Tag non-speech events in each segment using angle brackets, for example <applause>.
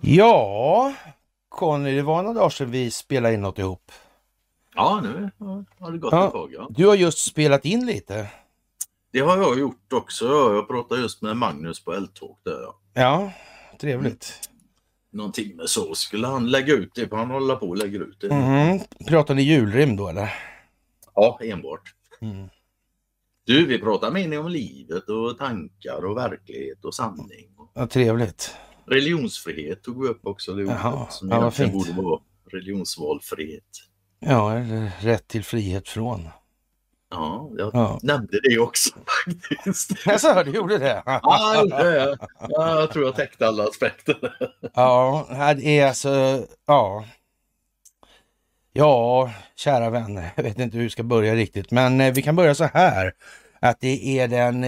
Ja, Conny, det var några dagar sedan vi spelade in något ihop. Ja, nu har det gått ja. ett tag. Ja. Du har just spelat in lite. Det har jag gjort också. Jag pratade just med Magnus på Eldtalk där. Ja, ja trevligt. Mm. Någonting med så skulle han lägga ut det, för han håller på och lägger ut det. Mm. Pratar ni julrim då eller? Ja, enbart. Mm. Du, vi pratar mer om livet och tankar och verklighet och sanning. Ja, trevligt. Religionsfrihet tog vi upp också. Det Jaha, som ja, egentligen borde vara religionsvalfrihet. Ja, eller rätt till frihet från. Ja, jag ja. nämnde det också <laughs> faktiskt. <laughs> Jaså, du gjorde det? ja, det ja, jag tror jag täckte alla aspekter. <laughs> ja, det är alltså, ja. Ja, kära vänner, jag vet inte hur vi ska börja riktigt, men eh, vi kan börja så här. Att det är den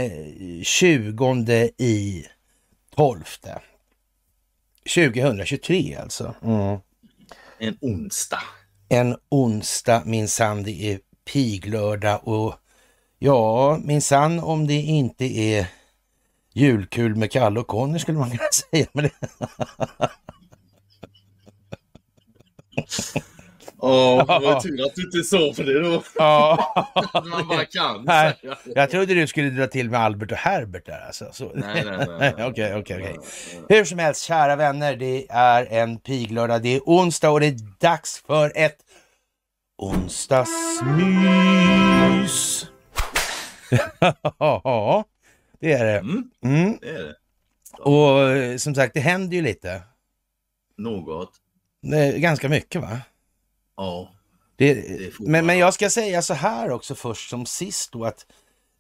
20 eh, i 12 2023 alltså. Mm. En onsdag. En onsdag minsann, det är piglördag och ja, minsann om det inte är julkul med Kalle och Conny skulle man kunna <laughs> säga. Men det... Ja, oh, <laughs> det var tur att du inte sa för det då. Ja. <laughs> man bara kan nej, Jag trodde du skulle dra till med Albert och Herbert där alltså. Så. Nej, nej, nej. <laughs> Okej, okej, okej. Hur som helst, kära vänner, det är en piglördag. Det är onsdag och det är dags för ett onsdagsmys. ja, det är det. Mm, mm. Det är det. Och eh, som sagt, det händer ju lite. Något. Ganska mycket va? Ja. Det, det men, men jag ska säga så här också först som sist då att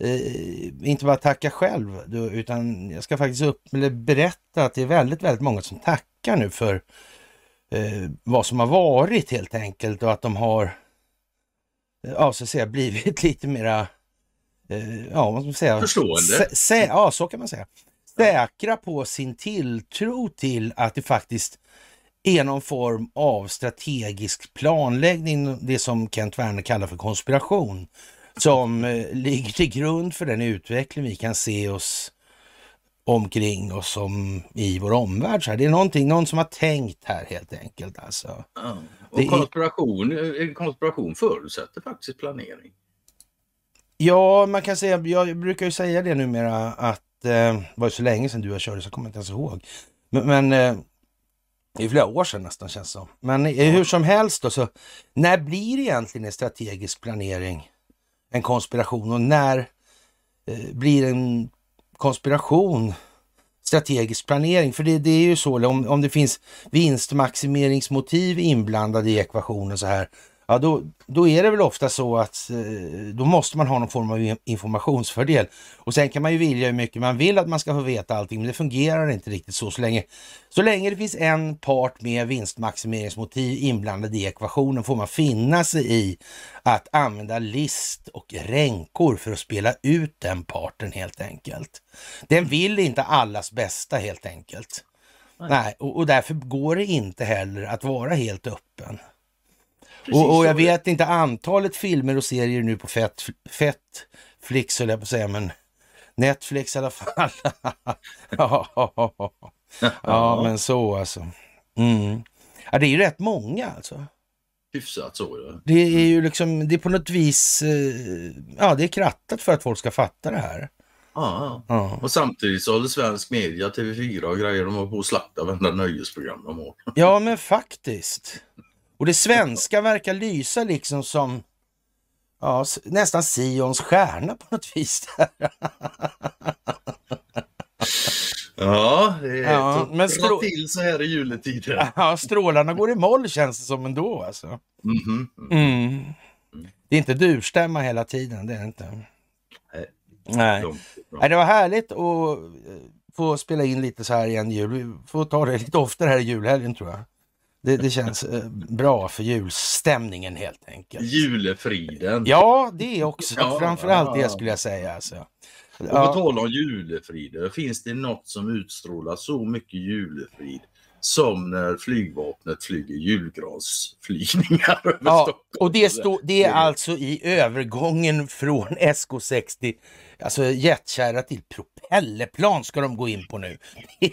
eh, inte bara tacka själv då, utan jag ska faktiskt upp, eller berätta att det är väldigt, väldigt många som tackar nu för eh, vad som har varit helt enkelt och att de har ja, så att säga, <laughs> blivit lite mera eh, ja, vad ska man säga? Förstående. ja, så kan man säga. Säkra på sin tilltro till att det faktiskt är någon form av strategisk planläggning, det som Kent Werner kallar för konspiration, som eh, ligger till grund för den utveckling vi kan se oss omkring oss som i vår omvärld. Så här. Det är någonting, någon som har tänkt här helt enkelt. Alltså. Ja. Och konspiration, är... konspiration förutsätter faktiskt planering. Ja, man kan säga, jag brukar ju säga det numera att eh, det var så länge sedan du har kört så jag kommer inte ens ihåg. Men, men eh, det är flera år sedan nästan känns som. Men hur som helst då, så när blir egentligen en strategisk planering en konspiration och när eh, blir en konspiration strategisk planering? För det, det är ju så, om, om det finns vinstmaximeringsmotiv inblandade i ekvationen så här, ja då, då är det väl ofta så att eh, då måste man ha någon form av informationsfördel. Och sen kan man ju vilja hur mycket man vill att man ska få veta allting, men det fungerar inte riktigt så så länge. Så länge det finns en part med vinstmaximeringsmotiv inblandad i ekvationen får man finna sig i att använda list och ränkor för att spela ut den parten helt enkelt. Den vill inte allas bästa helt enkelt. Nej, Nej och, och därför går det inte heller att vara helt öppen. Och, och, jag vet inte antalet filmer och serier nu på fett, fett flix höll jag på att säga, men Netflix i alla fall. <laughs> ja, ja, men så alltså. Mm. Ja, det är ju rätt många alltså. Hyfsat så ja. Det är ju liksom, det är på något vis, eh, ja det är krattat för att folk ska fatta det här. Ja, ja. och samtidigt så håller svensk media, TV4 och grejer, de har på att slakta varenda nöjesprogram de har. ja men faktiskt. Och det svenska verkar lysa liksom som ja, nästan Sions stjärna på något vis. <laughs> ja, det ja, men strå... till så här i juletiden. <laughs> Ja, strålarna går i moll känns det som ändå. Alltså. Mm -hmm. mm. Det är inte durstämma hela tiden, det är det inte. Nej. Nej. Nej. Det var härligt att eh, få spela in lite så här igen jul. Vi får ta det lite oftare här i julhelgen tror jag. Det, det känns eh, bra för julstämningen helt enkelt. Julefriden. Ja, det också. Ja, Framförallt det skulle jag säga. Alltså. Och på tal om julefrid, finns det något som utstrålar så mycket julefrid som när flygvapnet flyger julgransflygningar <laughs> över Ja, Stockholm. och det, stå, det är alltså i övergången från SK60, alltså jetkärra till propellerplan ska de gå in på nu. <laughs>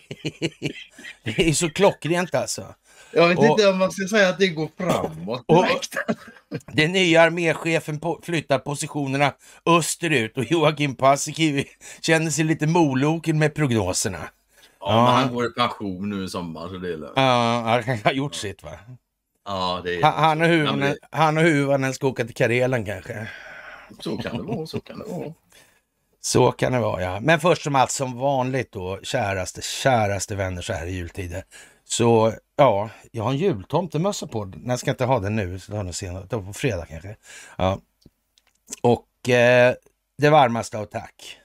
Det är så klockrent alltså. Jag vet och- inte om man ska säga att det går framåt Och- direkt. <laughs> Den nya arméchefen på, flyttar positionerna österut och Joakim Paasikivi känner sig lite moloken med prognoserna. Ja, men han går i pension nu i sommar så det är lugnt. Ja, han har gjort sitt va? Ja, det är... Han, han och Ja, huvan, men han och huvan ska åka till Karelen kanske. Så kan det vara, så kan det vara. <laughs> Så kan det vara ja. Men först som allt som vanligt då, käraste, käraste vänner så här i jultider. Så ja, jag har en jultomtemössa på. Nej, jag ska inte ha den nu, så jag har den senare. Det var på fredag kanske. Ja. Och eh, det varmaste av tack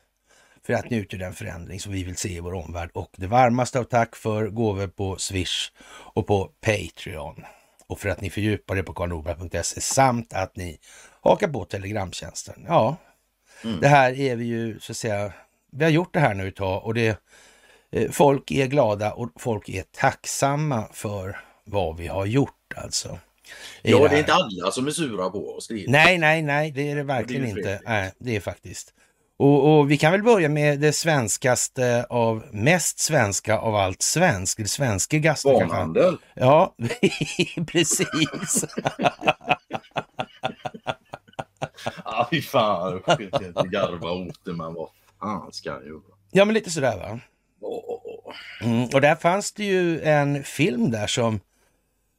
för att ni utgör den förändring som vi vill se i vår omvärld. Och det varmaste av tack för gåvor på Swish och på Patreon. Och för att ni fördjupar det på karlnorberg.se samt att ni hakar på Telegramtjänsten. Ja, det här är vi ju så att säga, vi har gjort det här nu ett tag och det, folk är glada och folk är tacksamma för vad vi har gjort alltså. Ja, det här. är inte alla som är sura på oss. Det är... Nej, nej, nej, det är det verkligen ju inte. trevligt. Nej, det är faktiskt. Och, och vi kan väl börja med det svenskaste av mest svenska av allt svenskt. Det kanske. Barnhandel. Ja, <laughs> precis. <laughs> Ja, fy fan. Inte garva åt det, men vad fan ska jag göra? Ja, men lite sådär va. Mm, och där fanns det ju en film där som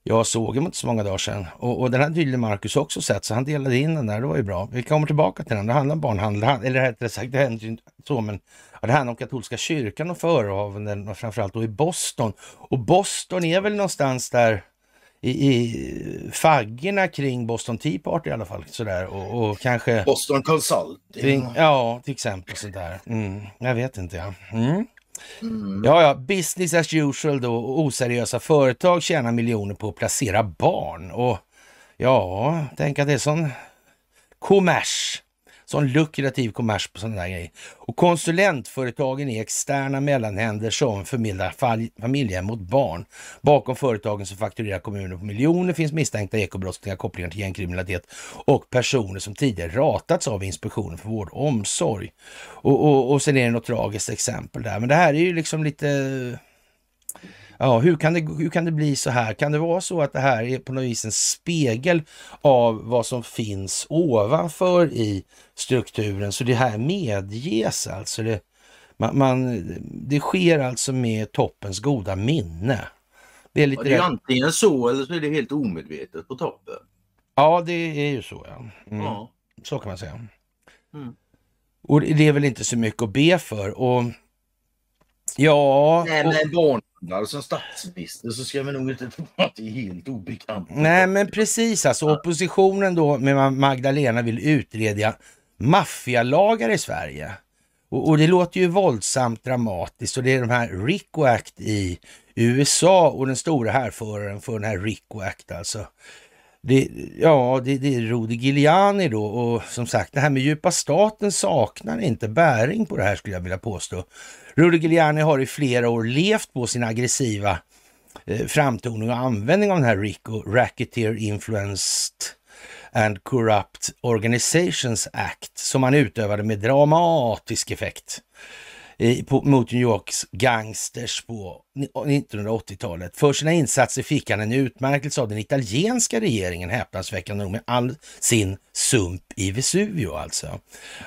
jag såg inte så många dagar sedan. Och, och den hade tydligen Marcus också sett, så han delade in den där. Det var ju bra. Vi kommer tillbaka till den. Det handlar om barnhandel. Eller rättare sagt, det hände ju inte så, men ja, det handlar om katolska kyrkan och förehavanden, och framförallt då i Boston. Och Boston är väl någonstans där i, i faggorna kring Boston Tea Party i alla fall. Sådär. Och, och kanske... Boston Consulting. Kring, ja, till exempel sådär. Mm, jag vet inte ja. Mm. Mm. Ja, ja, business as usual då. och Oseriösa företag tjänar miljoner på att placera barn. Och ja, tänk att det är sån kommers. Sån lukrativ kommers på sådana där grejer. Och konsulentföretagen är externa mellanhänder som förmedlar fal- familjehem mot barn. Bakom företagen som fakturerar kommuner på miljoner finns misstänkta ekobrottslingar, kopplingar till gängkriminalitet och personer som tidigare ratats av Inspektionen för vård och omsorg. Och, och, och sen är det något tragiskt exempel där. Men det här är ju liksom lite... Ja, hur kan, det, hur kan det bli så här? Kan det vara så att det här är på något vis en spegel av vad som finns ovanför i strukturen? Så det här medges alltså. Det, man, man, det sker alltså med toppens goda minne. Det är lite... det är antingen så eller så är det helt omedvetet på toppen. Ja, det är ju så ja. Mm. Ja. Så kan man säga. Mm. Och det är väl inte så mycket att be för. Och ja, Nej, men barnhandlare som statsminister så ska vi nog inte <laughs> tro att det är helt obekant. nej men precis alltså. Oppositionen då med Ma- Magdalena vill utreda maffialagar i Sverige. Och, och det låter ju våldsamt dramatiskt och det är de här RICO Act i USA och den stora härföraren för den här RICO Act alltså. Det, ja, det, det är Rudy Giuliani då och som sagt det här med djupa staten saknar inte bäring på det här skulle jag vilja påstå. Rudy Giuliani har i flera år levt på sin aggressiva eh, framtoning och användning av den här RICO, Racketeer Influenced and Corrupt Organizations Act, som han utövade med dramatisk effekt på, mot New Yorks gangsters på 1980-talet. För sina insatser fick han en utmärkelse av den italienska regeringen, häpnadsväckande nog, med all sin sump i Vesuvio alltså.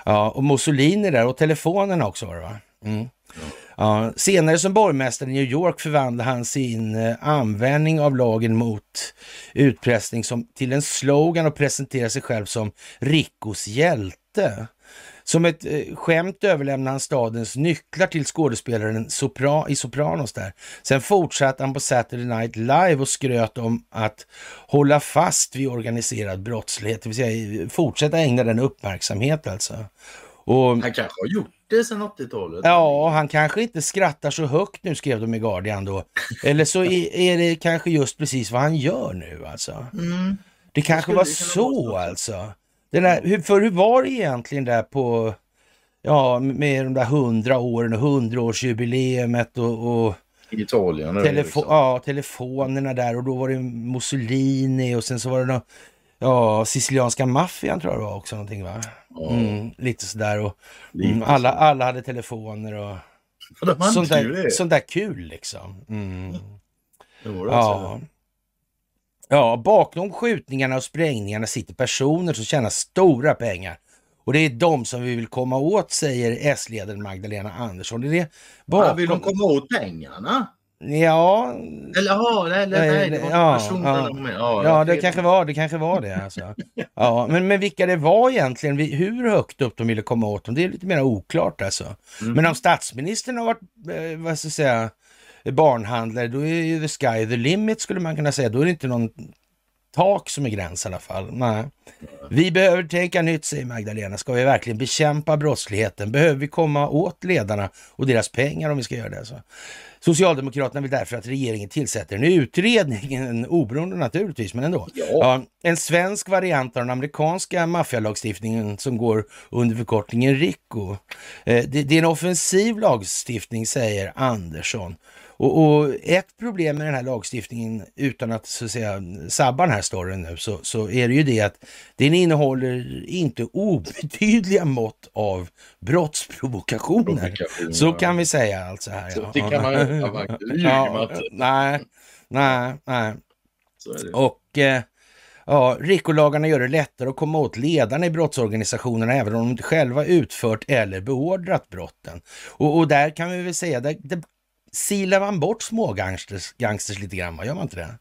Ja, och Mussolini där och telefonerna också var det va? Mm. Ja, senare som borgmästare i New York förvandlade han sin eh, användning av lagen mot utpressning som, till en slogan och presenterade sig själv som Ricos hjälte. Som ett eh, skämt överlämnade han stadens nycklar till skådespelaren Sopra i Sopranos där. Sen fortsatte han på Saturday Night Live och skröt om att hålla fast vid organiserad brottslighet, det vill säga fortsätta ägna den uppmärksamhet alltså. Och Han kanske har gjort det sedan 80-talet. Ja, han kanske inte skrattar så högt nu, skrev de i Guardian då. Eller så är, det kanske just precis vad han gör nu alltså. Mm. Det kanske var vara så. alltså. Den där, hur, för hur var det egentligen där på, ja, med de där hundra åren och hundraårsjubileumet och, och Italien. Telefo liksom. Ja, telefonerna där och då var det Mussolini och sen så var det någon, ja, sicilianska maffian tror jag det var också någonting va? Mm, lite sådär och mm, alla, alla hade telefoner och sånt där, sånt där kul liksom. Mm. Ja. Ja, bakom skjutningarna och sprängningarna sitter personer som tjänar stora pengar. Och det är de som vi vill komma åt, säger S-ledaren Magdalena Andersson. Det är det bakom... Ja, vill de komma åt pengarna? Ja. Eller ja, nej, nej, det var ja, personen ja, ja, ja, det kanske var det. kanske var det <laughs> alltså. ja, men, men vilka det var egentligen, hur högt upp de ville komma åt dem, det är lite mer oklart alltså. Mm. Men om statsministern har varit, eh, vad ska jag säga, barnhandlare, då är ju the sky the limit skulle man kunna säga. Då är det inte någon tak som är gräns i alla fall. Nej. Vi behöver tänka nytt, säger Magdalena. Ska vi verkligen bekämpa brottsligheten? Behöver vi komma åt ledarna och deras pengar om vi ska göra det? Så. Socialdemokraterna vill därför att regeringen tillsätter en utredning, <laughs> en oberoende naturligtvis, men ändå. Ja. Ja, en svensk variant av den amerikanska maffialagstiftningen som går under förkortningen RICO. Eh, det, det är en offensiv lagstiftning, säger Andersson. Och, och, ett problem med den här lagstiftningen, utan att så att säga sabba den här storyn nu, så, så är det ju det att den innehåller inte obetydliga mått av brottsprovokationer. Så kan vi säga alltså här. Så det kan man <laughs> ja, Nej, nej, nej. Och eh, ja, RICO-lagarna gör det lättare att komma åt ledarna i brottsorganisationerna även om de inte själva utfört eller beordrat brotten. Och, och där kan vi väl säga, det, det silar man bort smågangsters gangsters lite grann, Gör man inte det?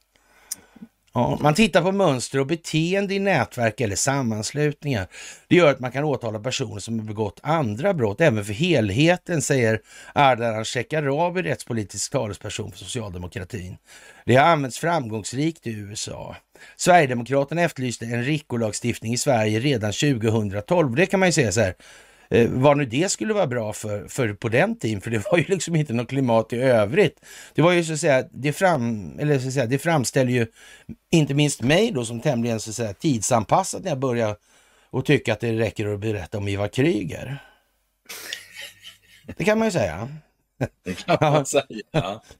Ja, man tittar på mönster och beteende i nätverk eller sammanslutningar. Det gör att man kan åtala personer som har begått andra brott, även för helheten, säger Ardalan Shekarabi, rättspolitisk talesperson för socialdemokratin. Det har använts framgångsrikt i USA. Sverigedemokraterna efterlyste en RICO-lagstiftning i Sverige redan 2012. Det kan man ju säga så här, Eh, vad nu det skulle vara bra för, för på den tiden, för det var ju liksom inte något klimat i övrigt. Det var ju så att säga, det, fram, eller så att säga, det framställer ju inte minst mig då som tämligen så att säga, tidsanpassat när jag började och tycka att det räcker att berätta om Ivar Kryger. Det kan man ju säga. Det kan man säga.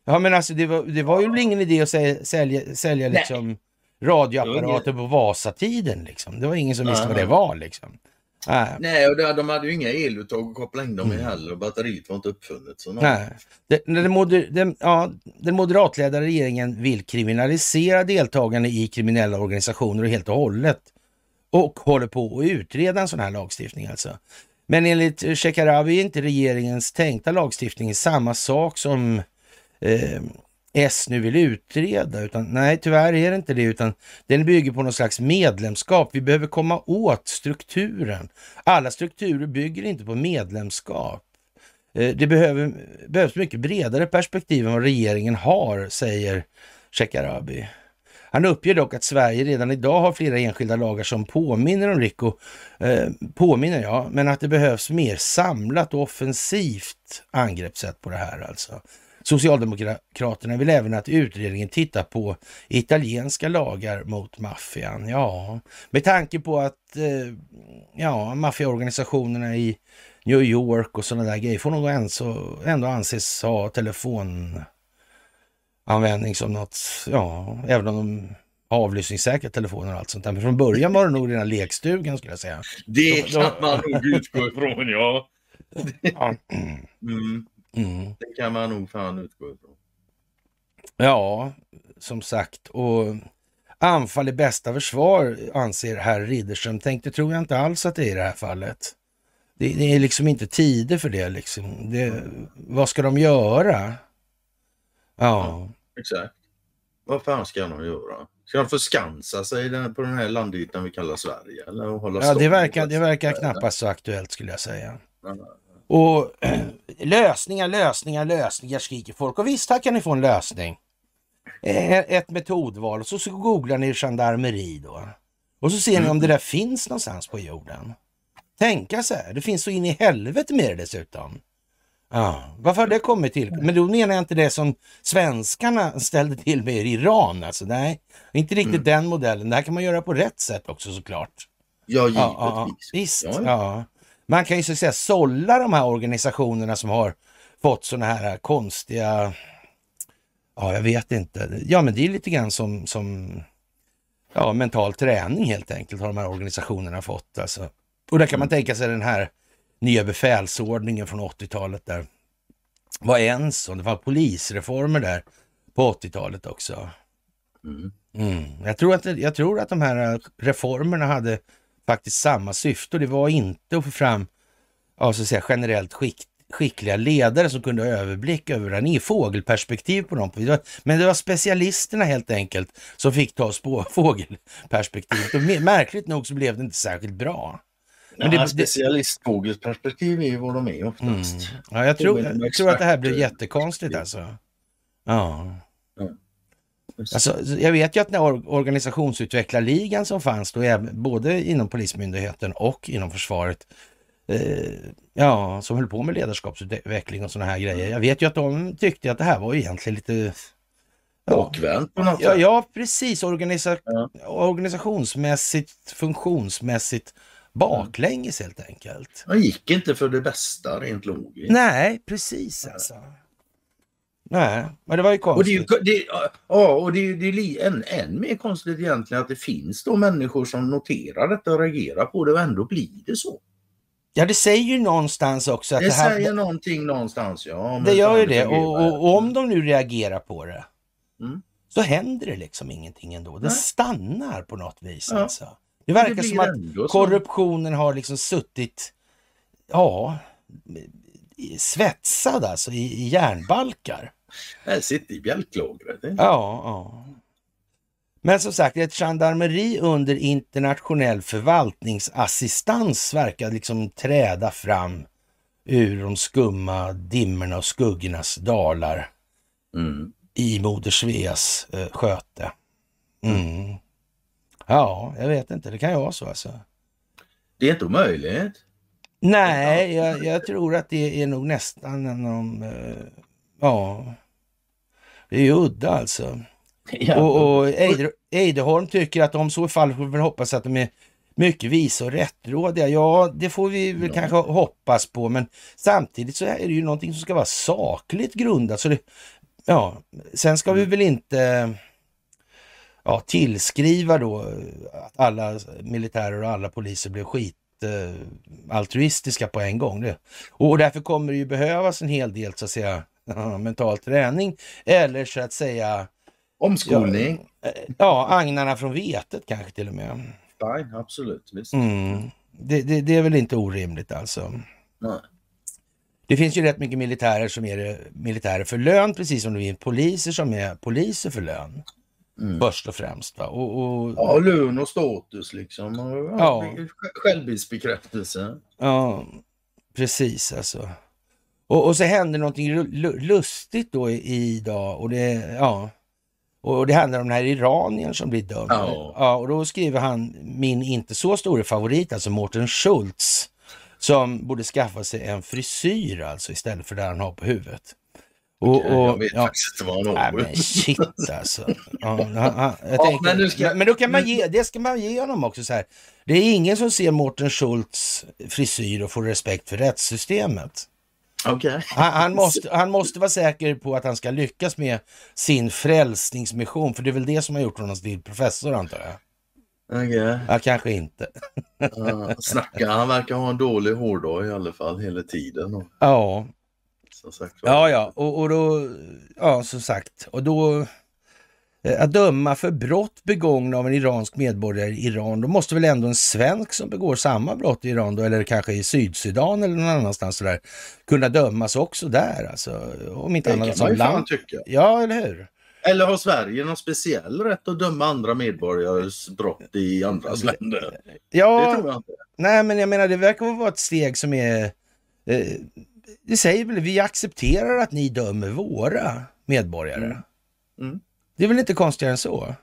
Ja, men alltså det var, det var ju ingen idé att sälja, sälja, sälja liksom radioapparater på Vasatiden. Liksom. Det var ingen som visste vad det var. Liksom. Nej. Nej, och de hade ju inga eluttag att koppla in dem i mm. heller och batteriet var inte uppfunnet. Så Nej. Den, den, moder, den, ja, den moderatledda regeringen vill kriminalisera deltagande i kriminella organisationer helt och hållet och håller på att utreda en sån här lagstiftning alltså. Men enligt Shekarabi är inte regeringens tänkta lagstiftning samma sak som eh, S nu vill utreda, utan nej, tyvärr är det inte det, utan den bygger på någon slags medlemskap. Vi behöver komma åt strukturen. Alla strukturer bygger inte på medlemskap. Eh, det behöver, behövs mycket bredare perspektiv än vad regeringen har, säger Shekarabi. Han uppger dock att Sverige redan idag har flera enskilda lagar som påminner om RICO, eh, påminner ja, men att det behövs mer samlat och offensivt angreppssätt på det här alltså. Socialdemokraterna vill även att utredningen tittar på italienska lagar mot maffian. Ja, med tanke på att eh, ja, maffiaorganisationerna i New York och sådana där grejer får nog ändå anses ha telefonanvändning som något, ja, även om de avlyssningssäkra telefoner och allt sånt där. Men från början var det nog rena lekstugan skulle jag säga. Det kan man nog utgå ifrån, ja. ja. Mm. Mm. Det kan man nog fan utgå ifrån. Ja, som sagt. Och anfall är bästa försvar, anser herr Ridderström. Tänk, det tror jag inte alls att det är i det här fallet. Det, det är liksom inte tider för det. Liksom. Det, vad ska de göra? Ja. ja. Exakt. Vad fan ska de göra? Ska de förskansa sig på den här landytan vi kallar Sverige? Eller hålla ja, det verkar, det verkar knappast så aktuellt skulle jag säga. Och <clears throat> lösningar, lösningar, lösningar skriker folk. Och visst, här kan ni få en lösning. Eh, ett metodval och så, så googlar ni gendarmeri då. Och så ser ni om det där finns någonstans på jorden. Tänka sig, det finns så in i helvete med det dessutom. Ja, varför har det kommit till? Men då menar jag inte det som svenskarna ställde till med i Iran. Alltså, nej, inte riktigt mm. den modellen. Det här kan man göra på rätt sätt också såklart. Ja, givetvis. Ja, ja, visst, ja. Man kan ju så att säga sålla de här organisationerna som har fått sådana här konstiga Ja, jag vet inte. Ja, men det är lite grann som, som ja, mental träning helt enkelt har de här organisationerna fått. Alltså. Och där kan man tänka sig den här nya befälsordningen från 80-talet där var en sån. Det var polisreformer där på 80-talet också. Mm. Mm. Jag, tror att, jag tror att de här reformerna hade faktiskt samma syfte. Det var inte att få fram ja, så att säga, generellt skick, skickliga ledare som kunde ha överblick över det. Ni fågelperspektiv på dem. Men det var specialisterna helt enkelt som fick ta spå, <laughs> fågelperspektivet. Och märkligt nog så blev det inte särskilt bra. Men det, specialistfågelperspektiv är ju vad de är oftast. Mm. Ja, jag tror, jag tror att det här blir jättekonstigt alltså. Ja. Alltså, jag vet ju att när organisationsutvecklarligan som fanns då, både inom Polismyndigheten och inom försvaret, eh, ja, som höll på med ledarskapsutveckling och sådana här grejer. Jag vet ju att de tyckte att det här var egentligen lite Bakvänt på något ja, sätt. Ja, precis. Organisa ja. Organisationsmässigt, funktionsmässigt baklänges helt enkelt. Man gick inte för det bästa rent logiskt. Nej, precis alltså. Nej, men det var ju konstigt. Och det är, det, ja, och det är, det är än, än mer konstigt egentligen att det finns då människor som noterar detta och reagerar på det och ändå blir det så. Ja, det säger ju någonstans också att det, det här... säger någonting någonstans, ja. Det gör ju det och, och, och, om de nu reagerar på det mm. så händer det liksom ingenting ändå. Det Nej. stannar på något vis ja. alltså. Det verkar det som att korruptionen har liksom suttit, ja, svetsad alltså i, i järnbalkar. Jag sitter i bjälklågret. Ja, ja. Men som sagt, ett gendarmeri under internationell förvaltningsassistans verkar liksom träda fram ur de skumma dimmorna och skuggornas dalar mm. i Moder Sveas eh, sköte. Mm. Ja, jag vet inte. Det kan ju vara så alltså. Det är inte omöjligt. Nej, jag, jag tror att det är nog nästan en... Uh, ja, det är ju udda alltså. <laughs> Ja. Och, och Eideholm tycker att om så är fallet får vi hoppas att de är mycket visa och rättrådiga. Ja, det får vi väl ja. kanske hoppas på, men samtidigt så är det ju någonting som ska vara sakligt grundat. Så det, ja, sen ska vi mm. väl inte ja, tillskriva då att alla militärer och alla poliser blev skit altruistiska på en gång. Det. Och därför kommer det ju behövas en hel del så att säga <laughs> mental träning eller så att säga Omskolning. Ja, ja agnarna från vetet kanske till och med. Fine, absolut. Visst. Mm. Det, det, det, är väl inte orimligt alltså. Nej. Det finns ju rätt mycket militärer som är militärer för lön, precis som det finns poliser som är poliser för lön. Mm. Först och främst. Va? Och, och... Ja, lön och status liksom. Ja. Självbildsbekräftelse. Ja, precis alltså. Och, och så händer någonting lustigt då idag och det, ja. Och det handlar om den här iraniern som blir dömd. Ja. ja. och då skriver han min inte så stora favorit, alltså Mårten Schultz, som borde skaffa sig en frisyr alltså istället för det han har på huvudet. Och, och, jag vet ja, faktiskt inte vad han har. Nej, men shit alltså. Ja, ja, tänker, men, ska, men, då kan man ge, det ska man ge honom också så här. Det är ingen som ser Mårten Schultz frisyr och får respekt för rättssystemet. Okay. Han, han, måste, han måste vara säker på att han ska lyckas med sin frälsningsmission, för det är väl det som har gjort honom till professor antar jag. Okay. Ja, kanske inte. uh, snacka, han verkar ha en dålig hårdag i alla fall hela tiden. Ja, sagt, ja, ja, och, och då, ja, som sagt, och då att döma för brott begångna av en iransk medborgare i Iran, då måste väl ändå en svensk som begår samma brott i Iran då, eller kanske i Sydsudan eller någon annanstans där, kunna dömas också där alltså. Om inte det annat som land. tycka. Ja, eller hur? Eller har Sverige någon speciell rätt att döma andra medborgares brott i andras länder? Ja, det tror jag inte. Nej, men jag menar det verkar vara ett steg som är eh, det säger väl, vi accepterar att ni dömer våra medborgare. Mm. Mm. Det är väl inte konstigare än så? Mm.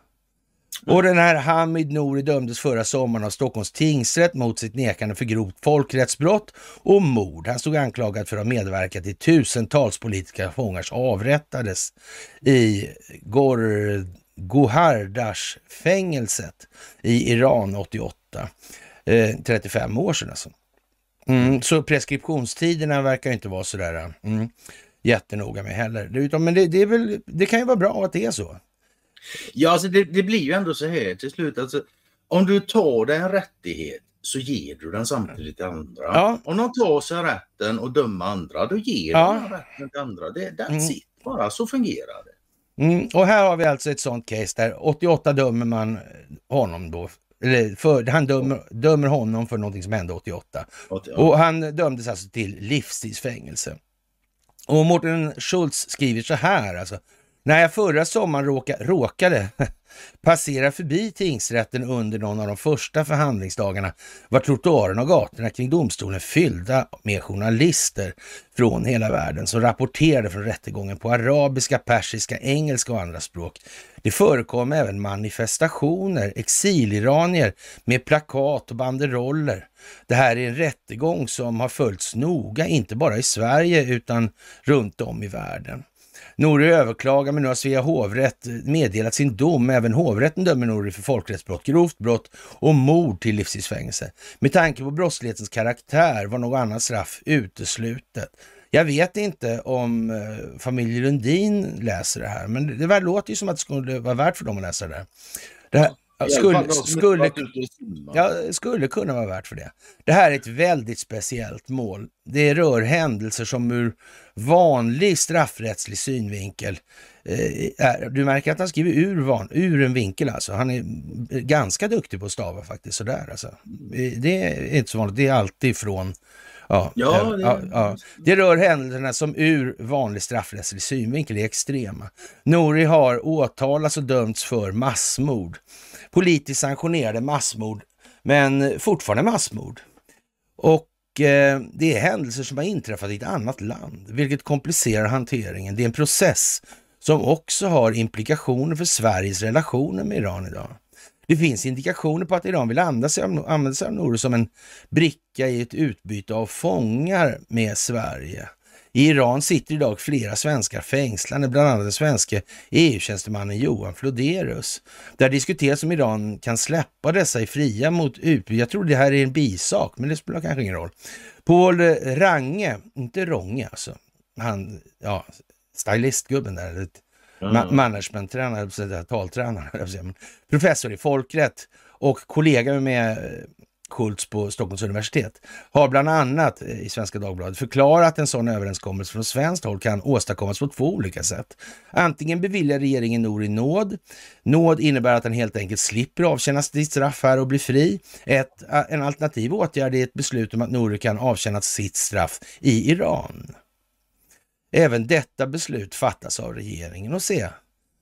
Och den här Hamid Nouri dömdes förra sommaren av Stockholms tingsrätt mot sitt nekande för grovt folkrättsbrott och mord. Han stod anklagad för att ha medverkat till tusentals politiska fångar som avrättades i Gor Gohardash-fängelset i Iran 88. Eh, 35 år sedan alltså. Mm, så preskriptionstiderna verkar inte vara sådär. Mm. jättenoga med heller. Utan, men det, det, är väl, det kan ju vara bra att det är så. Ja, alltså det, det blir ju ändå så här till slut. Alltså, om du tar dig en rättighet så ger du den samtidigt till andra. Ja. Om de tar sig rätten och döma andra, då ger Ja. du den rätten till andra. Det, that's Mm. it bara, så fungerar det. Mm, och här har vi alltså ett sånt case där 88 dömer man honom då. Eller för, han dömer, dömer honom för någonting som hände 88. Och, ja. Och han dömdes alltså till livstidsfängelse. Och Mårten Schultz skriver så här alltså. När jag förra sommaren råka, råkade <laughs> passera förbi tingsrätten under någon av de första förhandlingsdagarna var trottoarerna och gatorna kring domstolen fyllda med journalister från hela världen som rapporterade från rättegången på arabiska, persiska, engelska och andra språk. Det förekom även manifestationer, exiliranier med plakat och banderoller. Det här är en rättegång som har följts noga, inte bara i Sverige utan runt om i världen. Nouri överklagar men nu har Svea hovrätt meddelat sin dom. Även hovrätten dömer Nouri för folkrättsbrott, grovt brott och mord till livstidsfängelse. Med tanke på brottslighetens karaktär var något annat straff uteslutet. Jag vet inte om eh, familjen Lundin läser det här, men det, det låter ju som att det skulle vara värt för dem att läsa det här. Det här skulle, skulle. Ja, skulle kunna vara värt för det. Det här är ett väldigt speciellt mål. Det rör händelser som ur vanlig straffrättslig synvinkel eh, är, du märker att han skriver ur, van, ur en vinkel alltså. Han är ganska duktig på att stava faktiskt sådär alltså. Det är inte så vanligt, det är alltid från Ja, Ja, eh, det- ja, ja. det rör händelserna som ur vanlig straffrättslig synvinkel är extrema. Nouri har åtalats och dömts för massmord. Politiskt sanktionerade massmord, men fortfarande massmord. Och Eh, det är händelser som har inträffat i ett annat land, vilket komplicerar hanteringen. Det är en process som också har implikationer för Sveriges relationer med Iran idag. Det finns indikationer på att Iran vill använda sig av, använda sig av som en bricka i ett utbyte av fångar med Sverige. I Iran sitter idag flera svenskar fängslade, bland annat den svenske EU-tjänstemannen Johan Floderus. Där diskuteras om Iran kan släppa dessa i fria mot utbyte. Jag tror det här är en bisak, men det spelar kanske ingen roll. Paul Range, inte Ronge alltså, han, ja, stylistgubben där, eller Ma- managementtränare, taltränare, professor i folkrätt och kollega med Schultz på Stockholms universitet, har bland annat eh, i Svenska Dagbladet förklarat att en sådan överenskommelse från svenskt håll kan åstadkommas på två olika sätt. Antingen beviljar regeringen Nouri nåd. Nåd innebär att han helt enkelt slipper avtjäna sitt straff här och blir fri. Ett, eh, en alternativ åtgärd är ett beslut om att Nouri kan avtjäna sitt straff i Iran. Även detta beslut fattas av regeringen. Och se,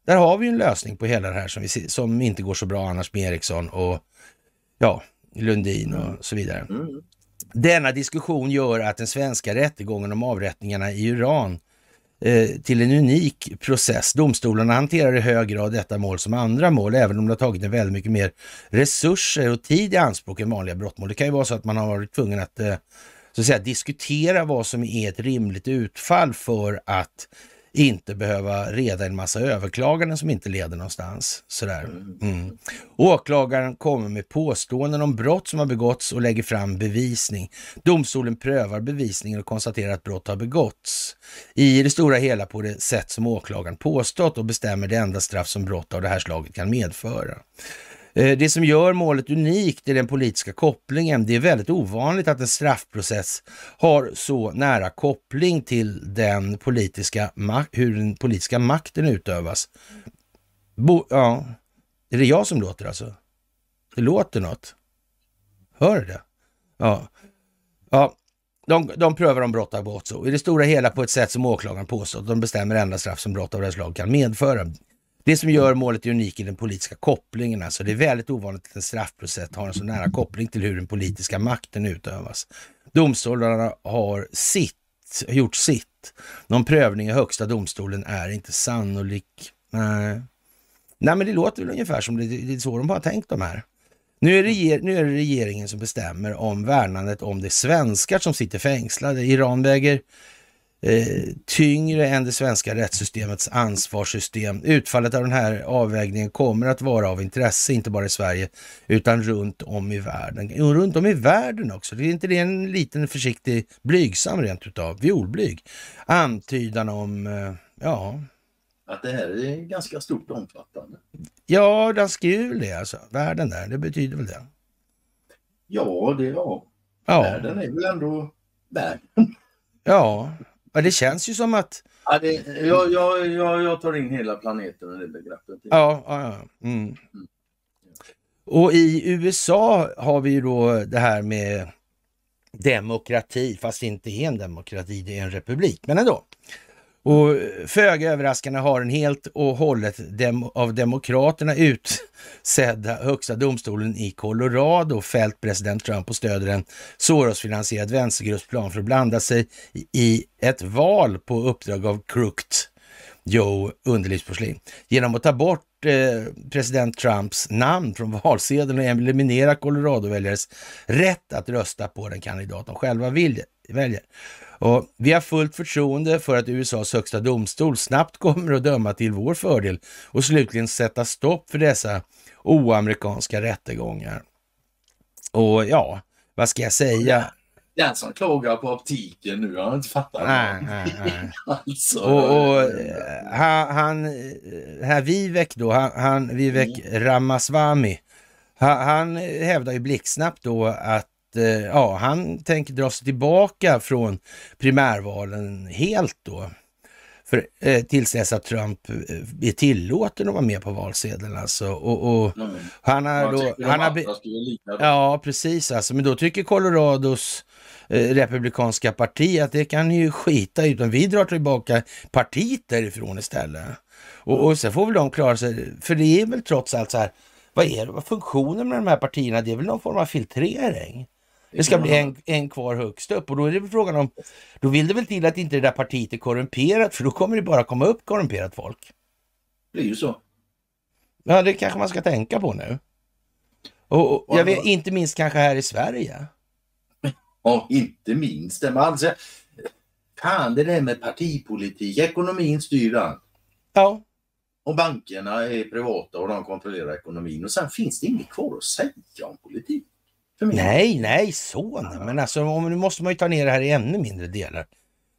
där har vi ju en lösning på hela det här som, vi, som inte går så bra annars med Eriksson och ja, Lundin och så vidare. Mm. Denna diskussion gör att den svenska rättegången om avrättningarna i Iran eh, till en unik process. Domstolarna hanterar i hög grad detta mål som andra mål, även om det har tagit en väldigt mycket mer resurser och tid i anspråk än vanliga brottmål. Det kan ju vara så att man har varit tvungen att, eh, så att säga, diskutera vad som är ett rimligt utfall för att inte behöva reda en massa överklaganden som inte leder någonstans. Sådär. Mm. Åklagaren kommer med påståenden om brott som har begåtts och lägger fram bevisning. Domstolen prövar bevisningen och konstaterar att brott har begåtts. I det stora hela på det sätt som åklagaren påstått och bestämmer det enda straff som brott av det här slaget kan medföra. Eh, det som gör målet unikt är den politiska kopplingen. Det är väldigt ovanligt att en straffprocess har så nära koppling till den politiska hur den politiska makten utövas. Bo- ja. Är det jag som låter alltså? Det låter något. Hör du det? Ja. ja. De, de prövar om brott har begåtts så. I det stora hela på ett sätt som åklagaren påstått. De bestämmer enda straff som brott av det här slaget kan medföra. Det som gör målet unikt är den politiska kopplingen. Alltså det är väldigt ovanligt att en straffprocess har en så nära koppling till hur den politiska makten utövas. Domstolarna har sitt, gjort sitt. Någon prövning i högsta domstolen är inte sannolik. Nej. Nej, men det låter väl ungefär som det, det är så de har tänkt de här. Nu är, reger- nu är det regeringen som bestämmer om värnandet om de svenskar som sitter fängslade. Iran väger eh, tyngre än det svenska rättssystemets ansvarssystem. Utfallet av den här avvägningen kommer att vara av intresse, inte bara i Sverige, utan runt om i världen. Och runt om i världen också. Det är inte det en liten försiktig, blygsam rent utav, violblyg, antydan om, eh, ja, att det här är ganska stort och omfattande. Ja, den skriver det alltså. Världen där, det betyder väl det? Ja, det ja. ja. Världen är väl ändå världen. Ja, Ja, det känns ju som att... Ja, det, jag, jag, jag, jag tar in hela planeten i det begreppet. Ja, ja, ja. Mm. Och i USA har vi ju då det här med demokrati, fast det inte är en demokrati, det är en republik, men ändå. Och föga överraskande har den helt och hållet dem av demokraterna utsedda högsta domstolen i Colorado fällt president Trump och stöder en Soros-finansierad vänstergruppsplan för att blanda sig i ett val på uppdrag av Crooked Joe underlivsporslin genom att ta bort eh, president Trumps namn från valsedeln och eliminera Colorado-väljares rätt att rösta på den kandidat de själva vill, väljer. Och vi har fullt förtroende för att USAs högsta domstol snabbt <laughs> kommer att döma till vår fördel och slutligen sätta stopp för dessa oamerikanska rättegångar. Och ja, vad ska jag säga? Den som klagar på optiken nu har inte fattat. Nej, nej, nej. <laughs> alltså, och, och eh, han, han, eh, här Vivek då, han, han Vivek mm. Ramaswamy, han, han hävdar ju blixtsnabbt då att Eh, ja, han tänker dra sig tillbaka från primärvalen helt då. För, eh, tills dess att Trump eh, är tillåten att vara med på valsedeln alltså. Och, och mm. han har då... Han har, ja, precis alltså. Men då tycker Colorados eh, republikanska parti att det kan ju skita utan vi drar tillbaka partiet därifrån istället. Och, och sen får väl de klara sig, för det är väl trots allt så här, vad är det, vad funktionen med de här partierna? Det är väl någon form av filtrering? Det ska bli en, en kvar högst upp och då är det frågan om, då vill det väl till att inte det där partiet är korrumperat för då kommer det bara komma upp korrumperat folk. Det är ju så. Ja, det kanske man ska tänka på nu. Och, och jag vet, inte minst kanske här i Sverige. Ja, inte minst. Men alltså, fan det där med partipolitik, ekonomin styr allt. Ja. Och bankerna är privata och de kontrollerar ekonomin och sen finns det inget kvar att säga om politik. Nej, nej, så nej. Men alltså, om, nu måste man ju ta ner det här i ännu mindre delar.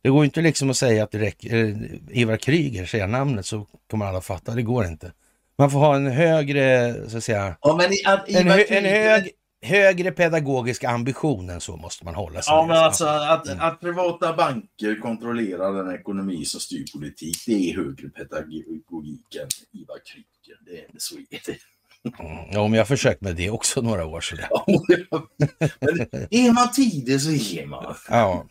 Det går ju inte liksom att säga att det räcker, eh, Ivar Kryger, säga namnet så kommer alla fatta. Det går inte. Man får ha en högre, så att säga, ja, men att en, hö, en hög, högre pedagogisk ambition än så måste man hålla sig Ja, men alltså att, mm. att privata banker kontrollerar den ekonomi som styr politik, det är högre pedagogik än Ivar Kryger. Det är så är det. Mm, ja, men jag har försökt med det också några år. Det. är man tidig så ger man. Ja.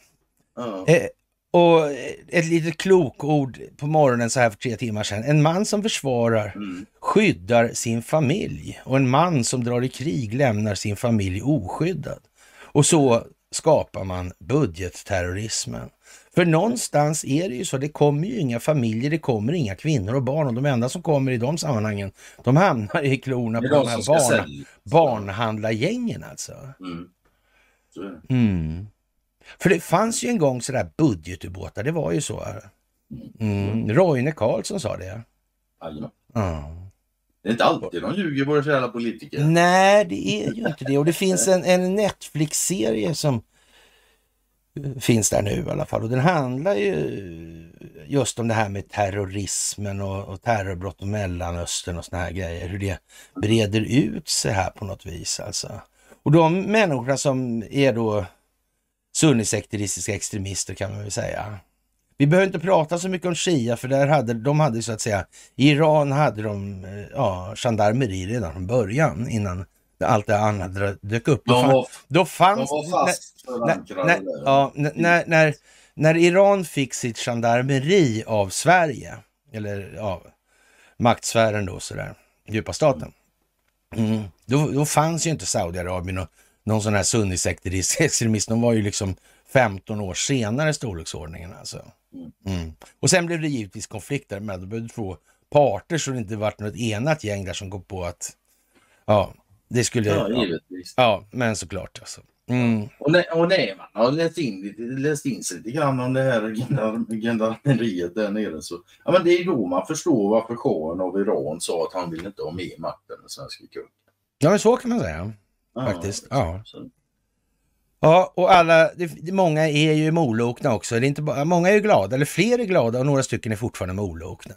ja. Eh, och ett litet klokord på morgonen så här för tre timmar sedan. En man som försvarar mm. skyddar sin familj och en man som drar i krig lämnar sin familj oskyddad. Och så skapar man budgetterrorismen. För någonstans är det ju så, det kommer ju inga familjer, det kommer inga kvinnor och barn och de enda som kommer i de sammanhangen, de hamnar i klorna på de här barn, barnhandlargängen alltså. Mm. Mm. För det fanns ju en gång sådär budgetubåtar, det var ju så. Mm. Roine Carlsson sa det. Ja. Det är inte alltid de ljuger, våra kära politiker. Nej, det är ju inte det. Och det finns en, en Netflix-serie som finns där nu i alla fall. Och den handlar ju just om det här med terrorismen och, och terrorbrott och Mellanöstern och såna här grejer. Hur det breder ut sig här på något vis alltså. Och de människorna som är då sunnisekteristiska extremister kan man väl säga. Vi behöver inte prata så mycket om Shia för där hade, de hade så att säga, i Iran hade de eh, ja, gendarmeri redan från början innan allt det andra dök upp. De var, då fanns, de var fast när, när, ja, när, när, när Iran fick sitt gendarmeri av Sverige, eller ja, maktsfären då sådär, djupa staten. Mm, då, då fanns ju inte Saudiarabien och någon sån här sunnisekterist <laughs> extremist. De var ju liksom 15 år senare i storleksordningen alltså. Mm. Och sen blev det givetvis konflikter med, då behövde två parter så det inte vart något enat gäng där som går på att ja, det skulle... Ja, givetvis. Ja, men såklart alltså. Mm. Och, när, och när man har läst in, läst in sig lite grann om det här gendarmeriet där nere så ja, men det är då man förstår varför shahen av Iran sa att han vill inte ha mer makt än den svenska kungen. Ja, så kan man säga. Faktiskt. Ja. Ja, och alla, det, många är ju molokna också. Det är inte bara, många är ju glada, eller fler är glada och några stycken är fortfarande molokna.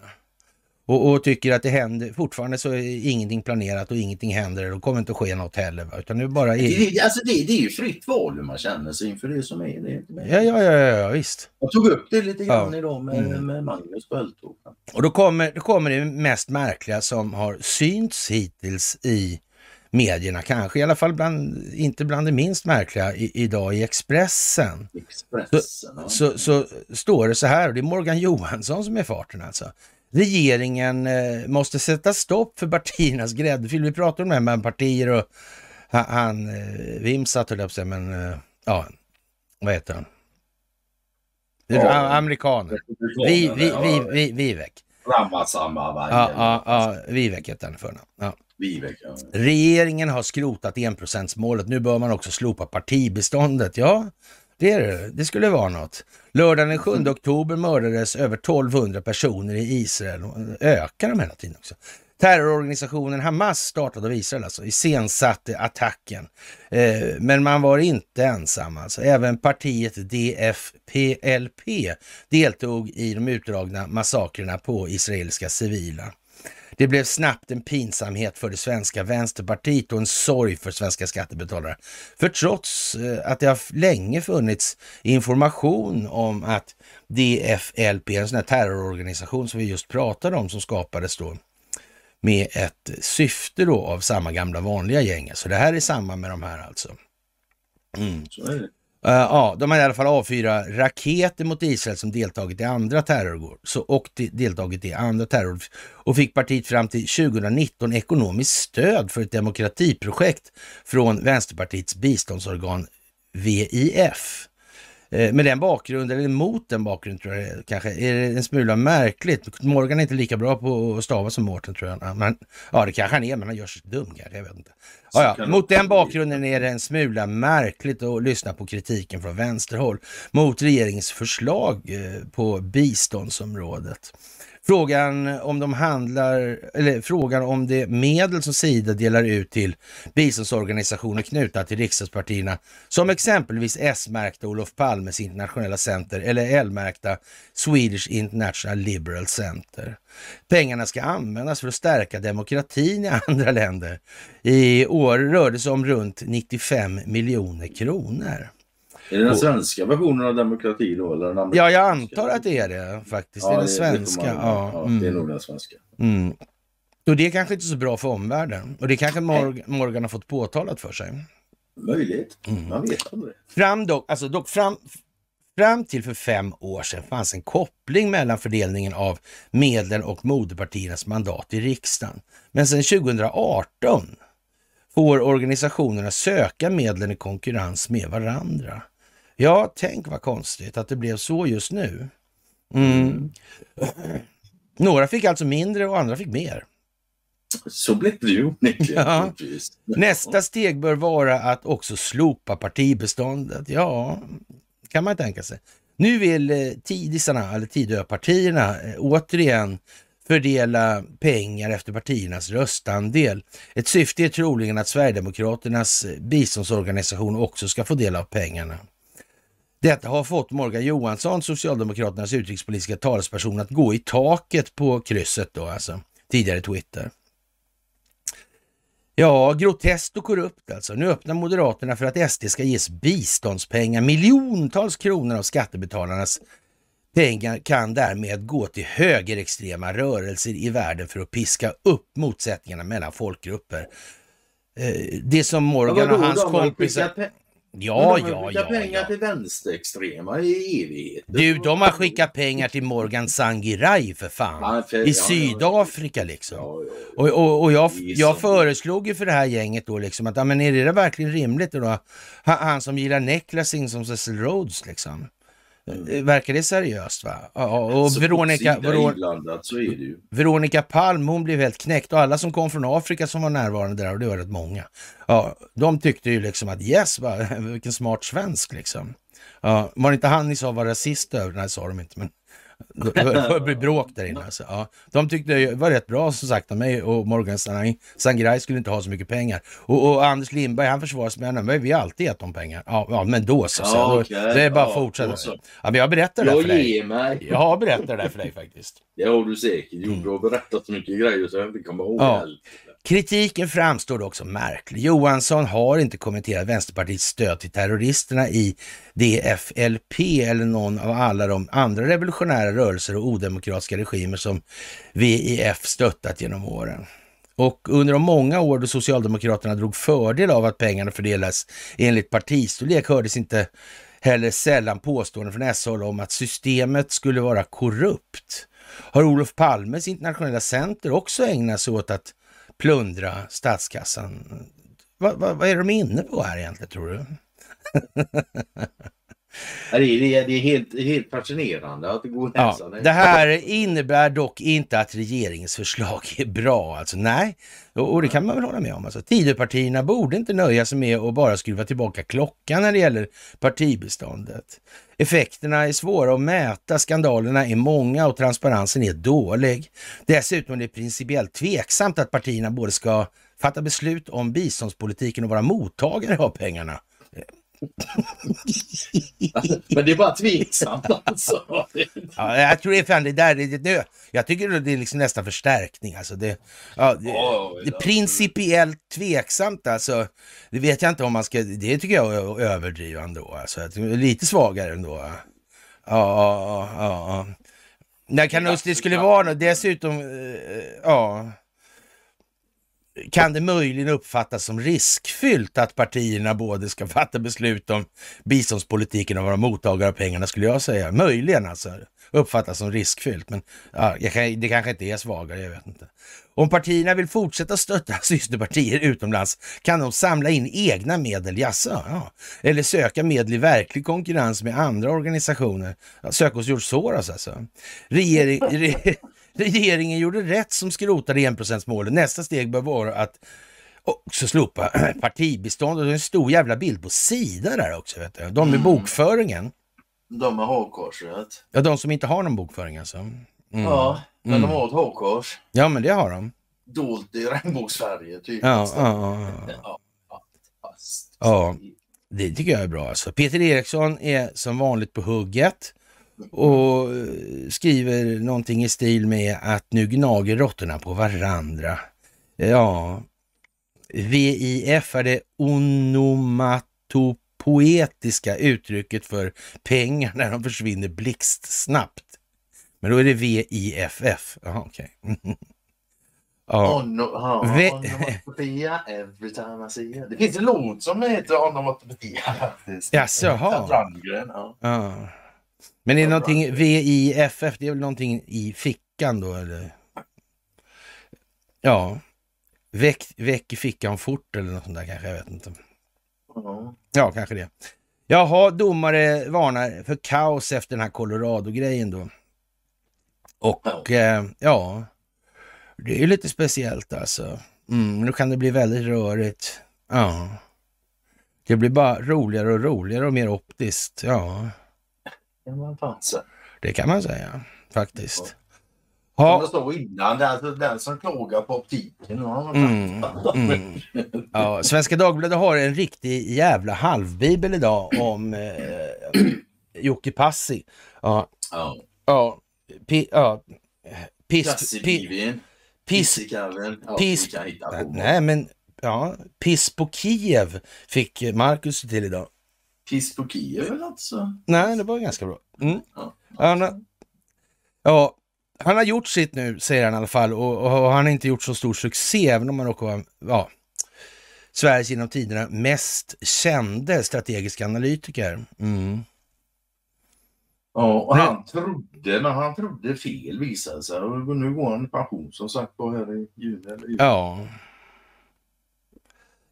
Och, och tycker att det händer, fortfarande så är ingenting planerat och ingenting händer och kommer inte att ske något heller. Va? Utan nu bara är... det, det, alltså det, det är ju fritt val hur man känner sig inför det som är. Det. Ja, ja, ja, ja, visst. Jag tog upp det lite grann Ja. idag med, Mm. med Magnus på Öltåg. Och då kommer, då kommer det mest märkliga som har synts hittills i medierna, kanske i alla fall bland, inte bland det minst märkliga i, idag i Expressen. Expressen. ja. så, så står det så här, och det är Morgan Johansson som är farten alltså. Regeringen eh, måste sätta stopp för partiernas gräddfil. Vi pratar om det här med partier och han, han eh, Vimsat höll jag på säga, men eh, ja, vad heter han? Ja. Amerikaner. Vi, vi, vi, vi, Vivek. Ja, ja, ja, Vivek heter han för ja. Vivek, ja. Regeringen har skrotat enprocentsmålet. Nu bör man också slopa partibeståndet. Ja, det är det. Det skulle vara något. Lördagen den 7 oktober mördades över 1200 personer i Israel. Ökar de hela tiden också. Terrororganisationen Hamas startade av Israel alltså, iscensatte attacken. Eh, men man var inte ensam alltså. Även partiet DFPLP deltog i de utdragna massakrerna på israeliska civila. Det blev snabbt en pinsamhet för det svenska vänsterpartiet och en sorg för svenska skattebetalare. För trots eh, att det har länge funnits information om att DFLP, en sån här terrororganisation som vi just pratade om, som skapades då med ett syfte då av samma gamla vanliga gäng. Så det här är samma med de här alltså. Mm. Så är det. Uh, ja, de har i alla fall avfyrat raketer mot Israel som deltagit i andra terror så, och de, deltagit i andra terror och fick partiet fram till 2019 ekonomiskt stöd för ett demokratiprojekt från Vänsterpartiets biståndsorgan VIF. Eh, med den bakgrunden, eller mot den bakgrunden tror jag kanske, är det en smula märkligt. Morgan är inte lika bra på att stava som Mårten tror jag. Men, ja, det kanske han är, men han gör sig dum kanske, jag vet inte. Ja, ja. Mot den bakgrunden är det en smula märkligt att lyssna på kritiken från vänsterhåll mot regeringens förslag eh, på biståndsområdet. Frågan om de handlar, eller frågan om det medel som Sida delar ut till biståndsorganisationer knutna till riksdagspartierna, som exempelvis S-märkta Olof Palmes internationella center eller L-märkta Swedish International Liberal Center. Pengarna ska användas för att stärka demokratin i andra länder. I år rör det sig om runt 95 miljoner kronor. Är det den svenska versionen av demokrati då? Eller den Ja, jag antar att det är det faktiskt. det är den svenska. man- ja, ja, mm. det är nog den svenska. Mm. Och det är kanske inte så bra för omvärlden. Och det kanske Morg- Morgan har fått påtalat för sig. Möjligt. Mm. Man vet aldrig. Fram, dock, alltså dock fram, fram till för fem år sedan fanns en koppling mellan fördelningen av medlen och moderpartiernas mandat i riksdagen. Men sedan 2018 får organisationerna söka medlen i konkurrens med varandra. Ja, tänk vad konstigt att det blev så just nu. Mm. Några fick alltså mindre och andra fick mer. Så blev det ju onekligen. Ja. Nästa steg bör vara att också slopa partibeståndet. Ja, kan man tänka sig. Nu vill eh, tidisarna, eller Tidöpartierna, eh, återigen fördela pengar efter partiernas röstandel. Ett syfte är troligen att Sverigedemokraternas eh, biståndsorganisation också ska få del av pengarna. Detta har fått Morgan Johansson, Socialdemokraternas utrikespolitiska talesperson, att gå i taket på krysset då, alltså tidigare Twitter. Ja, groteskt och korrupt alltså. Nu öppnar Moderaterna för att SD ska ges biståndspengar. Miljontals kronor av skattebetalarnas pengar kan därmed gå till högerextrema rörelser i världen för att piska upp motsättningarna mellan folkgrupper. Eh, Det som Morgan och hans kompisar... Ja, de har ja, ja, pengar ja. till vänsterextrema i evighet. Du, de har skickat pengar till Morgan Sangirai för fan. Ja, för- I ja. Sydafrika liksom. Och, och, och jag, jag föreslog ju för det här gänget då liksom att, ja, men är det verkligen rimligt då? Han, han som gillar necklacing som Cecil Rhodes liksom. Mm. Verkar det seriöst? va? Ja, och så Veronica, Sida är Veron, så är det ju. Veronica Palm, hon blev helt knäckt och alla som kom från Afrika som var närvarande där, och det var rätt många, ja, de tyckte ju liksom att yes, va, <laughs> vilken smart svensk liksom. Ja, var det inte han ni sa var rasist över? Nej, sa de inte, men det blir bråk där inne. Alltså. Ja, de tyckte det var rätt bra som sagt av mig och Morgan Sangrai skulle inte ha så mycket pengar. Och, och Anders Lindberg han försvarar sig med att vi har alltid gett dem pengar. Ja, ja men då så. så Ja, okej. det är bara att Ja, fortsätta. Ja, men jag berättar det Jag för dig. mig. Jag har berättat det för dig faktiskt. Det har du säkert gjort. Du har berättat så mycket grejer så jag inte kommer ihåg Ja. allt. Kritiken framstår också märklig. Johansson har inte kommenterat Vänsterpartiets stöd till terroristerna i DFLP eller någon av alla de andra revolutionära rörelser och odemokratiska regimer som VIF stöttat genom åren. Och under de många år då Socialdemokraterna drog fördel av att pengarna fördelas enligt partistorlek hördes inte heller sällan påståenden från S-håll om att systemet skulle vara korrupt. Har Olof Palmes internationella center också ägnat sig åt att plundra statskassan? Vad, vad, vad är de inne på här egentligen tror du? <laughs> Det är, det är, helt, helt fascinerande att det går att Ja, det här innebär dock inte att regeringens förslag är bra. Alltså nej, och, och det kan man väl hålla med om. Alltså, Tidöpartierna borde inte nöja sig med att bara skruva tillbaka klockan när det gäller partibeståndet. Effekterna är svåra att mäta, skandalerna är många och transparensen är dålig. Dessutom är det principiellt tveksamt att partierna både ska fatta beslut om biståndspolitiken och vara mottagare av pengarna. <laughs> Men det är bara tveksamt alltså. Ja, jag tror det är fan det där, det, det, jag tycker det är liksom nästan förstärkning. Alltså det, ja, det, det är principiellt tveksamt alltså. Det vet jag inte om man ska, det tycker jag är överdrivande. Alltså, lite svagare ändå. Ja, ja, ja. ja. Nej, kan det, det skulle vara något, dessutom, eh, ja. Kan det möjligen uppfattas som riskfyllt att partierna både ska fatta beslut om biståndspolitiken och vara mottagare av pengarna skulle jag säga. Möjligen alltså. Uppfattas som riskfyllt. Men ja, jag kan, det kanske inte är svagare, jag vet inte. Om partierna vill fortsätta stötta <laughs> systerpartier utomlands kan de samla in egna medel, jaså? Ja. Eller söka medel i verklig konkurrens med andra organisationer. Ja, sök hos George Soros alltså. Regering, re, regeringen gjorde rätt som skrotade enprocentsmålet. Nästa steg bör vara att också slopa <clears throat> partibiståndet. Det är en stor jävla bild på Sida där också. Vet du. De med bokföringen. De med hakkorset. Ja, de som inte har någon bokföring alltså. Mm. Ja, men Mm. de har ett hakkors. Ja, men det har de. Dolt i regnbågsfärger typ. Ja, ja, ja. Ja. Det tycker jag är bra. Alltså. Peter Eriksson är som vanligt på hugget och eh, skriver någonting i stil med att nu gnager råttorna på varandra. Ja, VIF är det onomatopoetiska uttrycket för pengar när de försvinner blixtsnabbt. Men då är det VIFF. Jaha, okej. <laughs> Ono, ja, onomatopoeia every time I see you. Det finns en låt som heter onomatopoeia faktiskt. Jaså, jaha. Ja. Men är det någonting VIFF, det är väl någonting i fickan då eller? Ja, väck, väck i fickan fort eller något sånt där kanske, jag vet inte. Ja. Kanske det. Jaha, domare varnar för kaos efter den här Colorado-grejen då. Och Ja. eh, ja, det är ju lite speciellt alltså. Mm, nu kan det bli väldigt rörigt. Ja. Det blir bara roligare och roligare och mer optiskt. Ja, Ja, vad fan så. det kan man säga faktiskt. Som det Ja, stod innan, det är alltså den som klagar på optiken. Ja, Mm, mm. ja, Svenska Dagbladet har en riktig jävla halvbibel idag om eh, Jocke Passi. Ja, Ja. ja, pi, ja piss, piss. Ja, piss- kan nej men ja, piss på Kiev fick Marcus till idag. Piss på Kiev eller något så. Nej, det var ganska bra. Mm. Ja. Han, har- ja, han har gjort sitt nu, säger han i alla fall, och, och han har inte gjort så stor succé, även om han råkar vara ja, Sveriges genom tiderna mest kände strategiska analytiker. Mm. Ja, och han trodde, men han trodde fel visade sig. Och nu går han i pension som sagt på här i juni eller juli. Ja.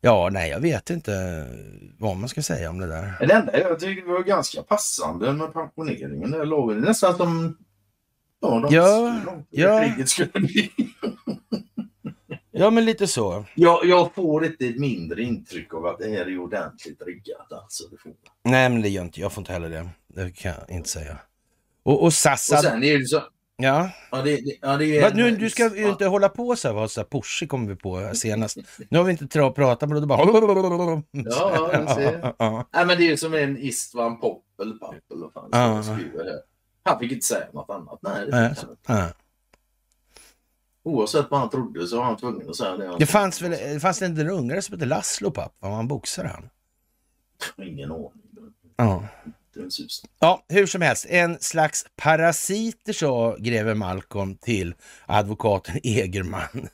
Ja, nej, jag vet inte vad man ska säga om det där. Det enda jag tycker var ganska passande med pensioneringen. Det låg nästan som... Ja, de Ja, ja. kriget skulle bli. Ja, men lite så. Jag, jag får ett mindre intryck av att det här är ordentligt riggat. Alltså. Nej, men det gör inte jag. får inte heller det. Det kan jag inte säga. Och, och SAS... Och sen är det så... Ja. Ja, det, det, ja, det är nu, du ska ju inte hålla på så här, så här Porsche kom vi på senast. Nu har vi inte pratat med det, bara... Ja, jag ser. ja, Nej, men det är som en Istvan Poppel, Pappel och fan, Ja. skriver. Han fick inte säga något annat. Nej, det Nej, ja. Oavsett vad han trodde så var han tvungen att säga det. Det fanns väl, det fanns en ungare som hette Laszlo Papp? Var han boxare han? Ingen aning. Ja. Ja, hur som helst. En slags parasiter sa greve Malcolm till advokaten <laughs> Egerman.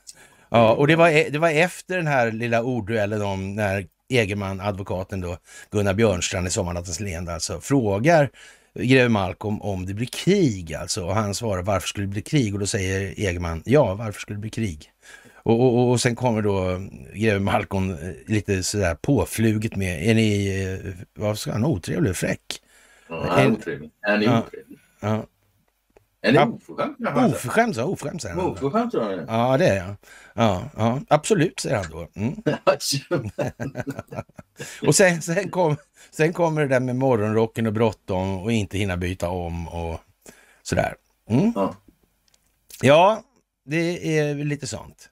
Ja, och det var, e-, det var efter den här lilla ordduellen om när Egerman, advokaten då, Gunnar Björnstrand i Sommarnattens leende alltså, frågar greve Malcolm om det blir krig alltså. Och han svarar varför skulle det bli krig? Och då säger Egerman ja, varför skulle det bli krig? Och, och, och sen kommer då greve Malcolm eh, lite sådär påfluget med, är ni, eh, vad ska han, otrevlig fräck? Ja, han är En- otrevlig. Han är Ja. otrevlig. Ja. Ja. oförskämd? Oförskämd, oförskämd säger han. Oförskämd det är. Ja, det är jag. Ja, ja, absolut, säger han då. Mm. <laughs> Och sen, sen, kom, sen kommer det där med morgonrocken och bråttom och inte hinna byta om och sådär. Mm. Ja. Ja, det är lite sånt.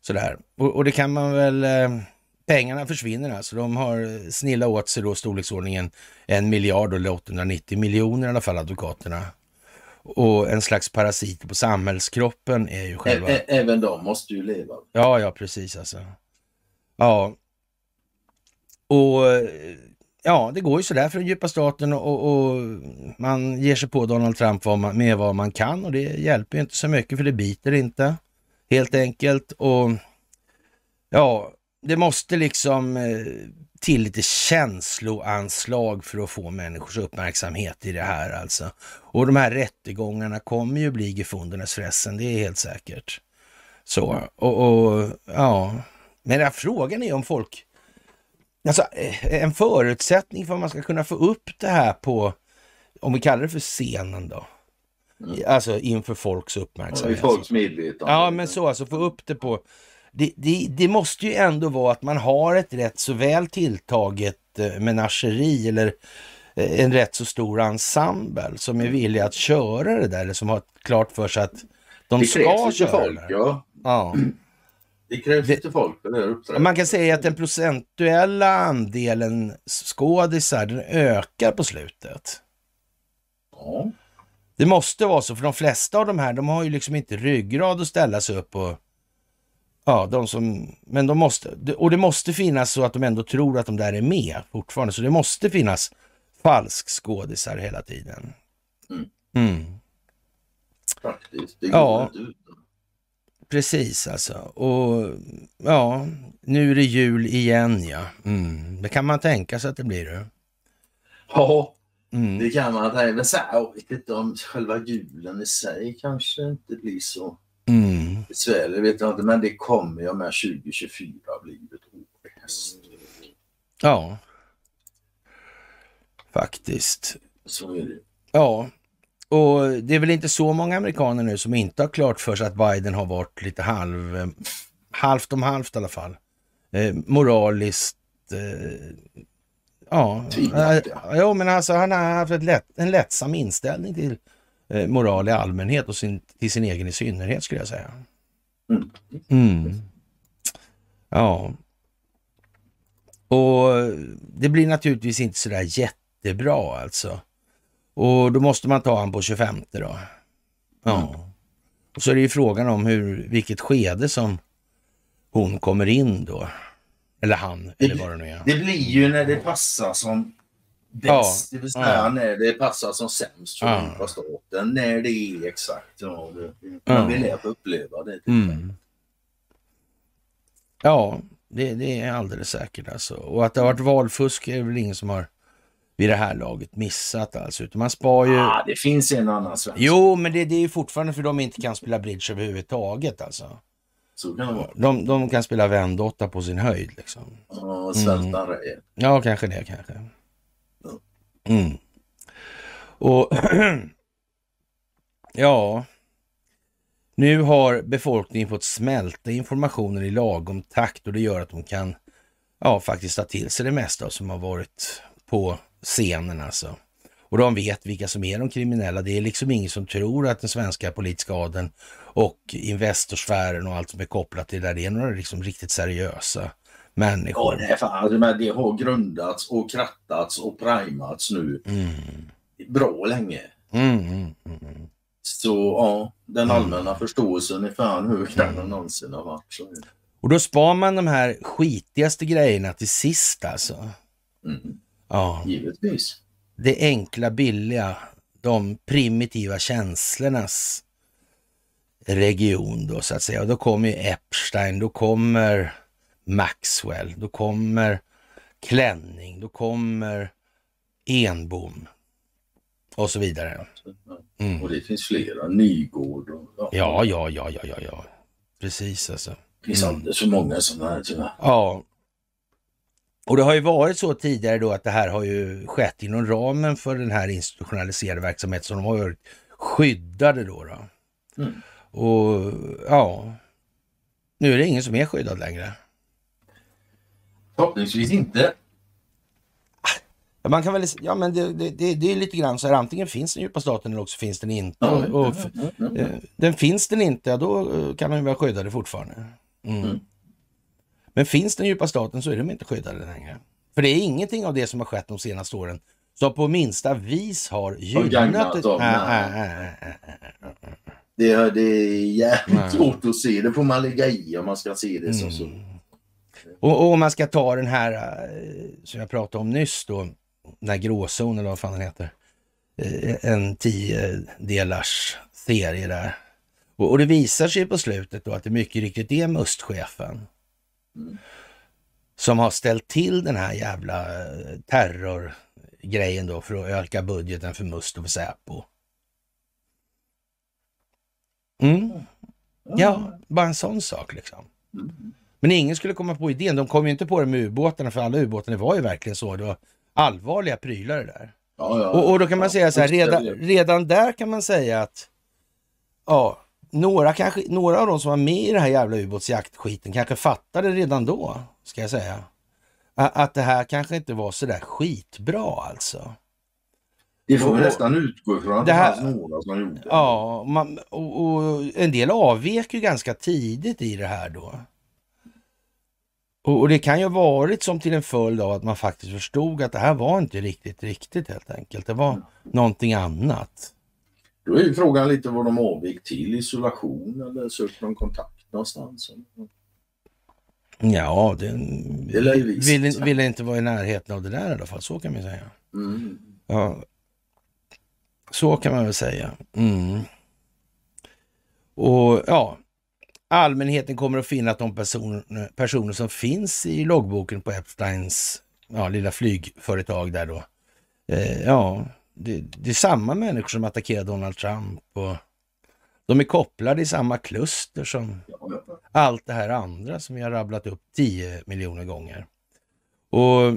Sådär. Och, och det kan man väl... Eh, pengarna försvinner alltså. De har snillat åt sig då storleksordningen en miljard eller 890 miljoner i alla fall, advokaterna. Och en slags parasiter på samhällskroppen är ju själva... Ä- Även de måste ju leva. Ja, ja, precis alltså. Ja. Och ja, det går ju sådär för den djupa staten och, och man ger sig på Donald Trump vad man, med vad man kan och det hjälper ju inte så mycket för det biter inte. Helt enkelt. Och ja, det måste liksom eh, till lite känsloanslag för att få människors uppmärksamhet i det här alltså. Och de här rättegångarna kommer ju bli gefundenes fressen, det är helt säkert. Så, och, och ja, men frågan är om folk... Alltså, eh, en förutsättning för att man ska kunna få upp det här på, om vi kallar det för scenen då. Mm. Alltså inför folks Ja, uppmärksamhet. folks medvetande. Ja, men så alltså få upp det på... Det, det, det måste ju ändå vara att man har ett rätt så väl tilltaget eh, menageri eller eh, en rätt så stor ensemble som är villig att köra det där eller som har klart för sig att de det ska köra folk, det. ja. Ja. <clears throat> Det krävs Det- lite folk för det. Man kan säga att den procentuella andelen skådisar den ökar på slutet. Ja. Det måste vara så, för de flesta av de här, de har ju liksom inte ryggrad att ställa sig upp och... Ja, de som... Men de måste... Och det måste finnas så att de ändå tror att de där är med fortfarande. Så det måste finnas falskskådisar hela tiden. Mm. Mm. Faktiskt. Det går Ja. inte. Precis alltså. Och ja, nu är det jul igen ja. Mm. Det kan man tänka sig att det blir det. Ja, Mm. det kan man tänka. Men så här, jag vet inte om själva julen i sig kanske inte blir så Mm. besvärlig. Vet jag inte. Men det kommer ju med 2024 blivit ett år i häst. Ja. Faktiskt. Så är det. Ja, och det är väl inte så många amerikaner nu som inte har klart för sig att Biden har varit lite halv, eh, halvt om halvt i alla fall. Eh, moraliskt, eh, ja. Tvivelaktig. Eh, jo, men alltså han har haft lätt, en lättsam inställning till moral i allmänhet och sin, till sin egen i synnerhet skulle jag säga. Mm. Mm. Ja. Och det blir naturligtvis inte sådär jättebra alltså. Och då måste man ta han på 25 då. Ja. Och så är det ju frågan om hur, vilket skede som hon kommer in då. Eller han, eller vad det nu är. Det blir ju när det passar som bäst. Det vill säga Ja. när det passar som sämst för Ja. ja. staten. När det är exakt. Ja, det, Ja. man vill uppleva det. Mm. Ja, det, det är alldeles säkert alltså. Och att det har varit valfusk är väl ingen som har vid det här laget missat alltså. Utan man spar ju... Ah, det finns en annan svensk. Jo, men det, det är ju fortfarande för de inte kan spela bridge överhuvudtaget alltså. Så kan det vara. De, de kan spela vändotta på sin höjd liksom. Ja, svälta mm. Ja, kanske det kanske. Mm. Och <clears throat> ja, nu har befolkningen fått smälta informationen i lagom takt och det gör att de kan ja, faktiskt ta till sig det mesta som har varit på scenen alltså. Och de vet vilka som är de kriminella. Det är liksom ingen som tror att den svenska politiska adeln och Investorsfären och allt som är kopplat till det där, det är några liksom riktigt seriösa människor. Ja, det, är fan, det har grundats och krattats och primats nu mm. bra länge. Mm, mm, mm, Så ja, den allmänna förståelsen är fan högre än den någonsin har varit. Så. Och då spar man de här skitigaste grejerna till sist alltså. Mm. Ja. Givetvis. Det enkla, billiga, de primitiva känslornas region då så att säga. Och då kommer ju Epstein, då kommer Maxwell, då kommer Klänning, då kommer Enbom och så vidare. Mm. Och det finns flera, Nygård och... Ja, ja, ja, ja, ja, ja. Precis alltså. Det finns mm. alldeles för många sådana här tyvärr. Ja. Och det har ju varit så tidigare då att det här har ju skett inom ramen för den här institutionaliserade verksamheten som de har varit skyddade då. då. Mm. Och ja, nu är det ingen som är skyddad längre. Förhoppningsvis inte. Man kan väl, ja men det, det, det, det är lite grann så här, antingen finns den djupa staten eller också finns den inte. Mm. Och, och, eh, den finns den inte, då eh, kan de vara skyddade fortfarande. Mm. Mm. Men finns den djupa staten så är de inte skyddade längre. För det är ingenting av det som har skett de senaste åren som på minsta vis har gynnat... Äh, dem, äh, äh, det, är, det är jävligt svårt att se. Det får man lägga i om man ska se det som så. Och, och om man ska ta den här eh, som jag pratade om nyss då, den här gråzonen eller vad fan den heter. Eh, en tio delars serie där. Och, och, det visar sig på slutet då att det mycket riktigt är mustchefen mm. som har ställt till den här jävla eh, terrorgrejen då för att öka budgeten för Must och för Säpo. Mm. Ja, bara en sån sak liksom. Mm. Men ingen skulle komma på idén. De kom ju inte på det med ubåtarna, för alla ubåtarna var ju verkligen så. Det var allvarliga prylar det där. Ja, ja, och, och, då kan man säga så här, redan, redan där kan man säga att ja, några, kanske, några av de som var med i det här jävla ubåtsjaktskiten kanske fattade redan då, ska jag säga, att det här kanske inte var så där skitbra alltså. Det får vi nästan utgå ifrån att det, här, det fanns några som gjorde. Ja, man, och, och, en del avvek ju ganska tidigt i det här då. Och, och, det kan ju ha varit som till en följd av att man faktiskt förstod att det här var inte riktigt riktigt helt enkelt. Det var mm. någonting annat. Då är ju frågan lite vad de avvek till, isolation eller sökte de kontakt någonstans? Ja, det, det ville, ville inte vara i närheten av det där i alla fall, så kan man säga. Mm. Ja, så kan man väl säga. Mm. Och ja, allmänheten kommer att finna att de personer, personer som finns i loggboken på Epsteins ja, lilla flygföretag där då, eh, ja, det, det, är samma människor som attackerar Donald Trump och de är kopplade i samma kluster som allt det här andra som vi har rabblat upp 10 miljoner gånger. Och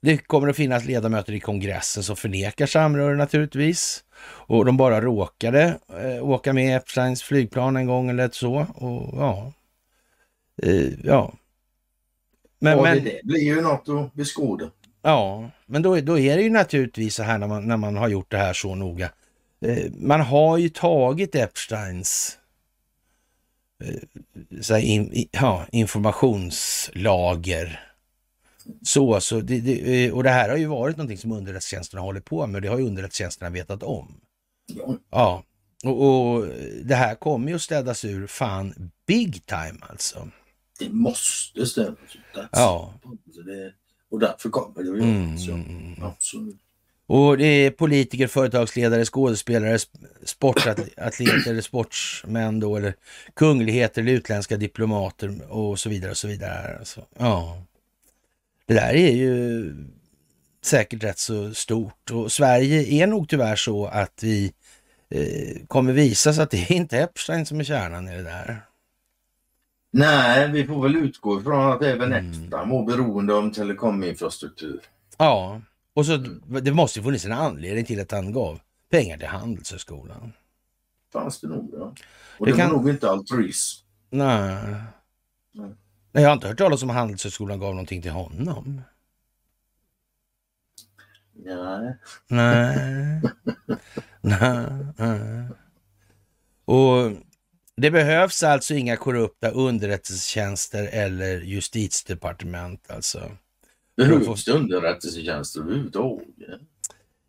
det kommer att finnas ledamöter i kongressen som förnekar samröre naturligtvis. Och de bara råkade eh, åka med Epsteins flygplan en gång eller så. Och ja, eh, ja. Men, ja, men, det blir ju något att beskåda. Ja, men då, då är det ju naturligtvis så här när man, när man har gjort det här så noga. Eh, man har ju tagit Epsteins eh, så in, ja, informationslager så, så det, det, och det här har ju varit någonting som underrättelsetjänsterna håller på med. Det har ju underrättelsetjänsterna vetat om. Ja. ja. Och, och, det här kommer ju att städas ur fan big time alltså. Det måste städas ur. Ja. Det, och därför kommer det göras. Mm. Absolut. Och det är politiker, företagsledare, skådespelare, sportatleter, <coughs> sportsmän då, eller kungligheter eller utländska diplomater och så vidare och så vidare. Alltså, ja. Det där är ju säkert rätt så stort och Sverige är nog tyvärr så att vi eh, kommer visa sig att det är inte Epstein som är kärnan i det där. Nej, vi får väl utgå ifrån att även Mm. mår beroende av telekominfrastruktur. Ja, och så Mm. det måste ju funnits en anledning till att han gav pengar till Handelshögskolan. Fanns det nog, ja. Och Det det, kan- var nog inte altruism. Nej. Nej. Nej, jag har inte hört talas om att Handelshögskolan gav någonting till honom. Nej. Nej. Nej. Nej. Och det behövs alltså inga korrupta underrättelsetjänster eller justitiedepartement alltså. Behövs det underrättelsetjänster överhuvudtaget?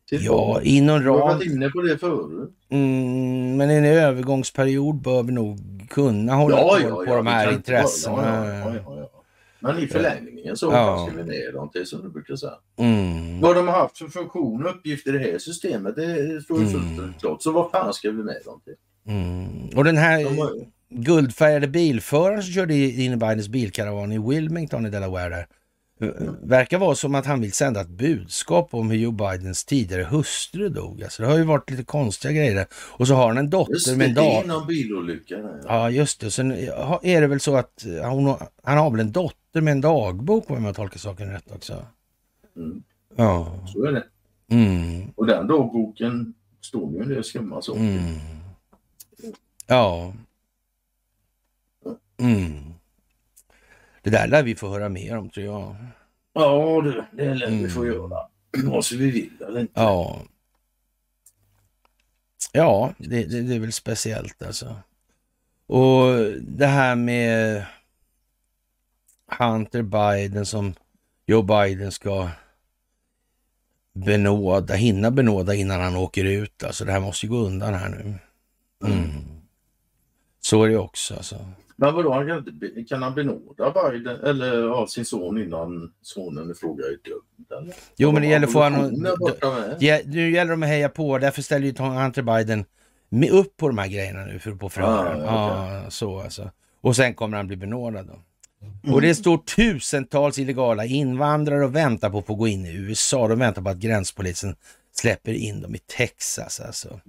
Till Ja, inom Du har ram... varit inne på det förut. Mm, men i en övergångsperiod bör vi nog kunna hålla koll på de vi här intressena. Ja, ja, ja, ja. Men i förlängningen så Ja. vi ner dem till som du brukar säga. Mm. Vad de har haft för funktion och uppgift i det här systemet det står ju Mm. fullt klart. Så vad fan ska vi med dem till? Mm. Och den här De har, guldfärgade bilföraren som körde in i Bidens bilkaravan i Wilmington i Delaware där, eh, verkar vara som att han vill sända ett budskap om hur Joe Bidens tidigare hustru dog. Alltså det har ju varit lite konstiga grejer där. Och så har han en dotter med en det är dag. någon bilolycka. Där, ja. Ja, just det. Sen är det väl så att eh, hon, han har väl en dotter med en dagbok om jag tolkar saken rätt också. Mm. Ja. Så är det. Mm. Och den dagboken står ju en del skumma saker. Mm. Ja. Mm. Det där lär vi få höra mer om tror jag. Ja du, det lär vi Mm. få göra. Vare sig vi vill eller inte. Ja. Ja, det, det, det är väl speciellt alltså. Och det här med Hunter Biden som Joe Biden ska benåda, hinna benåda innan han åker ut. Alltså det här måste ju gå undan här nu. Mm. Så är det också alltså. Men vadå, han kan, inte kan han benåda Biden eller av sin son innan sonen i fråga är dömd? Jo, men det gäller att få honom... Ja, nu gäller det att heja på. Därför ställer ju Hunter Biden upp på de här grejerna nu för på förhören. Ah, Ja, så alltså. Och sen kommer han bli benådad då. Mm. Och det står tusentals illegala invandrare och väntar på att få gå in i USA. De väntar på att gränspolisen släpper in dem i Texas alltså.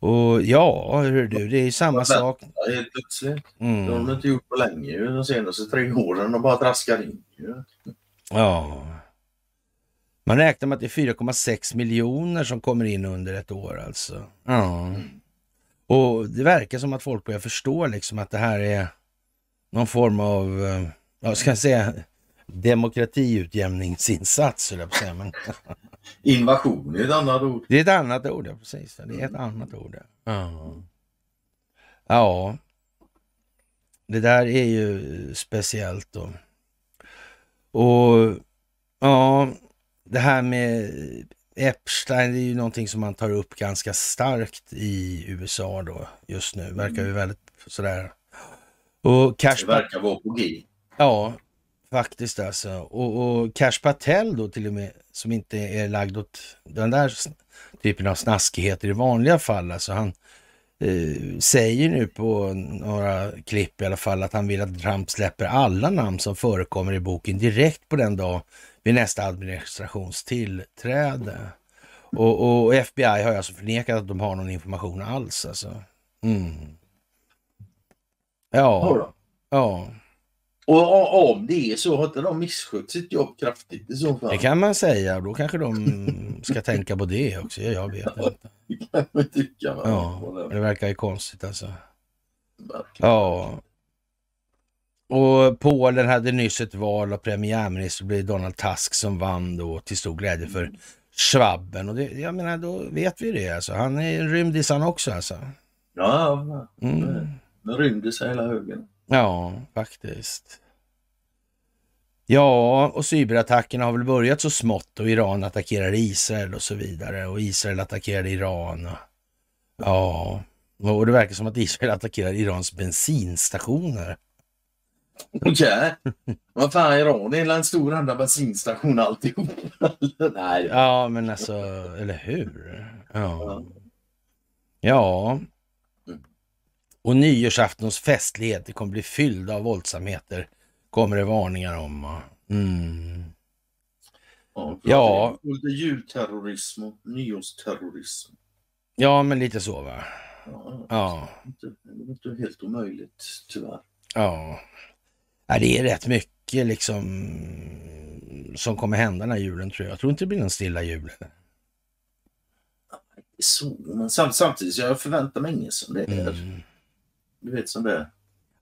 Och ja, hör du, det är samma sak. Helt plötsligt. Det har de Mm. inte gjort på länge de senaste tre åren. De bara traskar in. Ja. Man räknar med att det är 4,6 miljoner som kommer in under ett år alltså. Ja. Och det verkar som att folk börjar förstå liksom att det här är någon form av, eh, ja, ska jag säga, demokratiutjämningsinsats, jag på säga. Men <laughs> Invasion är ett annat ord. det är ett annat ord, ja, precis. Det är ett annat ord. Ja. ja. Det där är ju speciellt då. Och ja, det här med Epstein, det är ju någonting som man tar upp ganska starkt i USA då just nu. Verkar ju väldigt sådär. Och Cash Det verkar vara på G. Ja, faktiskt alltså. Och, och Cash Patel då till och med, som inte är lagd åt den där typen av snaskigheter i vanliga fall. Alltså han eh, säger nu på några klipp i alla fall att han vill att Trump släpper alla namn som förekommer i boken direkt på den dag vid nästa administrationstillträde. Och, och FBI har alltså förnekat att de har någon information alls alltså. Mm. Ja, ja. Och om det är så har inte de misskött sitt jobb kraftigt i så fall. Det kan man säga då kanske de ska tänka på det också. Ja, Jag vet inte. Det kan man tycka. va? Ja, det verkar ju konstigt alltså. Verkligen. Ja. Och Polen hade nyss ett val och premiärminister blev Donald Tusk som vann då till stor glädje för Schwabben. Och det, jag menar, då vet vi det alltså. Han är en rymdis han också alltså. Ja, ja. Mm. Sig hela högen. Ja, faktiskt. Ja, och cyberattackerna har väl börjat så smått och Iran attackerar Israel och så vidare och Israel attackerar Iran. Och, ja, och det verkar som att Israel attackerar Irans bensinstationer. Okej. Vad fan, Iran är en stor enda bensinstation alltihop. <laughs> Nej. Ja, men alltså, eller hur? Ja. Ja. Och nyårsaftons festligheter kommer bli fyllda av våldsamheter, kommer det varningar om. Mm. Ja. Ja. Lite julterrorism och nyårsterrorism. Ja, men lite så va? Ja, Ja. Det är inte- helt omöjligt tyvärr. Ja. ja, det är rätt mycket liksom som kommer hända den här julen tror jag. Jag tror inte det blir någon stilla jul. Så, men samt, samtidigt, jag förväntar mig inget som det är. Mm. Du vet som det är.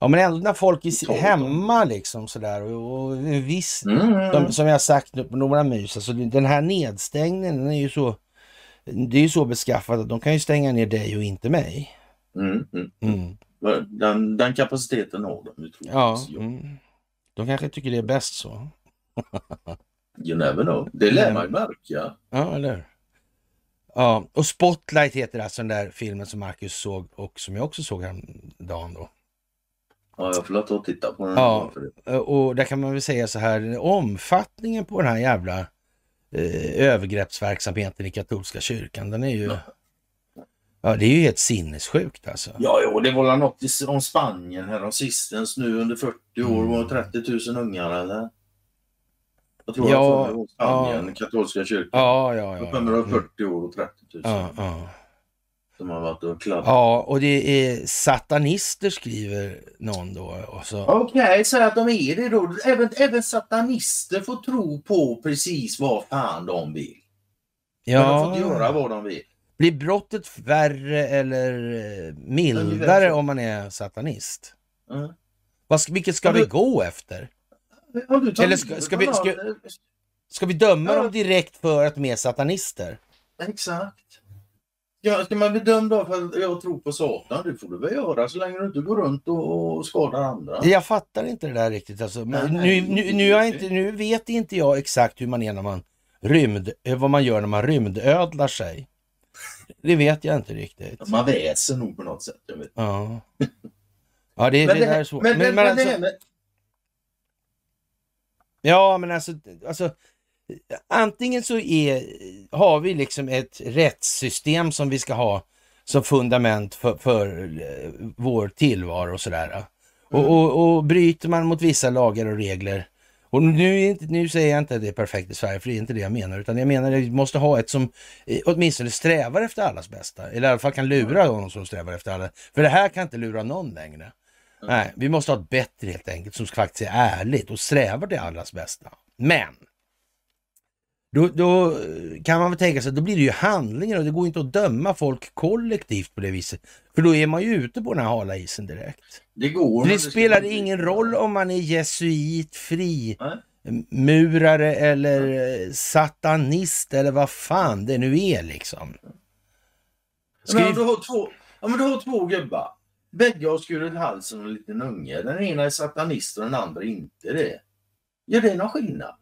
Ja, men ändå när folk Tolv. hemma liksom sådär och, och visst, Mm. som, som jag sagt nu på några mys, alltså den här nedstängningen den är ju så, det är ju så beskaffat att de kan ju stänga ner dig och inte mig. Mm, mm. Mm. Den, den kapaciteten har de ju Ja, mm. de kanske tycker det är bäst så. You never know. Det lär Mm. man ju märka. Ja, eller hur? Ja, och Spotlight heter alltså den där filmen som Marcus såg och som jag också såg häromdagen då. Ja, jag får låta och titta på den. Ja. Eh, Och där kan man väl säga så här, omfattningen på den här jävla eh, övergreppsverksamheten i katolska kyrkan, den är ju... Ja, det är ju helt sinnessjukt alltså. Ja, jo, det var något om Spanien här om sistens nu under 40 år var 30 000 ungar eller? Jag tror Ja, att det var Spanien, katolska kyrkan. Ja, ja, ja. kommer det Mm. 40 år och 30 000 Ja, ja. Som har varit och kladdat. ja, och det är satanister skriver någon då. Okej, så att de är det då. Även, även satanister får tro på precis vad fan de vill. Men de får inte göra ja, vad de vill. blir brottet värre eller eh, mildare om man är satanist? Mm. Vad vilket ska Ja, vi du- gå efter? Du tar Eller ska- ska vi- ska- Ska vi döma Ja. dem direkt för att de är satanister? Exakt. Ja, ska man bli dömd av för att jag tror på Satan? Det får du väl göra så länge du inte går runt och, skadar andra. Jag fattar inte det där riktigt. Alltså. Men Nej, nu, nu, nu, inte, nu vet inte jag exakt hur man är när man rymd, eh, vad man gör när man rymdödlar sig. Det vet jag inte riktigt. Man väser nog på något sätt. Ja, ja det, Men det, det, där är här- svårt. men, Men, men, men alltså, här ja, men alltså, alltså antingen så är, har vi liksom ett rättssystem som vi ska ha som fundament för, för eh, vår tillvaro och sådär. Och, och, och bryter man mot vissa lagar och regler och nu, inte, nu säger jag inte att det är perfekt i Sverige, för det är inte det jag menar, utan jag menar att vi måste ha ett som eh, åtminstone strävar efter allas bästa, eller i alla fall kan lura någon som strävar efter alla. För det här kan inte lura någon längre. Nej, vi måste ha ett bättre helt enkelt, som faktiskt är ärligt och strävar till allas bästa. Men då, då kan man väl tänka sig att då blir det ju handlingar och det går inte att döma folk kollektivt på det viset. För då är man ju ute på den här hala isen direkt. Det går. Det ska spelar inte- ingen roll om man är jesuit, fri, Nej. murare eller eh, satanist eller vad fan det nu är liksom. Ska Men du har två, ja, men du har två gubbar. Bägge har skurit halsen av en liten unge. Den ena är satanist och den andra inte det. Gör det någon skillnad?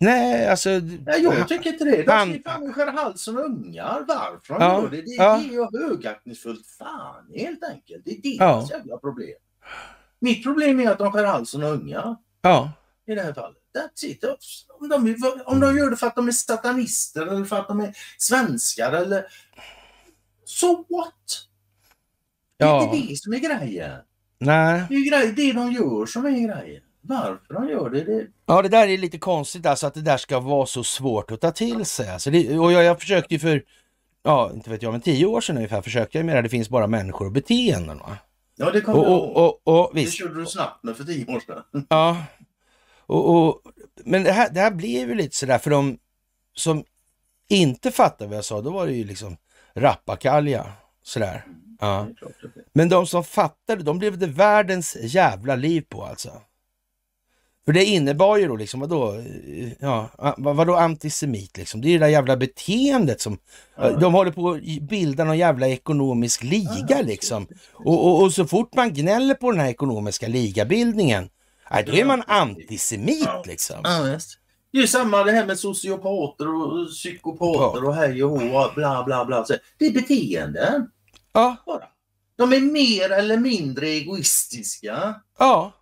Nej, alltså... Nej, jag tycker inte det. De Han- skära halsen av ungar. Varför de Ja, gör det? Det, ja. det är ju högaktningsfullt fan helt enkelt. Det är Ja. deras jävla problem. Mitt problem är att de skär halsen av ungar Ja, i det här fallet. That's it. Om de, om de gör det för att de är satanister eller för att de är svenskar eller... So what? Det är ja, inte det som är grejen. nej. Det är grej, det de gör som är grejen. Varför de gör det, det... Ja, det där är lite konstigt alltså att det där ska vara så svårt att ta till sig. Alltså det, och jag, jag försökte ju för, ja, inte vet jag, men tio år sedan ungefär försökte jag med det. Det finns bara människor och beteenden. Va? Ja, det kommer Och, och, och, och Det visst, körde du snabbt med för tio år sedan. <laughs> ja. Och, och, men det här, det här blev ju lite sådär för de som inte fattar vad jag sa, då var det ju liksom rappakalja. Sådär. Ja. Det att det- Men de som fattade, de blev det världens jävla liv på alltså. För det innebar ju då liksom, vadå, ja, vad- vadå antisemit liksom? Det är ju det där jävla beteendet som, Ja. de håller på att bilda någon jävla ekonomisk liga Ja, liksom. Och, och, och så fort man gnäller på den här ekonomiska ligabildningen, nej, då är man antisemit Ja. liksom. Ja. Det är ju samma det här med sociopater och psykopater och hej och hå bla bla bla. Det är beteenden Ja, bara. De är mer eller mindre egoistiska. ja,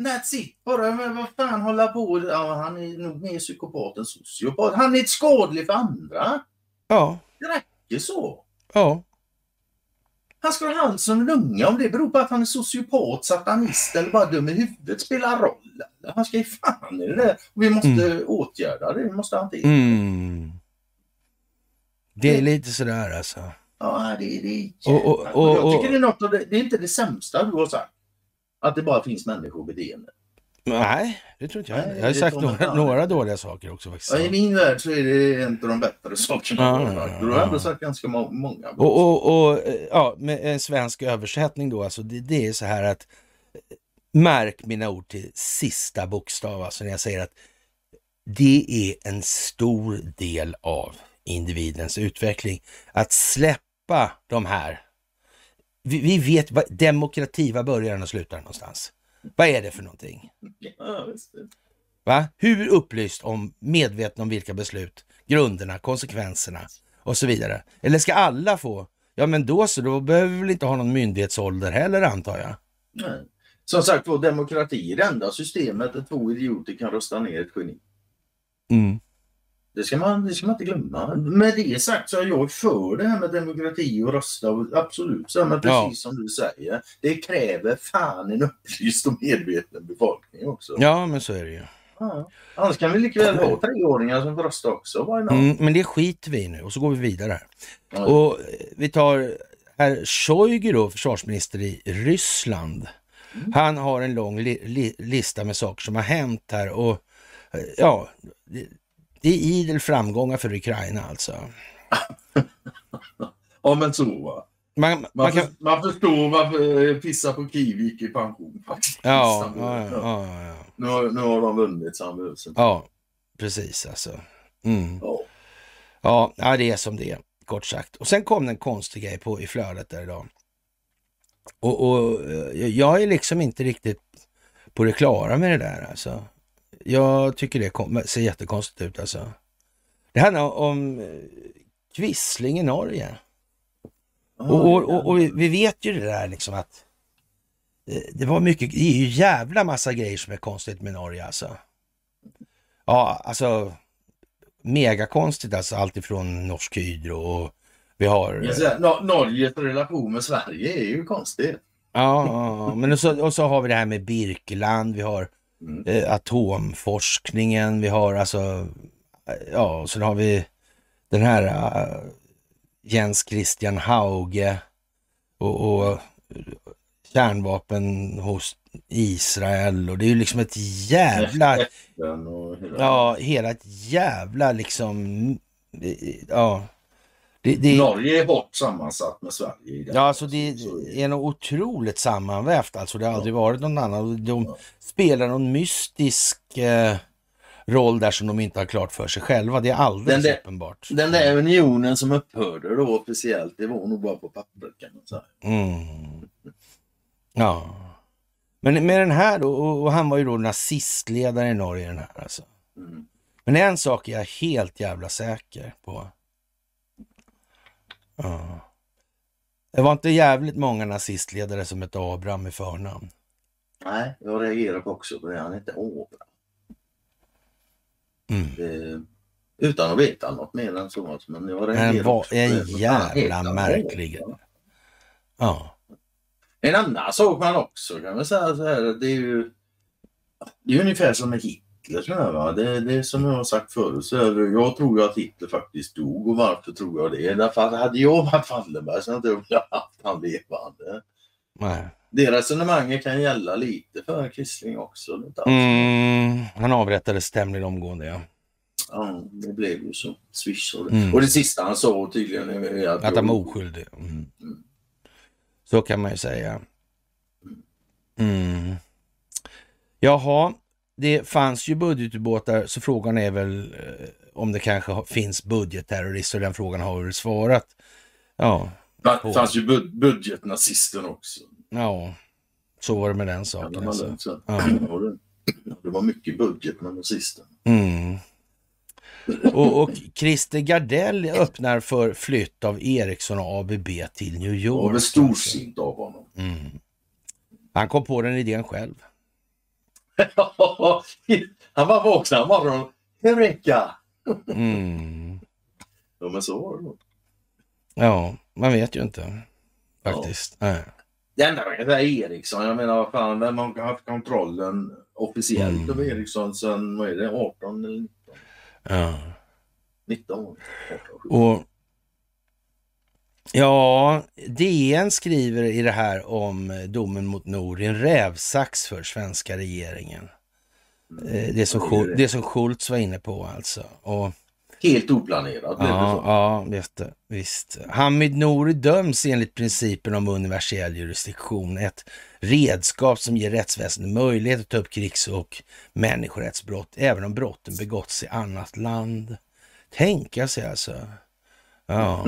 That's it. Bara, men vad fan hålla på. Ja, han är nog mer psykopat än sociopat. Han är skadlig för andra. ja, Det räcker så. ja. Han ska ha halsen och lunga om det beror på att han är sociopat, satanist eller bara dum i huvudet spelar roll. Han ska ju fan i det där. Vi måste åtgärda det. Vi måste hantera det. Mm. Det är lite sådär alltså. Ja, det, det, Och- och- jävlar. och- jag tycker och- det är något av det, det är inte det sämsta du har sagt. Att det bara finns människobeteende. Nej, det tror inte jag. Nej. Jag har sagt några, några dåliga saker också faktiskt. Ja, I min värld så är det en av de bättre sakerna Ja, du har Du har ändå sagt ganska må- många. Och, och, och eh, ja, med en svensk översättning då, alltså det, det är så här att eh, märk mina ord till sista bokstav, alltså när jag säger att det är en stor del av individens utveckling. Att släppa de här, vi, vi vet, vad, demokrati, vad börjar den och slutar någonstans? Vad är det för någonting? Va? Hur upplyst om, medveten om vilka beslut, grunderna, konsekvenserna och så vidare? Eller ska alla få? Ja, men då så, då behöver vi väl inte ha någon myndighetsålder heller antar jag. Nej. Som sagt var, demokrati är det enda systemet där två idioter kan rösta ner ett geni. Mm. Det ska, man, det ska man inte glömma. Med det sagt så är jag för det här med demokrati och rösta. och Absolut, så, men precis Ja. som du säger. Det kräver fan en upplyst och medveten befolkning också. Ja, men så är det ju. Ja. Annars kan vi lika väl ha treåringar som får rösta också. Mm, men det skiter vi i nu och så går vi vidare. här. Ja. Och eh, vi tar herr Shoigu då, försvarsminister i Ryssland. Han har en lång li li lista med saker som har hänt här och eh, ja, det, är idel framgångar för Ukraina alltså. <laughs> ja men så va. Man, man Man, kan, man förstår varför eh, Pissa på Kiwi gick i pension faktiskt. ja, Ja. ja, ja, Nu, har, nu har de vunnit så han behövs inte. ja, precis alltså. Mm. Ja. Ja, det är som det är, kort sagt. Och sen kom det en konstig grej på i flödet där idag. Och, och eh, jag är liksom inte riktigt på det klara med det där alltså. Jag tycker det ser jättekonstigt ut alltså. Det handlar om eh, Quisling i Norge. Och, och, och, och vi, vet ju det där liksom att eh, det var mycket, det är ju jävla massa grejer som är konstigt med Norge alltså. Ja, alltså megakonstigt alltså, allt ifrån Norsk Hydro och vi har... Nor- Norges relation med Sverige är ju konstig. Ja, ja, ja. men och så, och så har vi det här med Birkeland, vi har Mm. eh, atomforskningen, vi har alltså, eh, ja, sen har vi den här eh, Jens Christian Hauge och, och kärnvapen hos Israel och det är ju liksom ett jävla, ja, hela ett jävla liksom, ja. Det, det, Norge är hårt sammansatt med Sverige. Ja, alltså det är nog otroligt sammanvävt. Alltså det har aldrig varit någon annan. De Ja. spelar någon mystisk eh, roll där som de inte har klart för sig själva. Det är alldeles Den där- uppenbart. Den där unionen som upphörde då officiellt, det var nog bara på pappret kan man säga. Mm. Ja. Men med den här då, och och han var ju då nazistledare i Norge den här alltså. Mm. Men en sak är jag helt jävla säker på. Ja. Det var inte jävligt många nazistledare som hette Abraham i förnamn. Nej, jag reagerar på också på det. Han heter Åbra. Mm. Det, utan att veta något mer än så. alltså, Men jag Men reagerar vad en jävla märklig-? Ja. En annan sak man också kan man säga så här. Det är ju det är ungefär som med Hitler. Så här, va? Det, det är som jag har sagt förut. Så är, jag tror ju att Hitler faktiskt dog. Och varför tror jag det? Därför att hade jag varit Wallenberg så hade jag inte haft han levande. Nej. Det resonemanget kan gälla lite för Quisling också. Mm, han avrättades tämligen omgående ja. Ja, det blev ju så. Swish och det. Mm. Och det sista han sa tydligen är att... Att han var oskyldig. Mm. Så kan man ju säga. Mm. Jaha, det fanns ju budgetubåtar så frågan är väl eh, om det kanske finns budgetterrorister och den frågan har vi väl svarat. Ja, Det fanns ju bud budgetnazisten också. ja, så var det med den saken. Alltså. Ja. Det- Det var mycket budget med nazisten. Mm. Och, och Christer Gardell öppnar för flytt av Ericsson och ABB till New Det York. var väl alltså. storsint av honom. Mm. Han kom på den idén själv. <laughs> han var vaken en morgon. Eureka! Mm. Ja men så var det nog. Ja, man vet ju inte faktiskt. Nej. Det enda man kan säga är Ericsson. Jag menar vad fan, vem har haft kontrollen officiellt Mm. över Ericsson sedan, vad är det, 18 eller 19? Ja. 19 år? 18, Och Ja, DN skriver i det här om domen mot Nouri, en rävsax för svenska regeringen. Eh, Det som, Schul- det som Schultz var inne på alltså. Och, Helt oplanerat blev det ja, så. ja visst, visst. Hamid Nouri döms enligt principen om universell jurisdiktion. Ett redskap som ger rättsväsendet möjlighet att ta upp krigs och människorättsbrott, även om brotten begåtts i annat land. Tänka sig alltså. Ja.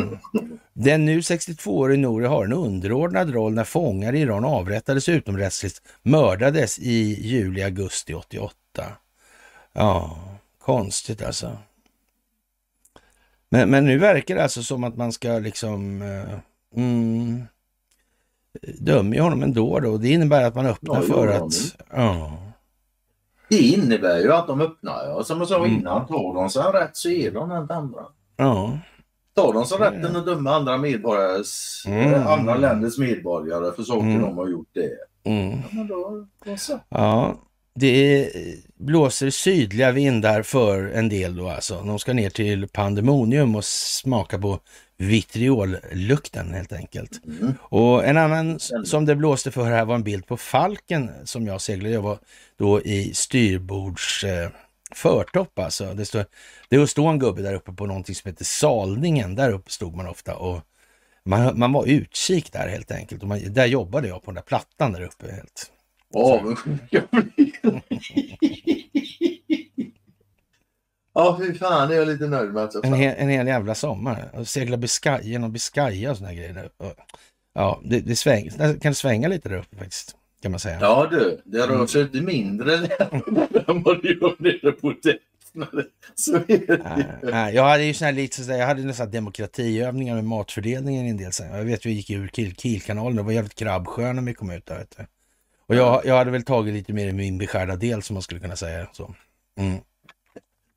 Den nu 62-årige Nouri har en underordnad roll när fångar i Iran avrättades utomrättsligt, mördades i juli-augusti 88. Ja, konstigt alltså. Men, men nu verkar det alltså som att man ska liksom eh, mm, döma honom ändå då. Det innebär att man öppnar Ja, för att... Ja, Det innebär ju att de öppnar. Ja. Som jag sa Mm. innan, tar de sig rätt så är de den andra. ja, Tar de sig Ja, rätten att döma andra medborgares, Mm. eh, andra länders medborgare för saker Mm. de har gjort det. mm. Ja, då, då. Ja, det blåser sydliga vindar för en del då alltså. De ska ner till pandemonium och smaka på vitriollukten helt enkelt. Mm. Och en annan som det blåste för här var en bild på Falken som jag seglade. Jag var då i styrbords eh, förtopp alltså. Det, stod, det stod en gubbe där uppe på någonting som heter Salningen. Där uppe stod man ofta och man, man var utkik där helt enkelt. Och man, där jobbade jag på den där plattan där uppe. Helt. Avundsjuk. <laughs> Ja, fy fan, det är jag lite nöjd med. Alltså. En, hel, en hel jävla sommar. Och segla Biscay, genom Biscaya och såna här grejer. Ja, det, det, sväng, det kan svänga lite där uppe faktiskt. Kan man säga. Ja du, det rör sig inte mindre <laughs> än vad det gör nere på däck. <laughs> Så nej, jag hade ju sån här lite sådär, jag hade nästan demokratiövningar med matfördelningen en del. sen. Jag vet vi gick ur Kiel, Kielkanalen, det var jävligt krabbskör när vi kom ut där. Vet du. Och jag, jag hade väl tagit lite mer i min beskärda del som man skulle kunna säga. Så. Mm.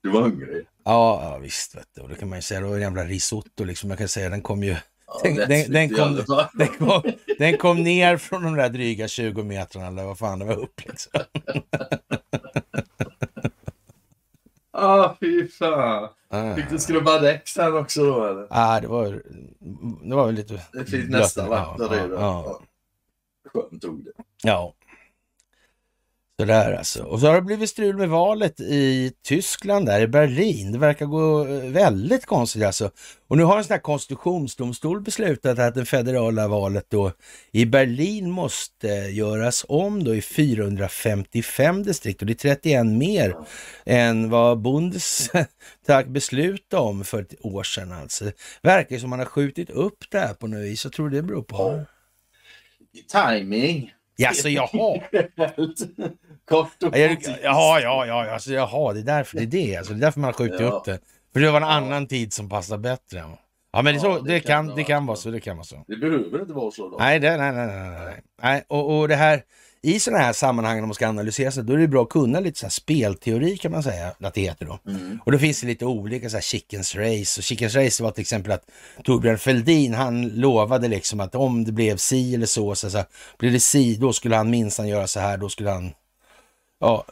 Du var hungrig. Ja, ja, visst. Vet du. Och det kan man ju säga, det var en jävla risotto liksom. Jag kan säga, den kom ju Ja, <laughs> Den- den- kom-. <laughs> Den kom, den kom ner från de där dryga 20 metrarna eller vad fan det var upp liksom. Ah, fy fan. Ah. Fick du skrubba däck sen också då eller? Ah, det var, det var väl lite... Det blött. nästan vatten ja, redan. Ja. Skönt tog det. ja. Sådär alltså. Och så har det blivit strul med valet i Tyskland, där i Berlin. Det verkar gå eh, väldigt konstigt alltså. Och nu har en sån här konstitutionsdomstol beslutat att det federala valet då i Berlin måste göras om då i 455 distrikt och det är 31 mer än vad Bundestag <laughs> beslutade om för ett år sedan alltså. Verkar som man har skjutit upp det här på något vis. Jag tror det beror på. Timing. Jaså, jaha. <laughs> Kort och Ja, koncist. Jaha, ja, ja, alltså, jaha, det är därför det är det. Alltså, det är därför man har skjutit Ja. upp det. För det var en annan tid som passar bättre. Ja, men det, så, Ja, det, det kan, kan det kan vara så. Det kan vara så. Det behöver inte vara så då. Nej, det, nej, nej, nej, nej, nej. Och, och det här, i sådana här sammanhang när man ska analysera sig, då är det bra att kunna lite så spelteori kan man säga att det heter då. Mm. Och då finns det lite olika så här chickens race. Och chickens race var till exempel att Torbjörn Fälldin, han lovade liksom att om det blev si eller så, så, så blir det si, då skulle han minsann göra så här, då skulle han ja,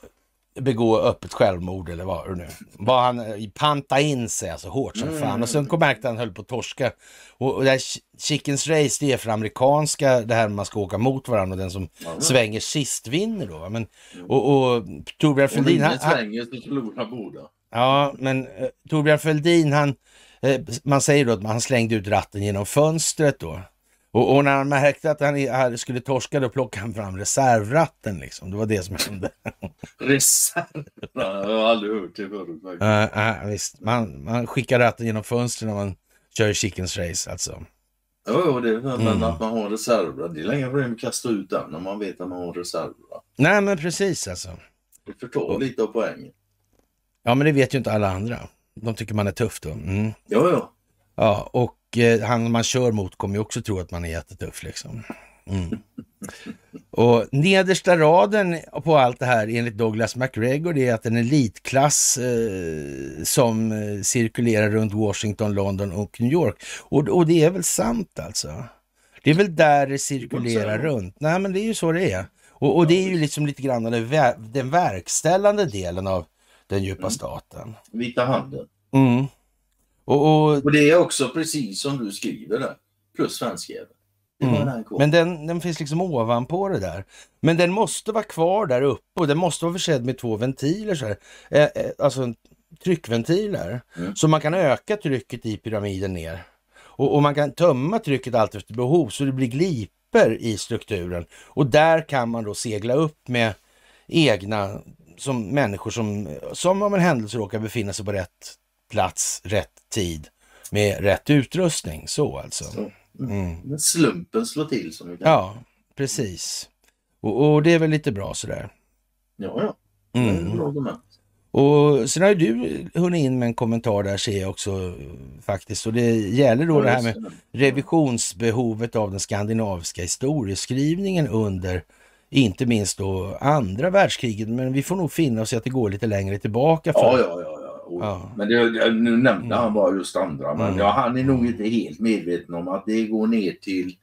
begå öppet självmord eller vad det nu var. Han eh, panta in sig alltså hårt som fan. Och sen kom märkte han höll på att torska. Och, och det här ch- chickens race, det är för amerikanska, det här man ska åka mot varandra och den som Ja. svänger sist vinner då. Men, och, och Torbjörn Om Fälldin, han, ingen han, svänger så förlorar båda. Ja, men eh, Torbjörn Fälldin, han, eh, man säger då att man slängde ut ratten genom fönstret då. Och, och när han märkte att han skulle torska, då plockade han fram reservratten liksom. Det var det som hände. Reserv. Jag har aldrig hört det förut. Uh, uh, visst, man, man skickar ratten genom fönstret när man kör chickens race alltså. Jo, jo, det är väl Mm. att man har reserver. Det är länge problem att kasta ut den när man vet att man har reserver. Nej, men precis alltså. Det förtar lite av poängen. Ja, men det vet ju inte alla andra. De tycker man är tuff då. Mm. Jo, jo. Ja, och eh, han man kör mot kommer ju också tro att man är jättetuff liksom. Mm. Och nedersta raden på allt det här enligt Douglas McGregor det är att en elitklass eh, som eh, cirkulerar runt Washington, London och New York. Och, och det är väl sant alltså. Det är väl där det cirkulerar säga. runt. Nej, men det är ju så det är. Och, och det är ju liksom lite grann den, den verkställande delen av den djupa staten. Vita handen. Mm. Och, och Och det är också precis som du skriver där. plus svensk jävel. Det var Mm. Men den, den finns liksom ovanpå det där. Men den måste vara kvar där uppe och den måste vara försedd med två ventiler, så här. Eh, eh, alltså tryckventiler. Mm. Så man kan öka trycket i pyramiden ner. Och, och man kan tömma trycket allt efter behov så det blir gliper i strukturen. Och där kan man då segla upp med egna som människor som, som av en händelse råkar befinna sig på rätt plats, rätt tid med rätt utrustning. Så alltså. Så, Mm. slumpen slår till som vi kan. Ja, precis. Och, och det är väl lite bra sådär. ja. ja. Mm. bra. Och sen har du hunnit in med en kommentar där ser jag också faktiskt. Och det gäller då det här med revisionsbehovet av den skandinaviska historieskrivningen under inte minst då andra världskriget. Men vi får nog finna oss i att det går lite längre tillbaka. För. Ja, ja, ja. ja. Och, Ja. Men det, nu nämnde Mm. han bara just andra. Men Mm. ja, han är nog inte helt medveten om att det går ner till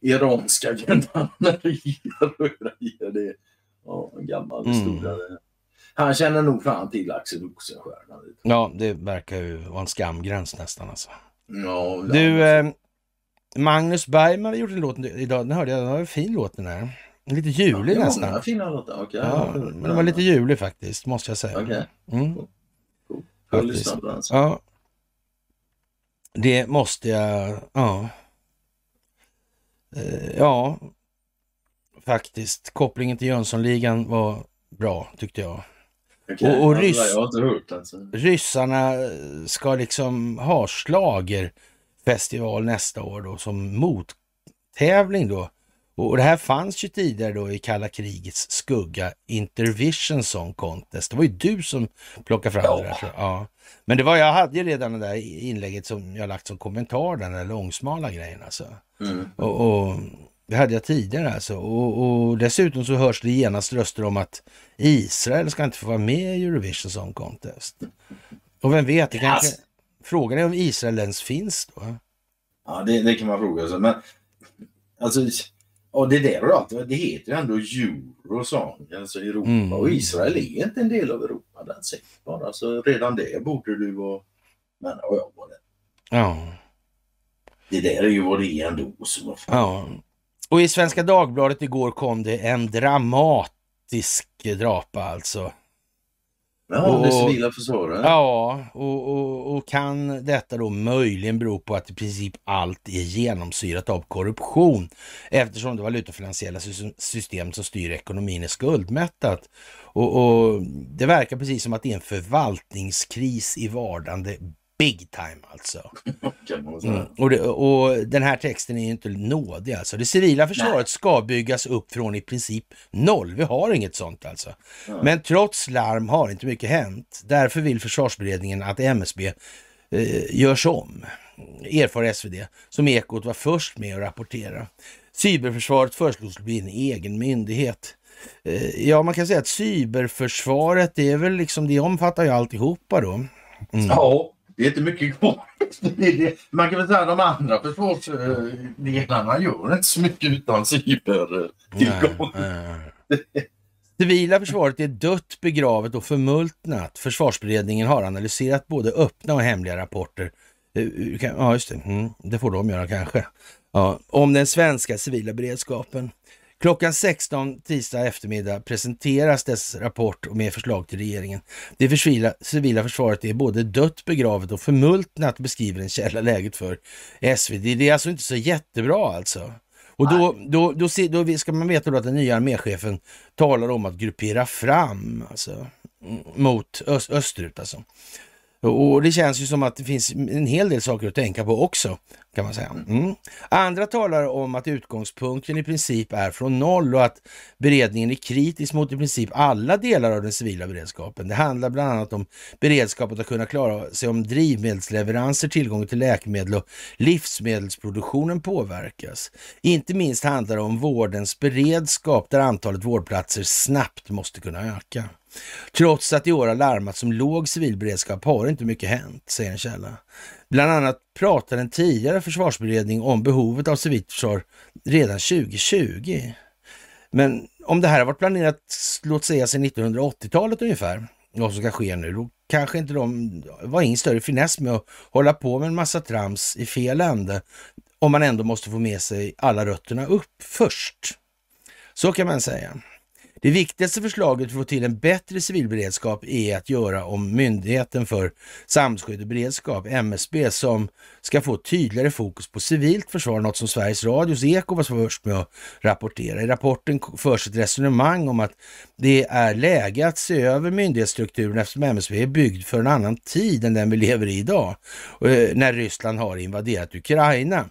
iranska gendarmerier. Det är ja, en gammal Mm. historia. Han känner nog fan till Axel Oxenstierna. Ja, det verkar ju vara en skamgräns nästan alltså. Ja, Du, eh, Magnus Bergman har gjort en låt idag. Den hörde jag. Den var en fin låt den där. Lite julig är nästan. Många fina låtar. Okej. Ja, ja, den var lite julig faktiskt, måste jag säga. Okej. Mm. Jag lyssnar på sen. Ja. Det måste jag, ja. Eh, Ja, faktiskt. Kopplingen till Jönssonligan var bra, tyckte jag. Okej. och- och Ja, ryss- hört den. Så. Ryssarna ska liksom ha schlagerfestival nästa år då som mottävling då. Och det här fanns ju tidigare då i kalla krigets skugga, Intervision Song Contest. Det var ju du som plockade fram Ja. det där. Ja. Men det var, jag hade ju redan det där inlägget som jag lagt som kommentar, den där långsmala grejen alltså. Mm. Och, och det hade jag tidigare alltså. Och, och dessutom så hörs det genast röster om att Israel ska inte få vara med i Eurovision Song Contest. Och vem vet, det kanske... Frågan är om Israel ens finns då? Ja, det, det kan man fråga sig. Men alltså, och det där och allt, det heter ju ändå Eurosong, alltså Europa. Mm. Och Israel är inte en del av Europa. Den säger bara. Så redan det borde du vara... Men ja, ja, vad det. Ja, det där är ju vad det är ändå. Så ja. Och i Svenska Dagbladet igår kom det en dramatisk drapa alltså. Ja, det Och- civila försvaret. Ja, och, och, och kan detta då möjligen bero på att i princip allt är genomsyrat av korruption eftersom det valutafinansiella sy- system som styr ekonomin är skuldmättat. Och, och det verkar precis som att det är en förvaltningskris i vardande big time alltså. Mm. Och, det, och den här texten är ju inte nådig alltså. Det civila försvaret ska byggas upp från i princip noll. Vi har inget sånt alltså. Ja. Men trots larm har inte mycket hänt. Därför vill försvarsberedningen att MSB eh, görs om. Erfar SvD, som Ekot var först med att rapportera. Cyberförsvaret föreslås bli en egen myndighet. Eh, ja, man kan säga att cyberförsvaret, det är väl liksom, det omfattar ju alltihopa då. Mm. Ja, det är inte mycket kvar. Man kan väl säga att de andra försvarsdelarna gör inte så mycket utan cybertillgång. Civila försvaret är dött, begravet och förmultnat. Försvarsberedningen har analyserat både öppna och hemliga rapporter. Eh, eh, ja, just det. Mm, det får de göra kanske. Ja, om den svenska civila beredskapen. Klockan 16 tisdag eftermiddag presenteras dess rapport med förslag till regeringen. Det civila, civila försvaret är både dött, begravet och förmultnat, beskriver en källa läget för SvD. Det är alltså inte så jättebra alltså. Och då, då, då, se- då ska man veta då att den nya arméchefen talar om att gruppera fram alltså, mot öst, österut. Alltså. Och det känns ju som att det finns en hel del saker att tänka på också, kan man säga. Mm. Andra talar om att utgångspunkten i princip är från noll och att beredningen är kritisk mot i princip alla delar av den civila beredskapen. Det handlar bland annat om beredskapet att kunna klara sig om drivmedelsleveranser, tillgång till läkemedel och livsmedelsproduktionen påverkas. Inte minst handlar det om vårdens beredskap där antalet vårdplatser snabbt måste kunna öka. Trots att i år har larmats om låg civilberedskap har inte mycket hänt, säger en källa. Bland annat pratade en tidigare försvarsberedning om behovet av civilt försvar redan 2020. Men om det här har varit planerat, låt säga sedan 1980-talet ungefär, vad som ska ske nu, då kanske inte de var ingen större finess med att hålla på med en massa trams i fel ände om man ändå måste få med sig alla rötterna upp först. Så kan man säga. Det viktigaste förslaget för att få till en bättre civilberedskap är att göra om Myndigheten för samhällsskydd och beredskap, MSB, som ska få tydligare fokus på civilt försvar, något som Sveriges Radios Eko var först med att rapportera. I rapporten förs ett resonemang om att det är läge att se över myndighetsstrukturen eftersom MSB är byggd för en annan tid än den vi lever i idag, eh, när Ryssland har invaderat Ukraina.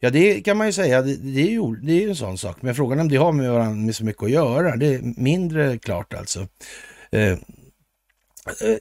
Ja, det kan man ju säga. Det, det är ju det är ju en sån sak. Men frågan är om det har med varandra med så mycket att göra. Det är mindre klart alltså. Eh, eh,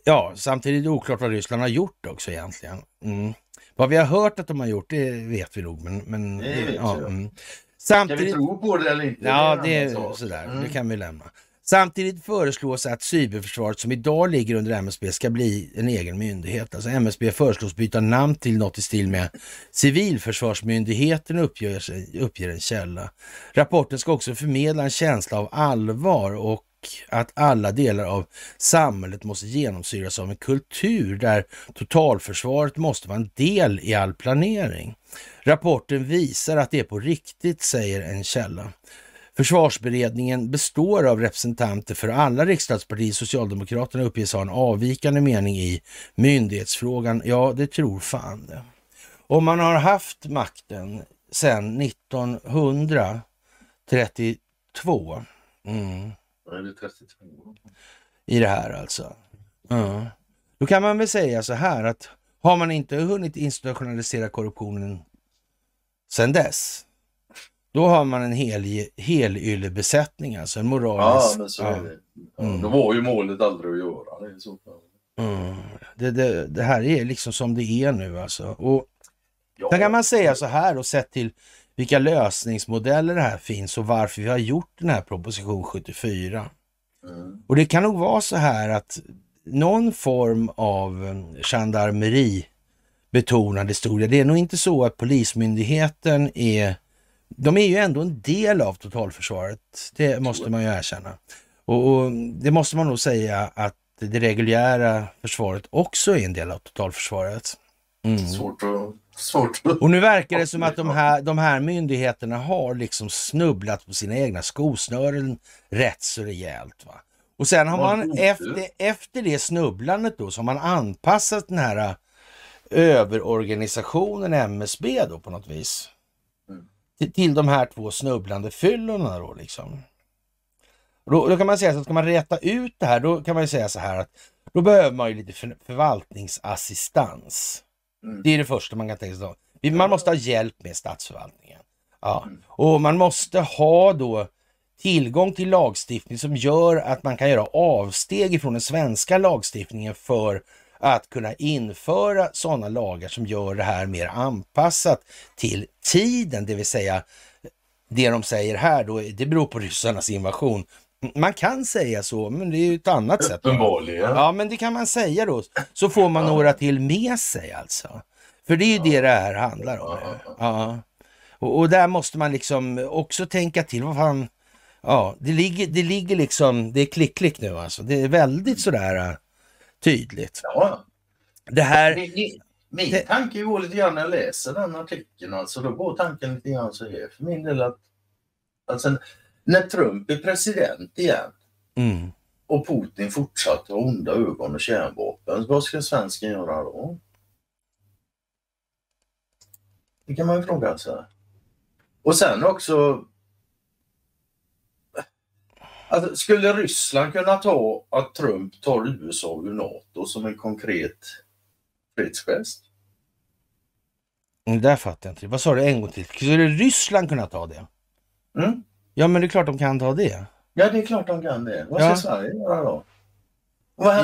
ja, samtidigt är det oklart vad Ryssland har gjort också egentligen. Mm. Vad vi har hört att de har gjort, det vet vi nog. Men, men Det vet ja, mm. Ska vi Samtidigt, tro på det eller inte? ja, det är sak. sådär. Mm. Det kan vi lämna. Samtidigt föreslås att cyberförsvaret som idag ligger under MSB ska bli en egen myndighet. Alltså MSB föreslås byta namn till något i stil med Civilförsvarsmyndigheten uppger, uppger en källa. Rapporten ska också förmedla en känsla av allvar och att alla delar av samhället måste genomsyras av en kultur där totalförsvaret måste vara en del i all planering. Rapporten visar att det är på riktigt, säger en källa. Försvarsberedningen består av representanter för alla riksdagspartier. Socialdemokraterna uppges ha en avvikande mening i myndighetsfrågan. Ja, det tror fan det. Om man har haft makten sedan 1932 mm, Då är det 32 år. i det här alltså. Ja. Då kan man väl säga så här att har man inte hunnit institutionalisera korruptionen sedan dess, då har man en hel, helylle-besättning, alltså en Ja, moralisk... men så ja. är det. Ja, Mm. Då var ju målet aldrig att göra det. i Så fall. Mm. Det, det, det här är liksom som det är nu alltså. Och Ja, Sen kan man säga så här och sett till vilka lösningsmodeller det här finns och varför vi har gjort den här proposition 74. Mm. Och det kan nog vara så här att någon form av eh, gendarmeri betonad historia. Det är nog inte så att Polismyndigheten är... De är ju ändå en del av totalförsvaret. Det måste man ju erkänna. Och, och det måste man nog säga att det reguljära försvaret också är en del av totalförsvaret. Mm. Svårt att... Svårt. Och nu verkar det som att de här, de här myndigheterna har liksom snubblat på sina egna skosnören rätt så rejält. Va? Och sen har man efter, efter det snubblandet då så har man anpassat den här äh, överorganisationen MSB då på något vis. Till, till de här två snubblande fyllorna då liksom. Då, då kan man säga så att ska man rätta ut det här, då kan man ju säga så här att då behöver man ju lite för, förvaltningsassistans. Mm. Det är det första man kan tänka sig. Vi- Man måste ha hjälp med statsförvaltningen. Ja. Mm. Och man måste ha då tillgång till lagstiftning som gör att man kan göra avsteg ifrån den svenska lagstiftningen för att kunna införa sådana lagar som gör det här mer anpassat till tiden, det vill säga det de säger här då, det beror på ryssarnas invasion. Man kan säga så, men det är ju ett annat sätt. Uppenbarligen. Ja, men det kan man säga då. Så får man några till med sig alltså. För det är ju det det här handlar om. Ja. Och, och där måste man liksom också tänka till. Vad fan, ja, det ligger, det ligger liksom, det är klick-klick nu alltså. Det är väldigt sådär äh, tydligt. Ja. Det här, Min, Det- tanke går lite grann när jag läser den artikeln. Alltså, då går tanken lite grann så här för min del att alltså, när Trump är president igen mm, och Putin fortsatt ha onda ögon och kärnvapen, vad ska svensken göra då? Det kan man ju fråga sig. Och sen också Alltså, skulle Ryssland kunna ta att Trump tar USA ur NATO som en konkret fredsgest? mm, där fattar jag inte. Vad sa du en gång till? Skulle Ryssland kunna ta det? Mm? Ja, men det är klart de kan ta det. Ja, det är klart de kan det. Vad ska Ja. Sverige göra då?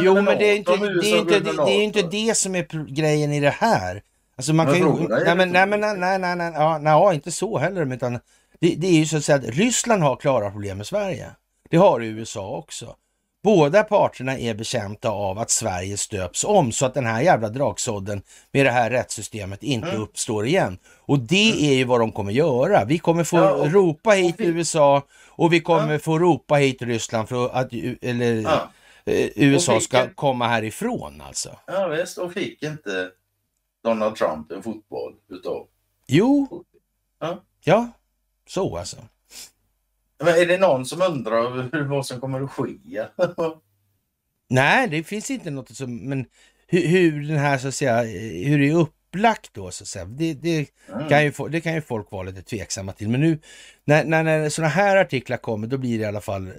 Jo, men det är, inte, det, är inte, det, det är inte det som är grejen i det här. Alltså man Men kan ju... Nej, men, nej, men, nej, nej, nej, nej, ja, nej, inte så heller. Utan det, det är ju så att säga att Ryssland har klara problem med Sverige. Det har USA också. Båda parterna är bekänta av att Sverige stöps om så att den här jävla draksådden med det här rättssystemet inte Mm. uppstår igen. Och det är ju vad de kommer göra. Vi kommer få Ja, och- ropa hit och vi- USA och vi kommer Ja. få ropa hit Ryssland för att eller, Ja, eh, USA ska komma härifrån alltså. ja visst, och fick inte Donald Trump en fotboll utav Jo, Ja. Ja, så alltså. Men är det någon som undrar hur, vad som kommer att ske? <laughs> Nej, det finns inte något som, men hur, hur den här så att säga, hur det är upplagt då så att säga. Det, det, Mm. kan ju, det kan ju folk vara lite tveksamma till. Men nu när, när, när sådana här artiklar kommer, då blir det i alla fall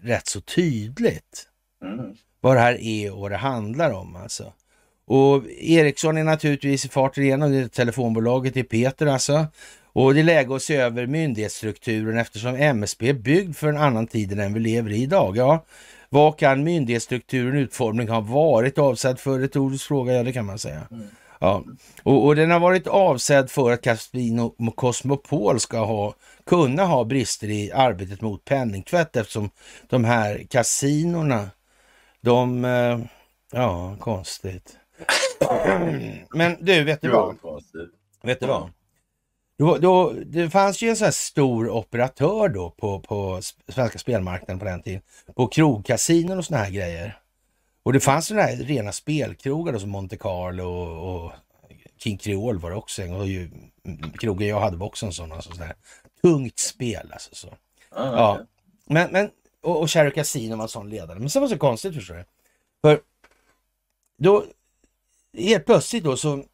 rätt så tydligt Mm. vad det här är och vad det handlar om alltså. Och Ericsson är naturligtvis i farten igenom, det är telefonbolaget i Peter alltså. Och det är läge att se över myndighetsstrukturen eftersom MSB är byggd för en annan tid än den vi lever i idag. Ja, vad kan myndighetsstrukturen utformning ha varit avsedd för? Retorisk fråga, ja det kan man säga. Mm. Ja. Och, och den har varit avsedd för att Casino Cosmopol ska ha, kunna ha brister i arbetet mot penningtvätt eftersom de här kasinorna, de, eh, ja konstigt. <coughs> Men du, vet du vad? Vet du vad? Då, då, det fanns ju en sån här stor operatör då på, på svenska spelmarknaden på den tiden. På krogkasinon och såna här grejer. Och det fanns såna här rena spelkrogar då, som Monte Carlo och, och King Creole var det också. en. Och ju, mm, krogen jag hade var också en sån. Alltså, sån där tungt spel alltså. Så. Ja, Ja. Men, men, och, och Cherry Casino var en sån ledare. Men sen var det så konstigt förstår du. För då, helt plötsligt då så,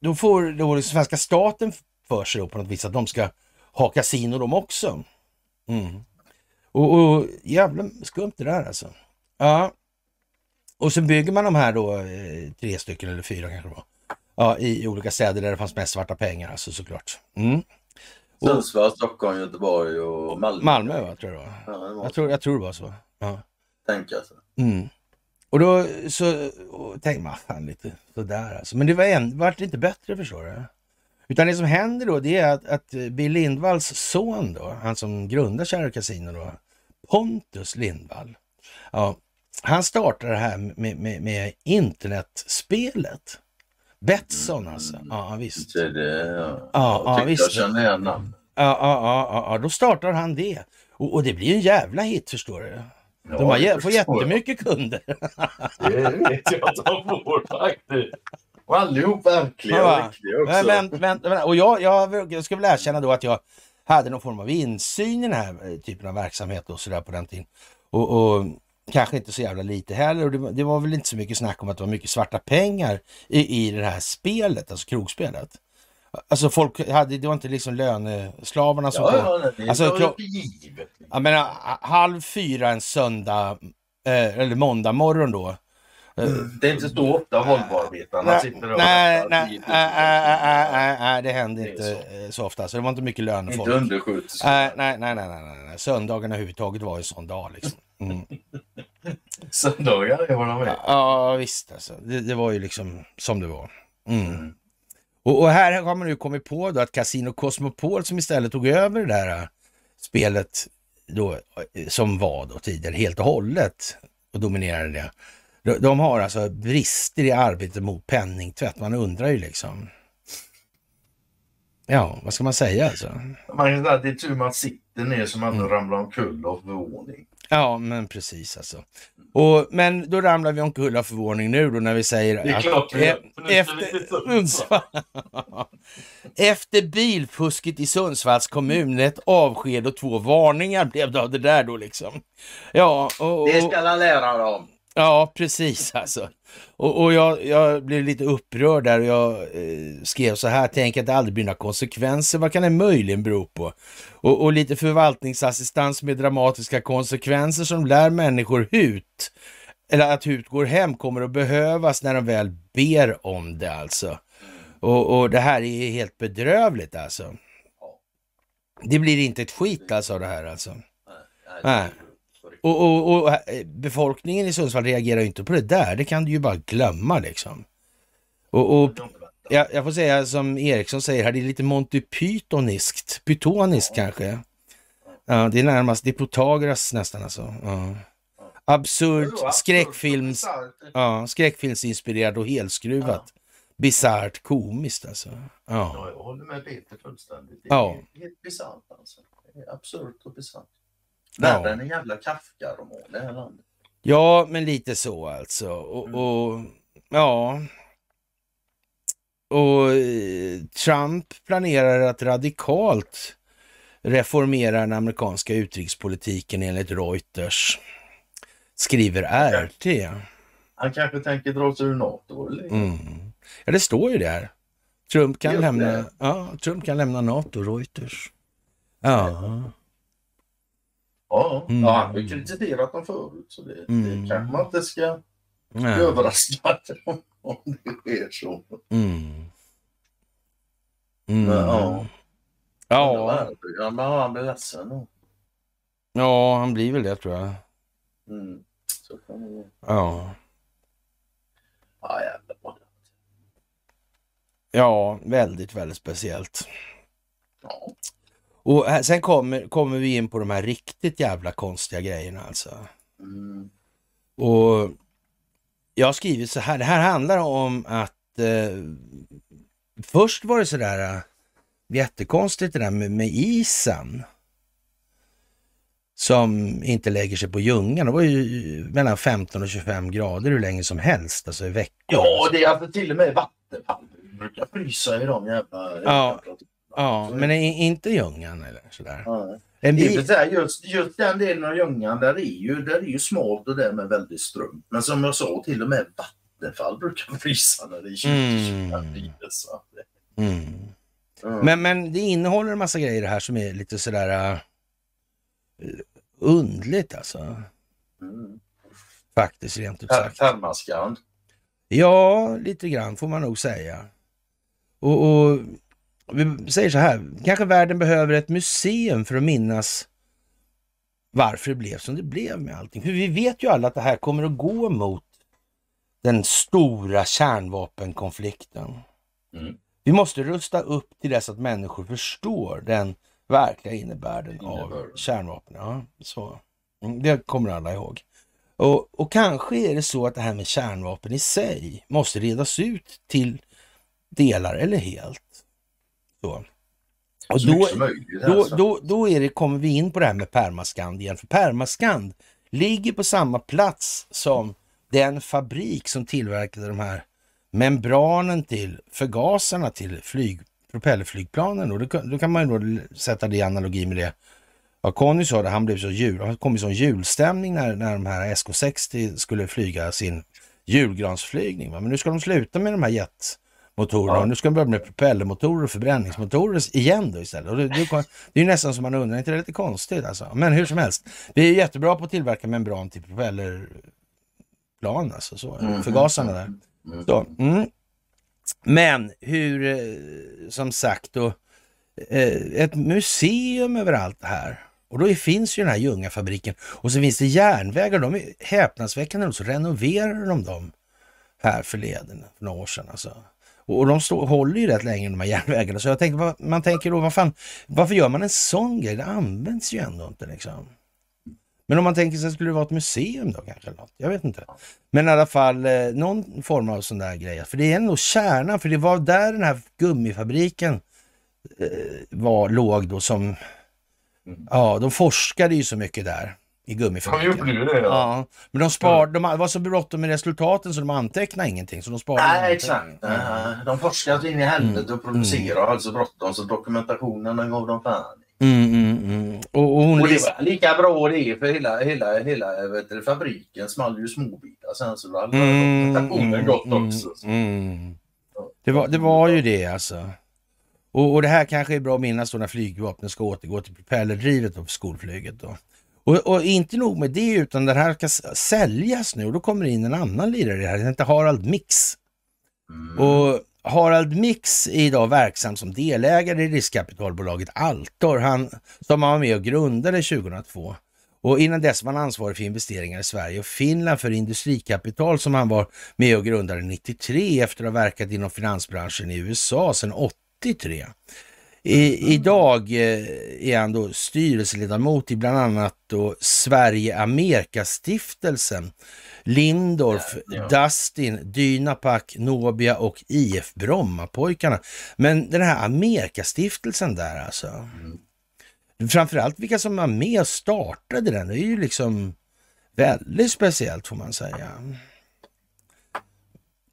då får då den svenska staten för sig då på något vis att de ska ha kasino de också. Mm. Och, och jävla skumt det där alltså. Ja. Och så bygger man de här då, eh, tre stycken eller fyra kanske det var. Ja, i olika städer där det fanns mest svarta pengar alltså såklart. Mm. Sundsvall, Stockholm, Göteborg och Malmö. Malmö va, tror jag det var. Ja, det var Jag tror, jag tror det var så. Ja. tänka alltså. Mm. Och då så och tänkte man, fan lite sådär alltså. Men det var en, vart inte bättre förstår du. Utan det som händer då det är att, att Bill Lindvalls son då, han som grundar Kärra Casino då, Pontus Lindvall. Ja, han startar det här med, med, med internetspelet. Betsson alltså. Ja, visst. Så det, ja. Ja, ja, jag visst. jag kände igen namnet. Ja, ja, ja, ja, då startar han det. Och, och det blir en jävla hit förstår du. De har, det får jättemycket kunder. Det vet jag att de får faktiskt. Och allihop verkliga och riktiga också. Men, men, men, och jag, jag, jag ska väl erkänna då att jag hade någon form av insyn i den här eh, typen av verksamhet och sådär på den tiden. Och, och kanske inte så jävla lite heller. Och det, var- det var väl inte så mycket snack om att det var mycket svarta pengar i, i det här spelet, alltså krogspelet. Alltså folk hade, det var inte liksom löneslavarna som ja, kom. ja, det Alltså, var givet. Jag menar, ha- halv fyra en söndag, eh, eller måndag morgon då. Eh, Det är inte så ofta Volvoarbetarna Nej, sitter och nej, nej, 10 000 nej, nej, det hände Det är inte eh, så ofta. Så det var inte mycket lön för Inte undersköterskor. Nej, nej, nej, nej, nej. Söndagarna överhuvudtaget var en sån dag liksom. Mm. <laughs> Söndagar vad de är. Ja, visst alltså. Det, det var ju liksom som det var. Mm. Mm. Och, och här har man nu kommit på då att Casino Cosmopol som istället tog över det där äh, spelet då, eh, som var då tidigare helt och hållet och dominerade det. De, de har alltså brister i arbetet mot penningtvätt. Man undrar ju liksom. Ja, vad ska man säga alltså? Man kan säga att det är tur man sitter ner som att Mm. man ramlar omkull av förvåning. Ja, men precis alltså. Och, men då ramlar vi omkull av förvåning nu då när vi säger Det är att klart vi e- gör, efter, <laughs> efter bilfusket i Sundsvalls kommun, ett avsked och två varningar blev det av det där då liksom. Ja, och, och, Det ska alla lära dem. Ja precis alltså. Och, och jag, jag blev lite upprörd där och jag eh, skrev så här, tänk att det aldrig blir några konsekvenser, vad kan det möjligen bero på? Och, och lite förvaltningsassistans med dramatiska konsekvenser som lär människor hut, eller att hut går hem kommer att behövas när de väl ber om det alltså. Och, och det här är helt bedrövligt alltså. Det blir inte ett skit alltså det här alltså. Nej. Och, och, och eh, befolkningen i Sundsvall reagerar ju inte på det där, det kan du ju bara glömma liksom. Och, och jag, jag får säga som Eriksson säger här, det är lite Monty Pythoniskt, pythoniskt kanske. Ja, det är närmast, det är Protagoras nästan alltså. Ja. Absurd, skräckfilms, ja, skräckfilmsinspirerad och helskruvat. Bisarrt komiskt alltså. Ja. Ja, jag håller med Peter fullständigt. Det är Ja. helt bisarrt alltså. Absurt och bisarrt. Ja. Värre än en jävla Kafka-roman det här landet. ja, men lite så alltså. Och, och ja, och eh, Trump planerar att radikalt reformera den amerikanska utrikespolitiken enligt Reuters, skriver RT. Han kanske tänker dra sig ur NATO eller? Mm. Ja, det står ju där. Trump kan, Just lämna, det. ja, Trump kan lämna NATO, Reuters. Ja, Ja, Mm. ja han har ju kritiserat dem förut så det, Mm. det kanske man inte ska bli ja. överraskad <laughs> om, om det sker så. Mm. Mm. Men, ja. Ja, Han, han, han blir ledsen. ja, han blir väl det tror jag. Mm. Så kan det. Ja, Ja, jävlar. ja väldigt, väldigt speciellt. Ja. Och här, sen kommer, kommer vi in på de här riktigt jävla konstiga grejerna alltså. Mm. Och jag har skrivit så här, det här handlar om att eh, först var det sådär eh, jättekonstigt det där med, med isen. Som inte lägger sig på Ljungan. Det var ju mellan 15 och 25 grader hur länge som helst, alltså i veckor. ja, det är alltså till och med Vattenfall brukar frysa i de jävla... Ja. jävla- Ja, men inte Ljungan eller sådär. Ja. Det är just, just den delen av Ljungan, där är ju, där är ju smalt och därmed väldigt strömt. Men som jag sa, till och med Vattenfall brukar <laughs> frysa när det är 20 Mm. Så mm. Ja. men, men det innehåller en massa grejer det här som är lite sådär uh, undligt alltså. Mm. Faktiskt rent ut sagt. Permaskan. Ja, lite grann får man nog säga. Och, och vi säger så här, kanske världen behöver ett museum för att minnas varför det blev som det blev med allting. För vi vet ju alla att det här kommer att gå mot den stora kärnvapenkonflikten. Mm. Vi måste rusta upp till dess att människor förstår den verkliga innebörden av kärnvapen. Ja, så. Mm, Det kommer alla ihåg. Och, och kanske är det så att det här med kärnvapen i sig måste redas ut till delar eller helt. Så. Och då, möjligt. då, alltså. då, då är det, kommer vi in på det här med permaskand igen. För permaskand ligger på samma plats som den fabrik som tillverkade de här membranen till förgasarna till flyg, propellerflygplanen. Och då, kan- då kan man ju då sätta det i analogi med det. Ja, Conny sa det, han blev så jul, han kom i sån julstämning när, när de här SK60 skulle flyga sin julgransflygning. Va? Men nu ska de sluta med de här jetmotorerna Ja. och nu ska de börja med propellermotorer och förbränningsmotorer igen då istället. Och det, det, det är ju nästan som man undrar, är inte det lite konstigt alltså? Men hur som helst, vi är jättebra på att tillverka membran till propellerplan, alltså så, Mm, förgasarna där. Mm. Så, mm. Men hur, eh, som sagt då, eh, ett museum över allt det här. Och då finns ju den här Ljungafabriken och så finns det järnvägar. De är häpnadsväckande nog så renoverar de dem här förleden, för några år sedan alltså. Och de stå, håller ju rätt länge de här järnvägarna. Så jag tänkte, vad, man tänker då, vad fan, varför gör man en sån grej? Det används ju ändå inte liksom. Men om man tänker sig, skulle det vara ett museum då kanske? Något? Jag vet inte. Men i alla fall eh, någon form av sån där grej. För det är nog kärnan, för det var där den här gummifabriken eh, var, låg då som... Ja, de forskade ju så mycket där i De gummifabriken. gjorde ju det. Ja. Ja, men de spar, de var så bråttom med resultaten så de antecknade ingenting. Så de sparade Nej, ingenting. exakt. Nej, De forskar så in i helvete och producerar Mm. alltså bråttom så dokumentationen gav de fan. Mm, mm, mm. Och, och hon Och det var lika bra det för hela, hela, hela vet du, fabriken small ju småbitar sen så då hade Mm, mm, gått mm, också. mm. Det, var, det var ju det alltså. Och, och det här kanske är bra att minnas då när flygvapnet ska återgå till propellerdrivet då för skolflyget. Då. Och, och inte nog med det, utan den här ska säljas nu och då kommer det in en annan lirare det här, den heter Harald Mix. Mm. Och Harald Mix är idag verksam som delägare i riskkapitalbolaget Altor, han, som han var med och grundade 2002. Och innan dess var han ansvarig för investeringar i Sverige och Finland för industrikapital som han var med och grundade 93 efter att ha verkat inom finansbranschen i USA sedan 83. I, idag eh, är han då styrelseledamot i bland annat då Sverige Amerikastiftelsen, Lindorf, Ja, Dustin, Dynapac, Nobia och IF Brommapojkarna. Men den här Amerikastiftelsen där alltså. Framförallt vilka som var med och startade den, det är ju liksom väldigt speciellt får man säga.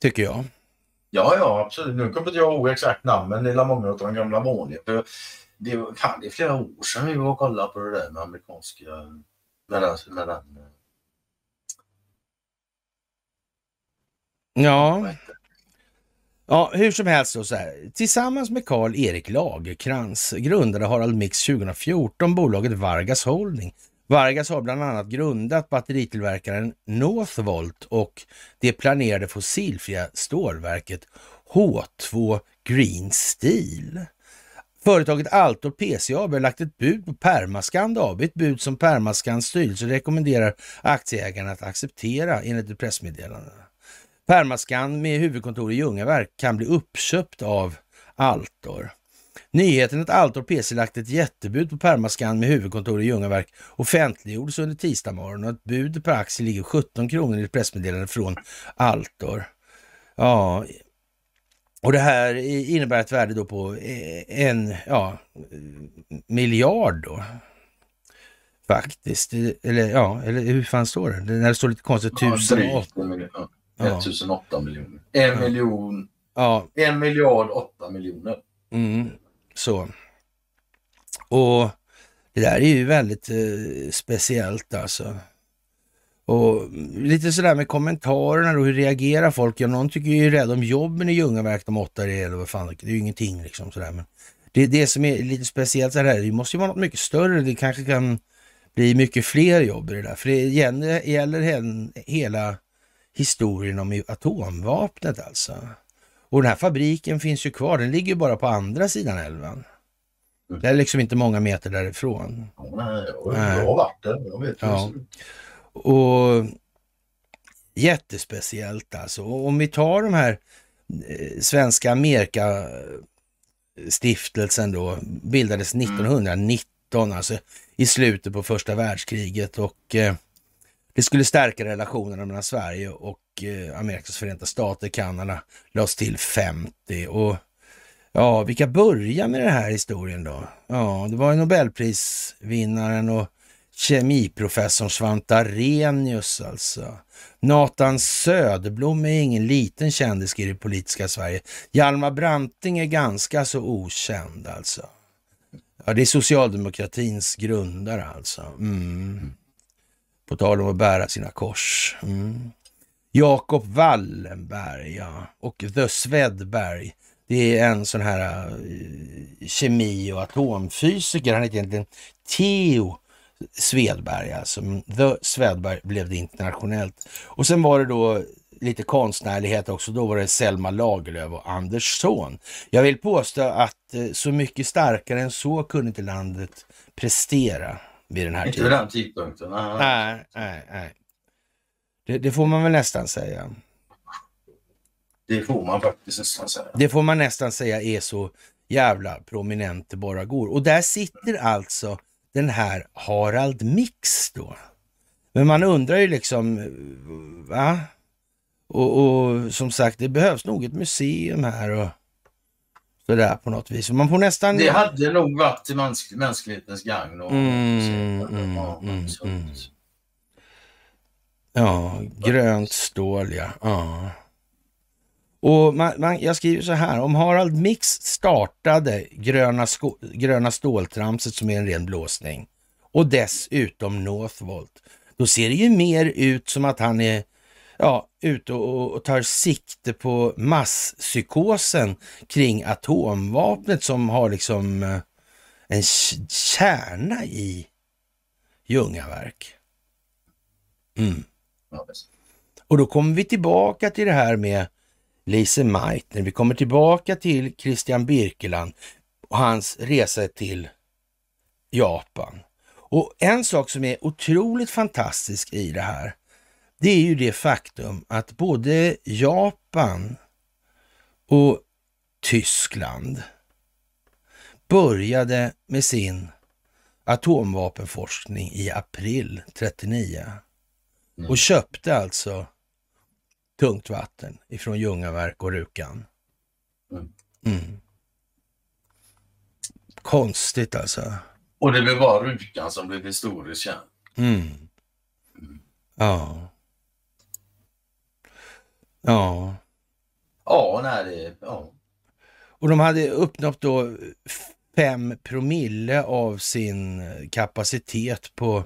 Tycker jag. Ja, ja, absolut. Nu kommer inte jag ihåg exakt namnen det är många av de gamla vanliga. För det, var, kan, det är flera år sedan vi var och kollade på det där med amerikanska... Med den, med den, Ja, heter det? ja hur som helst då så här. Tillsammans med Karl-Erik Lagerkrans grundade Harald Mix 2014 bolaget Vargas Holding. Vargas har bland annat grundat batteritillverkaren Northvolt och det planerade fossilfria stålverket H2 Green Steel. Företaget Altor PC AB har lagt ett bud på Permascand AB, ett bud som Permascands styrelse rekommenderar aktieägarna att acceptera enligt ett pressmeddelande. Permascand med huvudkontor i Ljungaverk kan bli uppköpt av Altor. Nyheten att Altor PC lagt ett jättebud på Permascand med huvudkontor i Ljungaverk offentliggjordes under tisdag morgon och ett bud per aktie ligger 17 kronor i ett pressmeddelande från Altor. Ja, och det här innebär ett värde då på en ja, miljard då. Faktiskt. Eller ja, eller hur fan står det? När det står lite konstigt, tusen Ja, och... drygt en miljon. Ja. 1008 miljoner. En miljon. Ja, En miljard åtta miljoner. Mm, så. Och det där är ju väldigt eh, speciellt alltså. Och lite sådär med kommentarerna då, hur reagerar folk? Ja, någon tycker ju rädd om jobben i Ljungaverk de åtta det eller vad fan, det är ju ingenting liksom sådär. Men det är det som är lite speciellt så här, det måste ju vara något mycket större, det kanske kan bli mycket fler jobb i det där. För det gäller, gäller hela historien om atomvapnet alltså. Och den här fabriken finns ju kvar, den ligger ju bara på andra sidan älven. Mm. Det är liksom inte många meter därifrån. Ja, nej, har varit där. Jag vet Ja. Och jättespeciellt alltså. Och om vi tar de här eh, svenska Amerika stiftelsen då, bildades 1919, alltså i slutet på första världskriget och eh, det skulle stärka relationerna mellan Sverige och eh, Amerikas förenta stater, Kanada, lades till 50 och ja, vilka börjar med den här historien då? Ja, det var ju Nobelprisvinnaren och kemiprofessorn Svante Arrhenius alltså. Nathan Söderblom är ingen liten kändis i det politiska Sverige. Hjalmar Branting är ganska så okänd alltså. Ja, det är socialdemokratins grundare alltså. Mm. På tal om att bära sina kors. Mm. Jakob Wallenberg ja. och The Svedberg. Det är en sån här uh, kemi och atomfysiker. Han heter egentligen Theo Svedberg alltså. The Svedberg blev det internationellt. Och sen var det då lite konstnärlighet också. Då var det Selma Lagerlöf och Anders Zorn. Jag vill påstå att eh, så mycket starkare än så kunde inte landet prestera vid den här Inte vid tiden. den tidpunkten. Nej. Nej, nej, nej. Det, det får man väl nästan säga. Det får man faktiskt nästan säga. Det får man nästan säga är så jävla prominent det bara går. Och där sitter alltså den här Harald Mix då. Men man undrar ju liksom, va? Och, och som sagt, det behövs nog ett museum här och sådär på något vis. Man får nästan... Det hade nog varit till mäns mänsklighetens gagn. Och, Mm, mm, ja, mm, så- mm. Ja, grönt stål ja. ja. Och man, man, jag skriver så här, om Harald Mix startade gröna, sko, gröna ståltramset som är en ren blåsning och dessutom Northvolt, då ser det ju mer ut som att han är ja, ute och, och tar sikte på masspsykosen kring atomvapnet som har liksom eh, en kärna i Ljungaverk. Mm. Och då kommer vi tillbaka till det här med Lise Meitner. Vi kommer tillbaka till Christian Birkeland och hans resa till Japan. Och en sak som är otroligt fantastisk i det här, det är ju det faktum att både Japan och Tyskland började med sin atomvapenforskning i april 39 Mm. och köpte alltså tungt vatten ifrån Ljungaverk och Rukan. Mm. Mm. Konstigt alltså. Och det blev bara Rukan som blev historiskt känd. Mm. Ja. Ja. Ja, nej det... Ja. Och de hade uppnått då fem promille av sin kapacitet på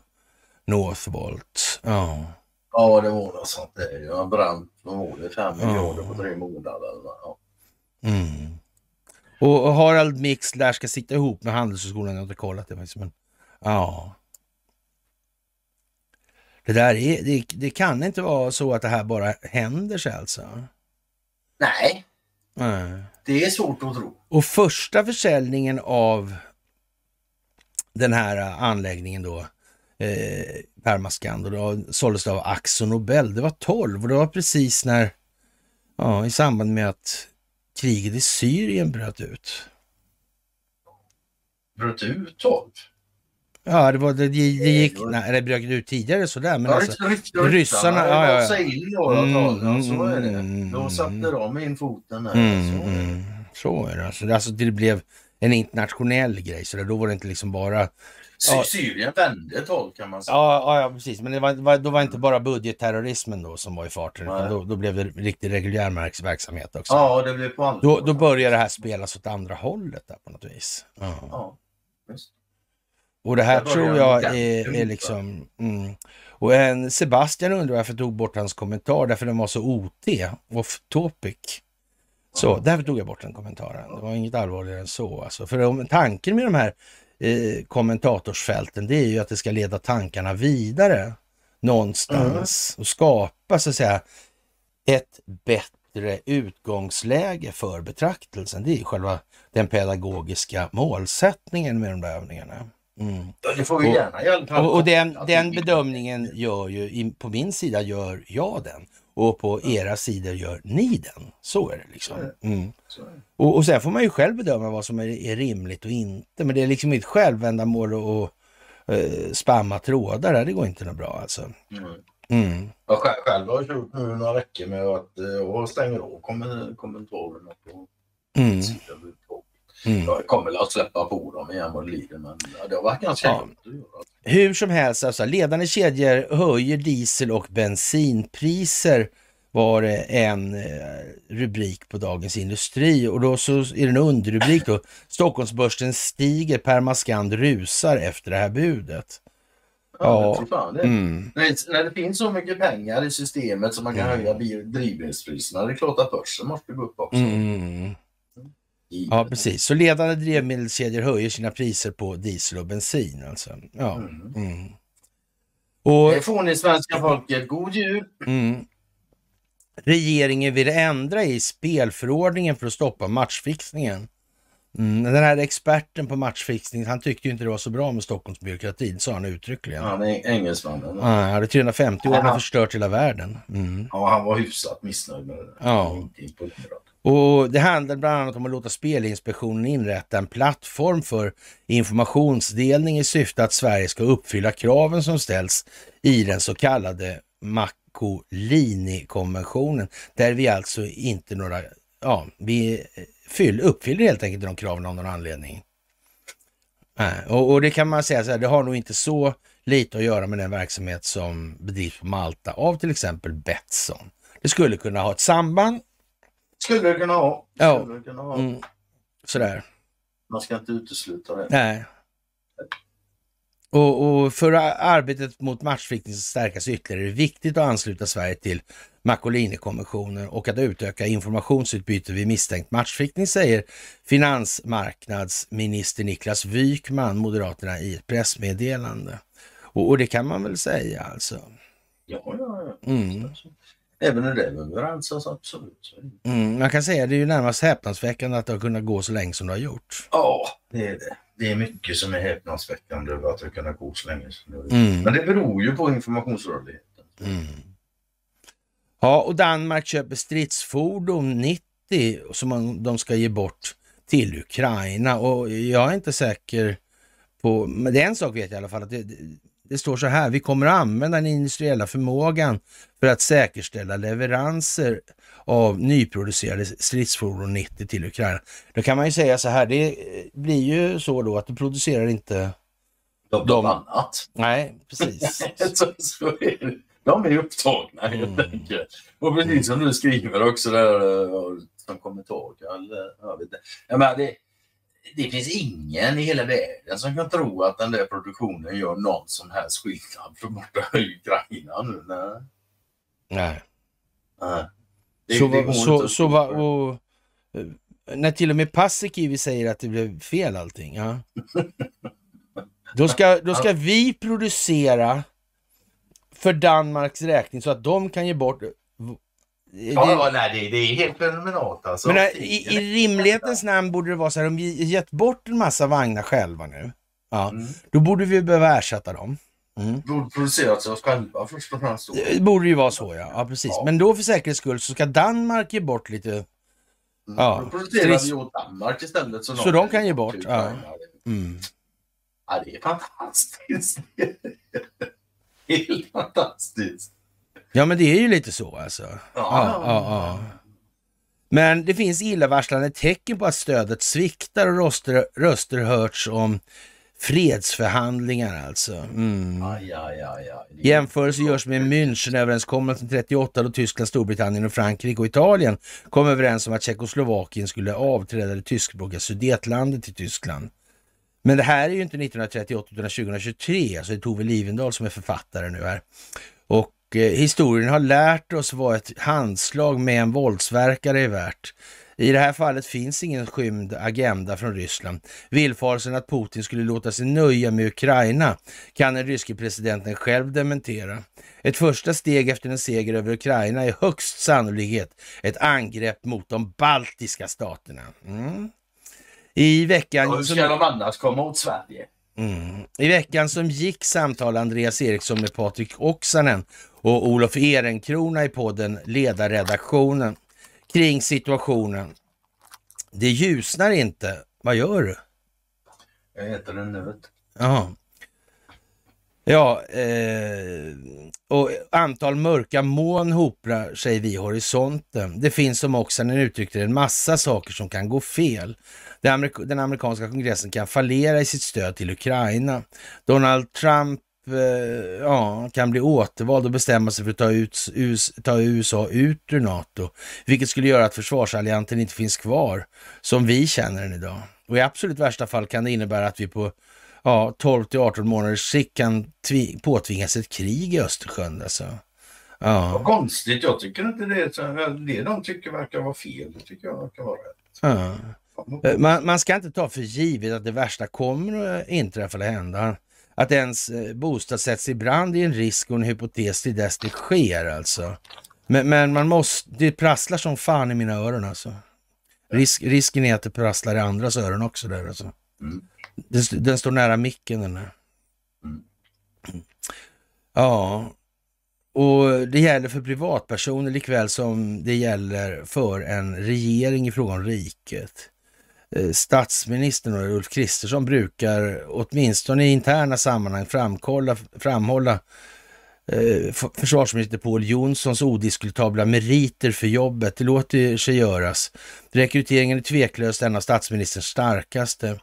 Northvolt. Ja. Ja, det var något sånt där. Jag bränt, vad var det, fem miljarder på tre månader. Ja. Mm. Och Harald Mix lär ska sitta ihop med Handelshögskolan. Jag har inte kollat det faktiskt. Men, ja. Det där är, det, det, kan inte vara så att det här bara händer sig alltså. Nej, Nej. det är svårt att tro. Och första försäljningen av den här anläggningen då, eh, Permascand, och då såldes det av Axo Nobel. Det var 12 och det var precis när, ja, i samband med att kriget i Syrien bröt ut. Bröt ut 12? Ja, det, var, det, det gick, nej, det bröt ut tidigare sådär. Men Ja, alltså, ryssarna, ryssarna, ja, ja, ja. Så in ja, så är det. Då satte de in foten där. så är det. så är det. Alltså, det, alltså, det blev en internationell grej, så där, då var det inte liksom bara Ja. Syrien vände 12 kan man säga. Ja, ja, precis. Men det var, då var inte bara budgetterrorismen då som var i farten, utan då, då blev det riktig reguljär verksamhet också. Ja, det blev på andra Då, då började det här spelas åt andra hållet där på något vis. Ja. Ja, just. Och det här tror jag är, är liksom... Mm. Och en Sebastian undrar varför jag tog bort hans kommentar, därför den var så OT, off topic. Så därför tog jag bort den kommentaren. Det var inget allvarligare än så. Alltså. För om, tanken med de här eh, kommentatorsfälten, det är ju att det ska leda tankarna vidare någonstans och skapa så att säga ett bättre utgångsläge för betraktelsen. Det är ju själva den pedagogiska målsättningen med de där övningarna. Mm. Det får vi Och- gärna fall. Och, och den, den bedömningen gör ju, på min sida gör jag den och på era sidor gör ni den. Så är det liksom. Mm. Och, och sen får man ju själv bedöma vad som är, är rimligt och inte. Men det är liksom ett självändamål att uh, spamma trådar där. Det går inte något bra alltså. Mm. Jag själv, har kört nu några veckor med att eh, jag stänger av kommen- kommentarerna på Mm. Mm. Jag kommer att släppa på dem igen vad det lider men det har varit ganska Ja. Hur som helst, alltså, ledande kedjor höjer diesel och bensinpriser var det en eh, rubrik på Dagens Industri och då så är det en underrubrik då. Stockholmsbörsen stiger, Permascand rusar efter det här budet. Ja, Ja. det. Mm. När, det, när det finns så mycket pengar i systemet som man kan höja bil- drivmedelspriserna, det är klart att börsen måste gå upp också. Mm. Ja, precis. Så ledande drivmedelskedjor höjer sina priser på diesel och bensin alltså. Ja. Mm. Mm. Och Det får ni svenska folket. God jul! Mm. Regeringen vill ändra i spelförordningen för att stoppa matchfixningen. Mm. Den här experten på matchfixning, han tyckte ju inte det var så bra med Stockholmsbyråkratin, sa han uttryckligen. Ja. Han är engelsmannen. Ja. Han hade 350 år, Aha. förstört hela världen. Mm. han var hyfsat missnöjd med det. Ja. Och det handlar bland annat om att låta Spelinspektionen inrätta en plattform för informationsdelning i syfte att Sverige ska uppfylla kraven som ställs i den så kallade Makolini-konventionen, där vi alltså inte några, ja, vi fyll, uppfyller helt enkelt de kraven av någon anledning. Och, och det kan man säga så här, det har nog inte så lite att göra med den verksamhet som bedrivs på Malta av till exempel Betsson. Det skulle kunna ha ett samband, skulle det kunna ha. Ja. Skulle det kunna ha. Mm, sådär. Man ska inte utesluta det. Nej. Och, och för arbetet mot matchfixning ska stärkas ytterligare är det viktigt att ansluta Sverige till Macolini-konventionen och att utöka informationsutbyte vid misstänkt matchfixning, säger finansmarknadsminister Niklas Wykman, Moderaterna, i ett pressmeddelande. Och, och det kan man väl säga alltså. Ja, ja, ja. Mm. Även är överens, alltså, absolut. Mm, man kan säga att det är ju närmast häpnadsväckande att det har kunnat gå så länge som det har gjort. Ja, det är det. Det är mycket som är häpnadsväckande över att det kunnat gå så länge som det har gjort. Mm. Men det beror ju på informationsrörligheten. Mm. Ja, och Danmark köper stridsfordon 90 som de ska ge bort till Ukraina och jag är inte säker på, men det är en sak vet jag i alla fall, att det, det, står så här, vi kommer att använda den industriella förmågan för att säkerställa leveranser av nyproducerade stridsfordon 90 till Ukraina. Då kan man ju säga så här, det blir ju så då att du producerar inte, De, De- annat. nej precis. <laughs> så, så är det. De är upptagna helt Mm. enkelt. Och precis som du skriver också där eh, som kommentar. Eller, jag vet inte. Jag menar, det, det finns ingen i hela världen som kan tro att den där produktionen gör någon som helst skillnad för borta i Ukraina nu. Nej. Nej. Nej. Det- Så, det så, så va, och, eh, när till och med Paasikivi säger att det blev fel allting, ja. <laughs> Då ska, då ska vi producera för Danmarks räkning så att de kan ge bort... Ja, Det- ja, nej, det, det är helt fenomenalt alltså. Men eh, i, i rimlighetens namn borde det vara så här, om vi gett bort en massa vagnar själva nu, ja, Mm. då borde vi behöva ersätta dem. Mm. Borde producerat sig oss själva först och främst. Det borde ju vara så ja, ja precis. Ja. Men då för säkerhets skull så ska Danmark ge bort lite... Ja, Då producerar strids- vi åt Danmark istället. Så, Så de kan ge bort, ja. Mm. Ja, det är fantastiskt. <laughs> Helt fantastiskt. Ja men det är ju lite så alltså. Ja. Ja, ja, ja. Men det finns illavarslande tecken på att stödet sviktar och röster, röster hörts om fredsförhandlingar alltså. Mm. Aj, aj, aj, Jämförelse görs med Münchenöverenskommelsen 38 då Tyskland, Storbritannien och Frankrike och Italien kom överens om att Tjeckoslovakien skulle avträda det tyskspråkiga Sudetlandet till Tyskland. Men det här är ju inte 1938 utan 2023, alltså det är Tove Livendal som är författare nu här. Eh, historien har lärt oss vad ett handslag med en våldsverkare är värt. I det här fallet finns ingen skymd agenda från Ryssland. Villfarelsen att Putin skulle låta sig nöja med Ukraina kan den ryske presidenten själv dementera. Ett första steg efter en seger över Ukraina är högst sannolikhet ett angrepp mot de baltiska staterna. Mm. I veckan... Ja, Hur som- ska de annars komma åt Sverige? Mm. I veckan som gick samtalade Andreas Eriksson med Patrik Oksanen och Olof Ehrenkrona i podden Ledarredaktionen kring situationen. Det ljusnar inte. Vad gör du? Jag äter en nöt. Jaha. Ja, eh, och antal mörka moln hoprar sig vid horisonten. Det finns som också när uttryckte en massa saker som kan gå fel. Den, amerik- den amerikanska kongressen kan fallera i sitt stöd till Ukraina. Donald Trump ja, kan bli återvald och bestämma sig för att ta, ut, ta USA ut ur NATO, vilket skulle göra att försvarsalliansen inte finns kvar som vi känner den idag. Och i absolut värsta fall kan det innebära att vi på ja, 12 till 18 månaders sikt kan tvi- påtvingas ett krig i Östersjön. Alltså. Vad Ja, konstigt. Jag tycker inte det. Det de tycker verkar vara fel. Det tycker jag verkar vara rätt. ja. Eh, Man, man ska inte ta för givet att det värsta kommer att inträffa eller hända. Att ens eh, bostad sätts i brand är en risk och en hypotes till dess det sker alltså. Men, men man måste, det prasslar som fan i mina öron alltså. Risk, risken är att det prasslar i andras öron också där alltså. Mm. Den, den står nära micken den där. Mm. Ja, och det gäller för privatpersoner likväl som det gäller för en regering i fråga om riket. Eh, statsministern och Ulf Kristersson brukar åtminstone i interna sammanhang framkolla, framhålla eh, försvarsminister Pål Jonssons odiskutabla meriter för jobbet. Det låter sig göras. Rekryteringen är tveklöst en av statsministerns starkaste.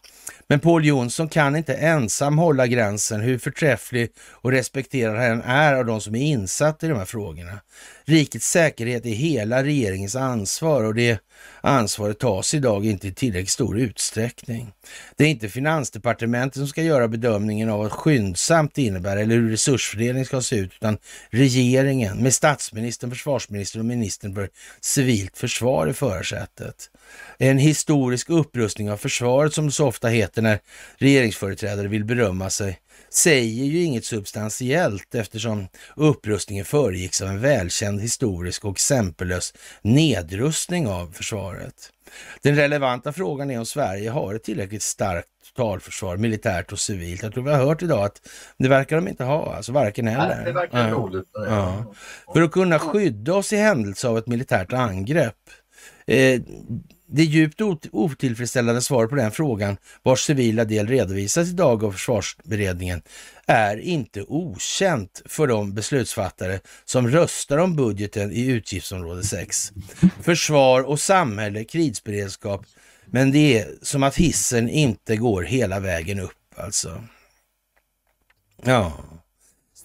Men Pål Jonsson kan inte ensam hålla gränsen hur förträfflig och respekterad han är av de som är insatta i de här frågorna. Rikets säkerhet är hela regeringens ansvar och det ansvaret tas idag inte i tillräckligt stor utsträckning. Det är inte Finansdepartementet som ska göra bedömningen av vad skyndsamt innebär eller hur resursfördelningen ska se ut, utan regeringen med statsministern, försvarsministern och ministern för civilt försvar i förarsätet. En historisk upprustning av försvaret som så ofta heter när regeringsföreträdare vill berömma sig säger ju inget substantiellt eftersom upprustningen föregicks av en välkänd historisk och exempellös nedrustning av försvaret. Den relevanta frågan är om Sverige har ett tillräckligt starkt totalförsvar, militärt och civilt. Jag tror vi har hört idag att det verkar de inte ha, alltså varken eller. Nej, det verkar Ja. dåligt. Ja. För att kunna skydda oss i händelse av ett militärt angrepp. Eh, det djupt ot- otillfredsställande svaret på den frågan, vars civila del redovisas idag av försvarsberedningen, är inte okänt för de beslutsfattare som röstar om budgeten i utgiftsområde 6. Försvar och samhälle, krisberedskap, men det är som att hissen inte går hela vägen upp alltså. Ja.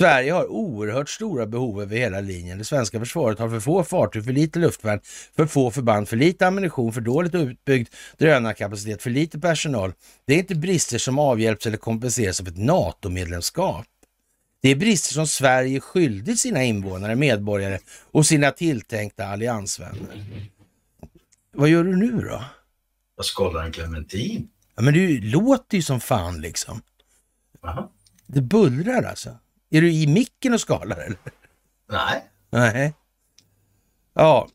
Sverige har oerhört stora behov över hela linjen. Det svenska försvaret har för få fartyg, för lite luftvärn, för få förband, för lite ammunition, för dåligt utbyggd drönarkapacitet, för lite personal. Det är inte brister som avhjälps eller kompenseras av ett NATO-medlemskap. Det är brister som Sverige skyldigt sina invånare, medborgare och sina tilltänkta alliansvänner. Vad gör du nu då? Jag skålar en clementin. Ja, men du låter ju som fan liksom. Aha. Det bullrar alltså. Är du i micken och skalar eller? Nej. Nej. Ja.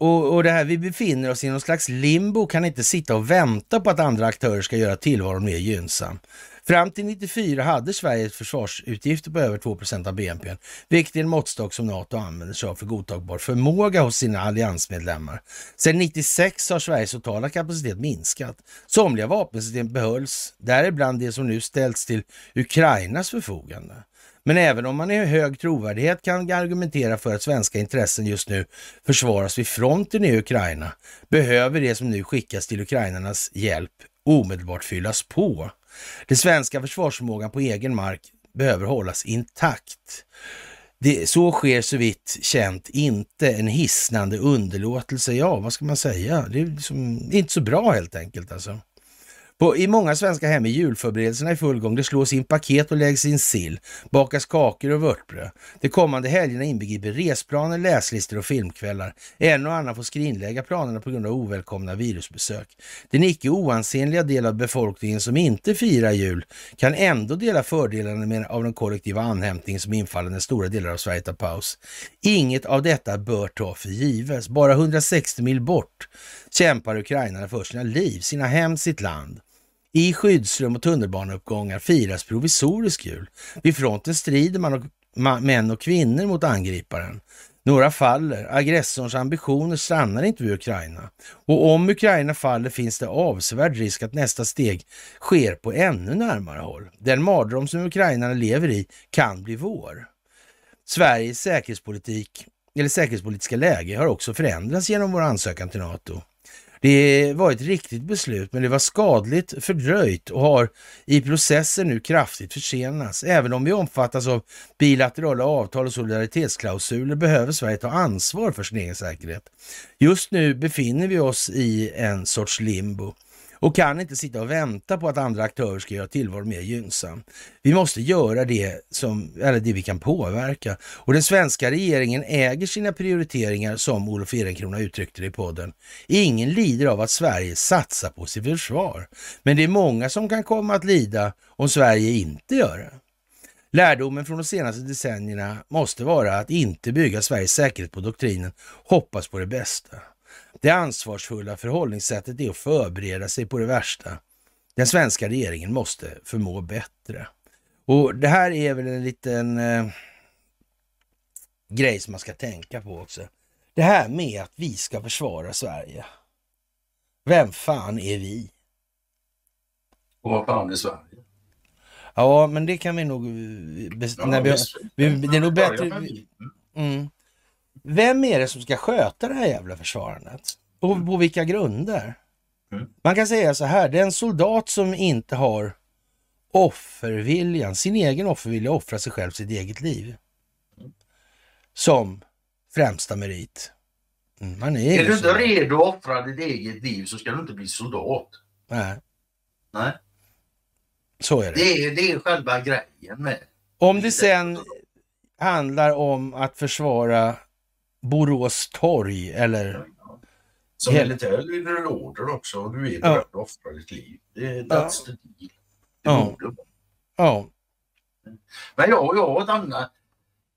Och, och det här, vi befinner oss i någon slags limbo, kan inte sitta och vänta på att andra aktörer ska göra tillvaron mer gynnsam. Fram till 94 hade Sverige ett försvarsutgifter på över 2% av BNP, vilket är en måttstock som NATO använder sig av för godtagbar förmåga hos sina alliansmedlemmar. Sedan 96 har Sveriges totala kapacitet minskat. Somliga vapensystem behölls, däribland det som nu ställts till Ukrainas förfogande. Men även om man i hög trovärdighet kan argumentera för att svenska intressen just nu försvaras vid fronten i Ukraina, behöver det som nu skickas till ukrainarnas hjälp omedelbart fyllas på. Den svenska försvarsförmågan på egen mark behöver hållas intakt. Det, så sker så vitt känt inte en hisnande underlåtelse. Ja, vad ska man säga? Det är, liksom, inte så bra helt enkelt alltså. På, I många svenska hem är julförberedelserna i full gång. Det slås in paket och läggs in sill, bakas kakor och vörtbröd. De kommande helgerna inbegriper resplaner, läslistor och filmkvällar. En och annan får skrinlägga planerna på grund av ovälkomna virusbesök. Den icke oansenliga del av befolkningen som inte firar jul kan ändå dela fördelarna med, av den kollektiva anhämtning som infaller när stora delar av Sverige tar paus. Inget av detta bör ta för givet. Bara 160 mil bort kämpar ukrainarna för sina liv, sina hem, sitt land. I skyddsrum och tunnelbaneuppgångar firas provisorisk jul. Vid fronten strider man och, ma, män och kvinnor mot angriparen. Några faller. Aggressorns ambitioner stannar inte vid Ukraina. Och om Ukraina faller finns det avsevärd risk att nästa steg sker på ännu närmare håll. Den mardröm som ukrainarna lever i kan bli vår. Sveriges säkerhetspolitik, eller säkerhetspolitiska läge har också förändrats genom vår ansökan till NATO. Det var ett riktigt beslut, men det var skadligt fördröjt och har i processen nu kraftigt försenats. Även om vi omfattas av bilaterala avtal och solidaritetsklausuler behöver Sverige ta ansvar för sin egen säkerhet. Just nu befinner vi oss i en sorts limbo och kan inte sitta och vänta på att andra aktörer ska göra tillvaron mer gynnsam. Vi måste göra det, som, eller det vi kan påverka. Och den svenska regeringen äger sina prioriteringar som Olof Ehrenkrona uttryckte det i podden. Ingen lider av att Sverige satsar på sitt försvar. Men det är många som kan komma att lida om Sverige inte gör det. Lärdomen från de senaste decennierna måste vara att inte bygga Sveriges säkerhet på doktrinen hoppas på det bästa. Det ansvarsfulla förhållningssättet är att förbereda sig på det värsta. Den svenska regeringen måste förmå bättre. Och det här är väl en liten eh, grej som man ska tänka på också. Det här med att vi ska försvara Sverige. Vem fan är vi? Och vad fan är Sverige? Ja, men det kan vi nog... Ja, när vi, vi, det är nog bättre... Mm. Vem är det som ska sköta det här jävla försvarandet? Och på vilka grunder? Mm. Man kan säga så här, den soldat som inte har offerviljan, sin egen offervilja, offra sig själv, sitt eget liv. Som främsta merit. Mm, man är är du inte redo att offra ditt eget liv så ska du inte bli soldat. Nej. Nej. Så är det. Det är, det är själva grejen med. Om det sen handlar om att försvara Borås torg eller... Som militär lyder du order också och du är beredd att offra ditt liv. Det är that's the deal. Det ja. borde Ja. Men jag, jag och ett annat,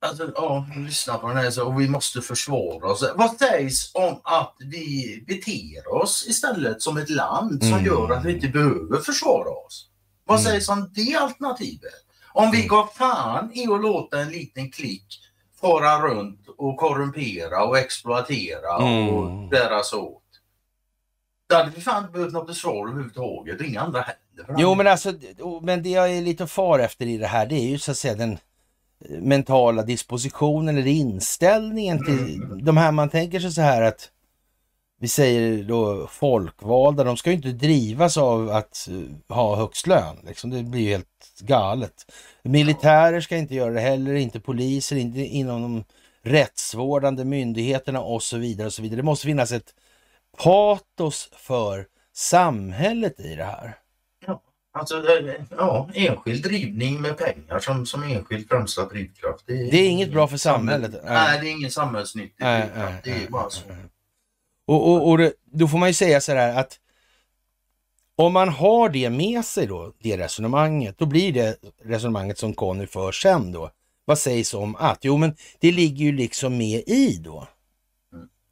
alltså, ja, lyssna på den här så, och vi måste försvara oss. Vad sägs om att vi beter oss istället som ett land som mm. gör att vi inte behöver försvara oss? Vad mm. sägs om det alternativet? Om vi mm. går fan i att låta en liten klick fara runt och korrumpera och exploatera mm. och bära sig åt. Då hade vi fan inte behövt något försvar överhuvudtaget. Inga andra heller. Jo men alltså, men det jag är lite far efter i det här det är ju så att säga den eh, mentala dispositionen eller inställningen till mm. <clears throat> de här man tänker sig så här att vi säger då folkvalda, de ska ju inte drivas av att eh, ha högst lön. Liksom. Det blir ju helt galet. Militärer ska inte göra det heller, inte poliser, inte inom de rättsvårdande myndigheterna och så vidare. och så vidare. Det måste finnas ett patos för samhället i det här. Alltså, eh, ja, enskild drivning med pengar som, som enskild främsta drivkraft. Det är, det är inget bra för samhället. Nej, det är ingen samhällsnyttig drivkraft. det är bara så. Och, och, och det, då får man ju säga så här att om man har det med sig då, det resonemanget, då blir det resonemanget som Conny för sen då. Vad sägs om att? Jo, men det ligger ju liksom med i då.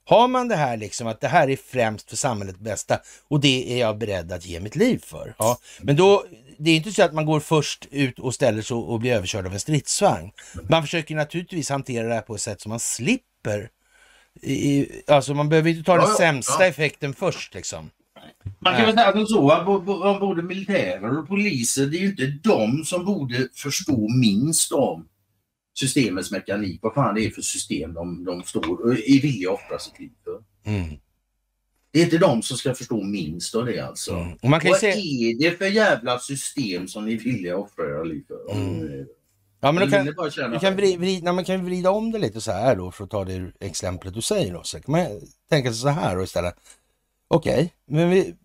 Har man det här liksom att det här är främst för samhällets bästa och det är jag beredd att ge mitt liv för. Ja, men då, det är inte så att man går först ut och ställer sig och blir överkörd av en stridsvagn. Man försöker naturligtvis hantera det här på ett sätt som man slipper. I, alltså man behöver inte ta den ja, sämsta ja. effekten först liksom. Man kan väl säga som så att både militärer och poliser, det är ju inte de som borde förstå minst om systemets mekanik, vad fan det är för system de, de står villiga att offra sitt liv för. Mm. Det är inte de som ska förstå minst av det alltså. Mm. Och man kan vad se... är det för jävla system som ni att offra era liv för? Mm. Ja, men då kan, du kan, vrida, man kan vrida om det lite så här då för att ta det exemplet du säger. Då. Så kan man tänka sig så här då istället. Okej, okay, men vi,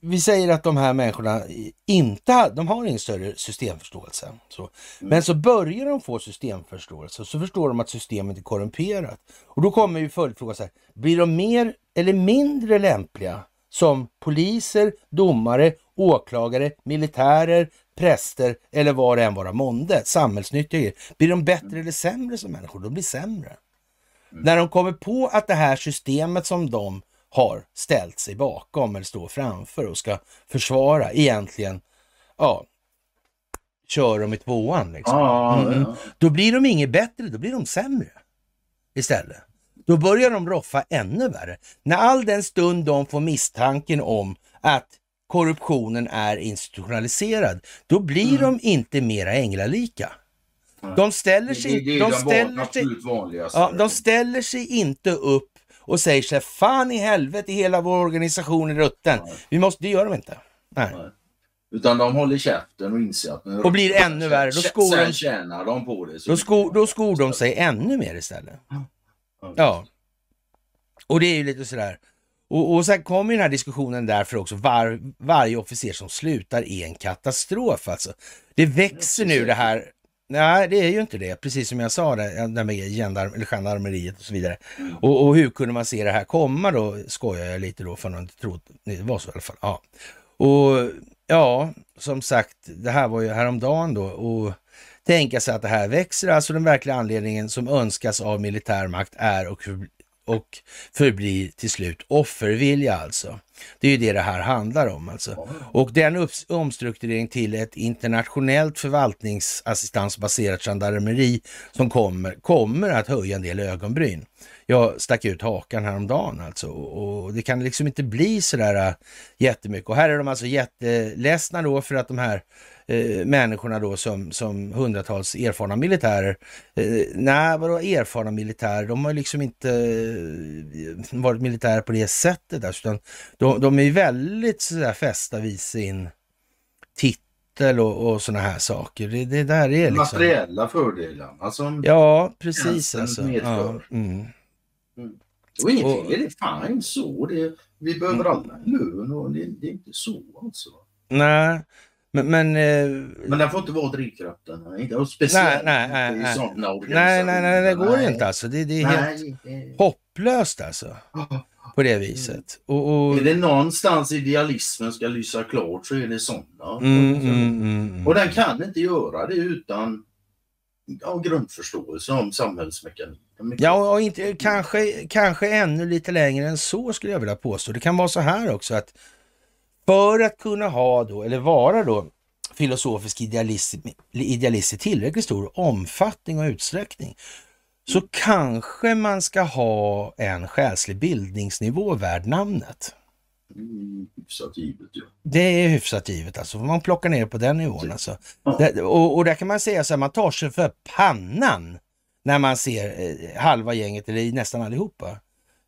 vi säger att de här människorna inte de har ingen större systemförståelse. Så. Mm. Men så börjar de få systemförståelse och så förstår de att systemet är korrumperat. Och då kommer ju följdfrågan så här, blir de mer eller mindre lämpliga som poliser, domare, åklagare, militärer, präster eller vad det än vara månde, samhällsnyttiga Blir de bättre mm. eller sämre som människor? De blir sämre. Mm. När de kommer på att det här systemet som de har ställt sig bakom eller står framför och ska försvara egentligen, ja, kör de i tvåan. Liksom. Mm. ja. Då blir de inget bättre, då blir de sämre istället. Då börjar de roffa ännu värre. När all den stund de får misstanken om att korruptionen är institutionaliserad, då blir mm. de inte mera änglalika. De ställer sig, det, det, det de, ställer sig, ja, de ställer sig inte upp och säger sig fan i helvete hela vår organisation är rutten. Nej. Vi måste, det gör de inte. Nej. Nej. Utan de håller käften och inser att... Och blir ännu värre. Då skor de, tjänar de på det. Då skor, då skor de sig ännu mer istället. Ja. Och det är ju lite sådär. Och, och sen kommer den här diskussionen därför också. Var, varje officer som slutar är en katastrof alltså. Det växer nu det här Nej, det är ju inte det. Precis som jag sa, det, det med gendarm, eller gendarmeriet och så vidare. Mm. Och, och, hur kunde man se det här komma då? Skojar jag lite då, för att inte trodde det var så i alla fall. Ja. Och ja, som sagt, det här var ju häromdagen då. Och tänka sig att det här växer. Alltså den verkliga anledningen som önskas av militärmakt är och och förblir till slut offervilja alltså. Det är ju det det här handlar om alltså. Och den omstrukturering till ett internationellt förvaltningsassistansbaserat gendarmeri som kommer, kommer att höja en del ögonbryn. Jag stack ut hakan häromdagen alltså och det kan liksom inte bli sådär äh, jättemycket. Och här är de alltså jätteledsna då för att de här eh, människorna då som, som hundratals erfarna militärer. Eh, nej, vadå erfarna militärer? De har liksom inte eh, varit militärer på det sättet. Där, utan de, de är väldigt sådär fästa vid sin titel och, och sådana här saker. Det, det där är liksom... Materiella fördelar. Alltså, ja, precis alltså. Ja, mm. Mm. Och inget och, fel, det är fine så. Det, vi behöver mm. alla lön och det, det är inte så alltså. Nej, men, men, eh, men den får inte vara drivkraften. Inte, speciellt nej, nej, nej, i sådana nej, nej, nej, det går nej. inte alltså. Det, det är helt hopplöst alltså. På det viset. Och, och... Är det någonstans idealismen ska lysa klart så är det sådana. Mm, mm, mm, mm, och den kan inte göra det utan ja, grundförståelse om samhällsmekanik. Ja, och inte, kanske, kanske ännu lite längre än så skulle jag vilja påstå. Det kan vara så här också att för att kunna ha då, eller vara då, filosofisk idealist, idealist i tillräckligt stor omfattning och utsträckning så kanske man ska ha en själslig bildningsnivå värd namnet. Mm, hyfsat givet ja. Det är hyfsat givet alltså, man plockar ner på den nivån alltså. Ja. Det, och, och där kan man säga så här, man tar sig för pannan när man ser eh, halva gänget, eller nästan allihopa,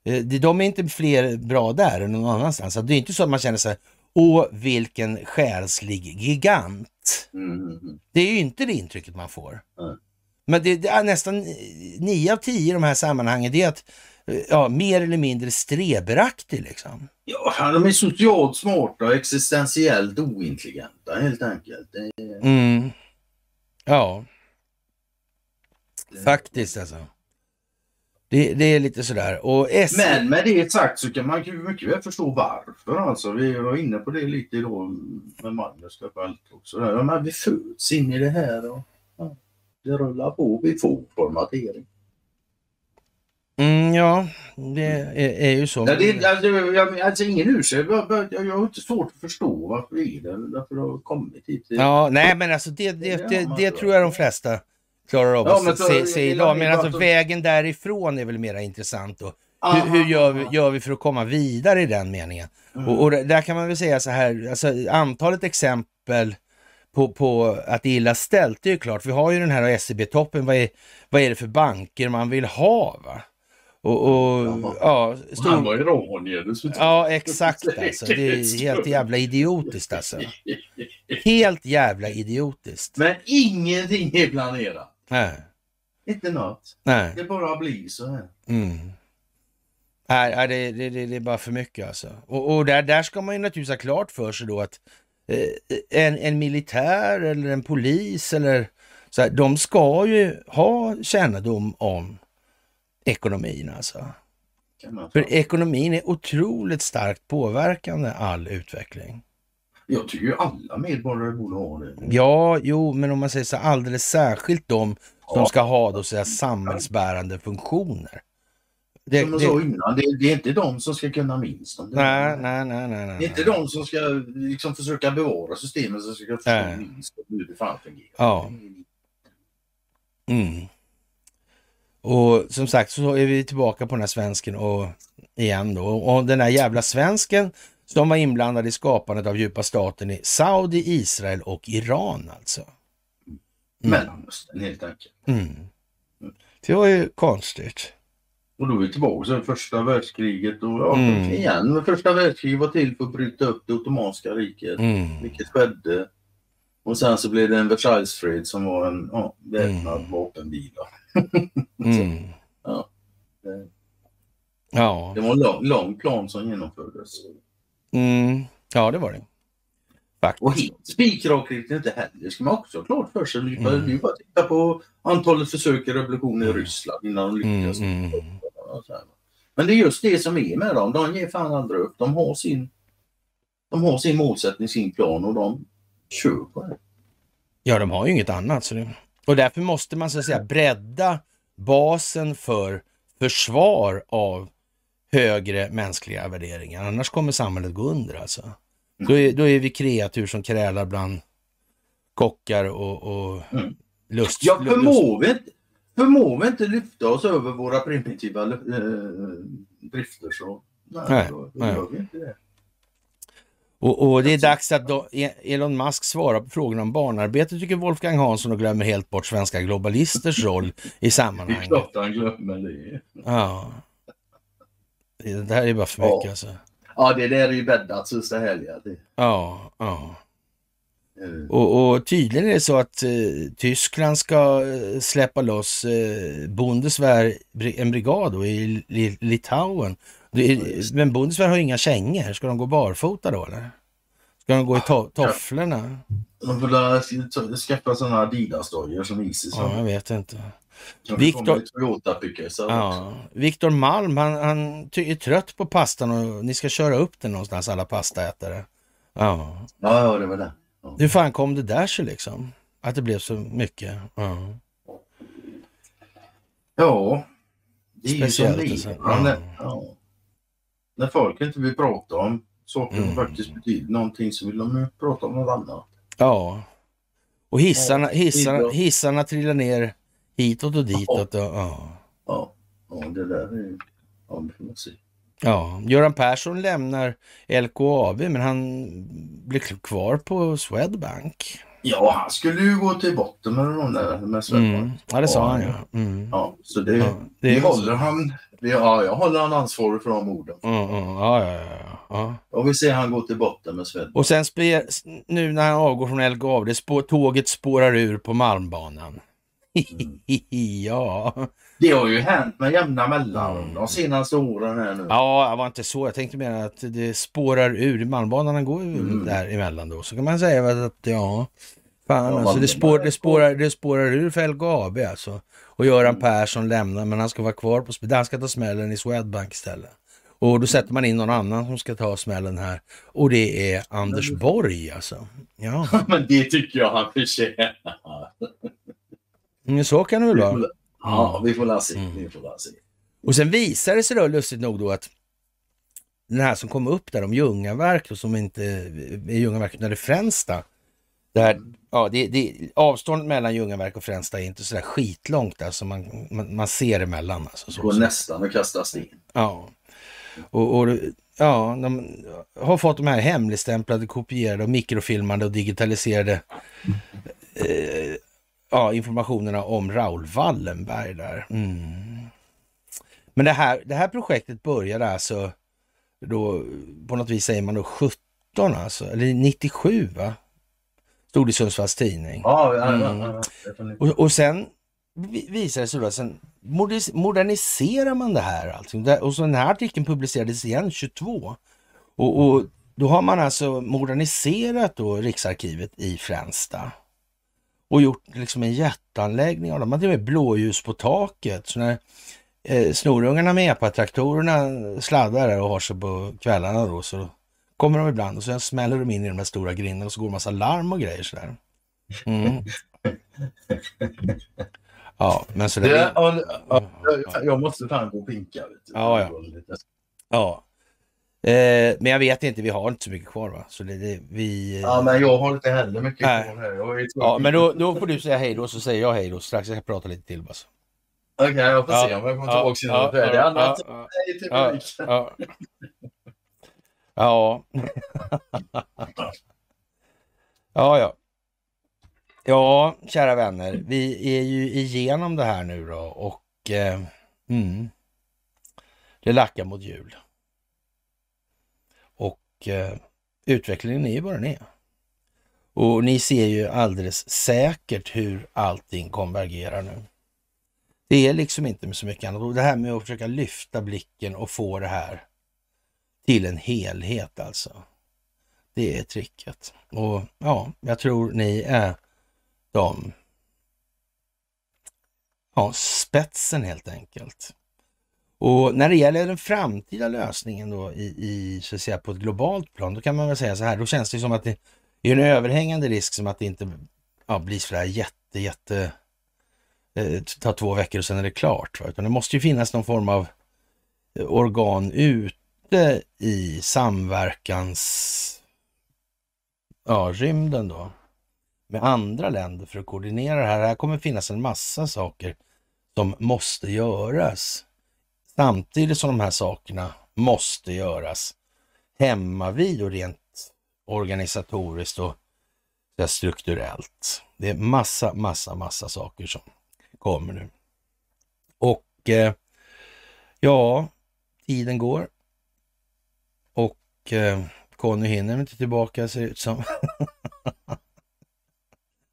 Eh, de är inte fler bra där än någon annanstans. Det är inte så att man känner sig, åh vilken själslig gigant. Mm, mm, mm. Det är ju inte det intrycket man får. Nej. Men det, det är nästan nio av tio i de här sammanhangen, det är att ja, mer eller mindre streberaktig liksom. Ja, de är socialt smarta och existentiellt ointelligenta helt enkelt. Är... Mm. Ja, faktiskt alltså. Det, det, är lite sådär. Och S... Men med det sagt så kan man ju mycket väl förstå varför. Alltså, vi var inne på det lite då med Magnus också. Ja, men vi föds in i det här och ja, det rullar på. Vi får formatering. Mm, ja, det är, är ju så. Ja, det, alltså, jag, alltså ingen ursäkt. Jag, jag, jag har inte svårt att förstå varför det är det. Därför det har kommit hit. Ja, nej men alltså det, det, det, det, det tror jag de flesta klarar av ja, att se, se idag. Men alltså vägen därifrån är väl mera intressant. Och hur, hur gör, vi, gör vi för att komma vidare i den meningen? Mm. Och, och, där kan man väl säga så här, alltså, antalet exempel på, på att det är illa ställt, det är ju klart. Vi har ju den här SEB-toppen, vad är, vad är det för banker man vill ha? Va? Och, och ja, stor... Han var ju rånjävel. Ja, exakt alltså. Det är <laughs> helt jävla idiotiskt alltså. Helt jävla idiotiskt. Men ingenting är planerat. Nej. Inte något. Nej. Det bara blir så här. Mm. Nej, det, det, det, det är bara för mycket alltså. Och, och där, där ska man ju naturligtvis ha klart för sig då att eh, en, en militär eller en polis eller så här, de ska ju ha kännedom om ekonomin alltså. För ekonomin är otroligt starkt påverkande all utveckling. Jag tycker ju alla medborgare borde ha det. Ja, jo, men om man säger så alldeles särskilt de som ja. ska ha då så samhällsbärande funktioner. Det, som jag sa innan, det, det, är inte de som ska kunna minst om det. Nej, nej, nej, nej, nej. Det är inte de som ska liksom försöka bevara systemet som ska förstå minst hur det fan fungerar. Ja. Mm. Och som sagt så är vi tillbaka på den här svensken och igen då. Och den här jävla svensken som var inblandad i skapandet av djupa staten i Saudi, Israel och Iran alltså. Mm. Mellanöstern helt enkelt. Mm. Det var ju konstigt. Och då är vi tillbaka till första världskriget och ja, mm. igen, första världskriget var till för att bryta upp det ottomanska riket, mm. vilket skedde. Och sen så blev det en Versaillesfred som var en ja, väpnad mm. vapenvila. <laughs> mm. ja, det, ja. det var en lång, lång plan som genomfördes. Mm. Ja, det var det. Faktiskt. Och helt inte heller, det ska man också ha klart för sig. Mm. bara titta på antalet försök i revolution i mm. Ryssland innan de lyckas. Mm, mm. Men det är just det som är med dem, de ger fan aldrig upp. De har sin, de har sin målsättning, sin plan och de kör på det. Ja, de har ju inget annat. Så det... Och därför måste man så att säga bredda basen för försvar av högre mänskliga värderingar. Annars kommer samhället gå under alltså. Mm. Då, är, då är vi kreatur som krälar bland kockar och, och mm. lust. Ja, förmår vi, inte, förmår vi inte lyfta oss över våra primitiva äh, drifter så nej, nej, då, då nej. gör vi inte det. Och, och, det är dags att då e- Elon Musk svarar på frågorna om barnarbete tycker Wolfgang Hansson och glömmer helt bort svenska globalisters roll i sammanhanget. Det är klart han glömmer det. Ja. Det där är bara för mycket ja. alltså. Ja, det där är ju bäddat sista helgen. Ja, ja. Mm. Och, och, tydligen är det så att eh, Tyskland ska eh, släppa loss eh, Bundeswehr, en brigad då, i Litauen. Är, men Bundeswehr har inga kängor. Ska de gå barfota då eller? Ska de gå i to tofflorna? De får skaffa sådana Adidas-dojor som Isis. Ja, jag vet inte. Viktor, ja, Malm, han, han är trött på pastan och ni ska köra upp den någonstans, alla pastaätare. Ja, ja det var det. Ja. Hur fan kom det där sig liksom? Att det blev så mycket? Ja, ja det är Speciellt ju som det är. Ja. Ja. När folk inte vill prata om saker som mm. faktiskt betyder någonting så vill de prata om något annat. Ja. Och hissarna, hissarna, hissarna trillar ner Hitåt och ditåt. Och, ja. Ja. ja, det där är... Ja. Ja, Göran Persson lämnar LKAB men han blir kvar på Swedbank. Ja, han skulle ju gå till botten med de där med Swedbank. Mm. Ja, det sa han ja. Mm. Ja, så det, Ja, det vi håller han, vi, ja, jag håller han ansvarig för de orden. Mm, mm. Ja, ja, ja, ja. Och vi ser han gå till botten med Swedbank. Och sen spe, nu när han avgår från LKAB, det spår, tåget spårar ur på Malmbanan. <laughs> ja. Det har ju hänt med jämna mellanrum de senaste åren här nu. ja, det var inte så. Jag tänkte mer att det spårar ur. Malmbanan går ju Mm. där emellan då. Så kan man säga att ja, fan Ja, alltså det, spår, det, spårar, det spårar ur för LKAB alltså. Och Göran Mm. Persson lämnar, men han ska vara kvar på, han ska ta smällen i Swedbank istället. Och då sätter man in någon annan som ska ta smällen här. Och det är Anders Borg alltså. Ja, <laughs> Men det tycker jag han förtjänar. Men så kan det väl vara. Ja, vi får la se. Mm. Vi får la se. Och sen visar det sig då lustigt nog då att den här som kom upp där om Ljungaverk och som inte är Ljungaverk utan det är Fränsta. Där, ja, det, det, avståndet mellan Ljungaverk och Fränsta är inte sådär skitlångt där så man, man, man ser emellan. Alltså, så, Går så. nästan att kasta sten. Ja. Och, och ja, de har fått de här hemligstämplade, kopierade och mikrofilmade och digitaliserade eh, ja, informationerna om Raoul Wallenberg där. Mm. Men det här, det här projektet började alltså då, på något vis säger man då 17 alltså, eller 97 va? Stod det i Sundsvalls tidning. Mm. Och, och sen vi- visar det sig att sen modernis- moderniserar man det här. Alltså. Och så den här artikeln publicerades igen 22. Och, och då har man alltså moderniserat då Riksarkivet i Fränsta. Och gjort liksom en jätteanläggning av det. Man och med blåljus på taket. Så när eh, snorungarna med epatraktorerna sladdar där och har sig på kvällarna då så kommer de ibland och sen smäller de in i de där stora grindarna och så går det massa larm och grejer sådär. Mm. <laughs> Ja, men så det... Ja, ja, jag- jag måste fan gå och pinka. Vet du. Ja, ja. Ja. Eh, men jag vet inte, vi har inte så mycket kvar va? Så det, det, vi... Ja, men jag har inte heller mycket Nej. kvar här. Ja, men då, då får du säga hej då, så säger jag hej då strax. Jag ska prata lite till bara. så. Okej, jag får Ja, se om jag kommer ja, tillbaka innan ja, du är färdig. ja, publiken. ja. Ja. Ja, ja. Ja, kära vänner. Vi är ju igenom det här nu då och eh, mm, det lackar mot jul. Och eh, utvecklingen är ju vad den är. Och ni ser ju alldeles säkert hur allting konvergerar nu. Det är liksom inte med så mycket annat. Och det här med att försöka lyfta blicken och få det här till en helhet alltså. Det är tricket. Och ja, jag tror ni är de ja, spetsen helt enkelt. Och när det gäller den framtida lösningen då i, i så att säga på ett globalt plan, då kan man väl säga så här, då känns det som att det är en överhängande risk som att det inte ja, blir så där jätte, jätte, eh, tar två veckor och sen är det klart. Va? Utan det måste ju finnas någon form av eh, organ ute i samverkans ja, rymden då med andra länder för att koordinera det här. Här kommer finnas en massa saker som måste göras. Samtidigt som de här sakerna måste göras hemma vid och rent organisatoriskt och strukturellt. Det är massa, massa, massa saker som kommer nu. Och eh, ja, tiden går. Och eh, Conny hinner inte tillbaka ser det ut som. <laughs>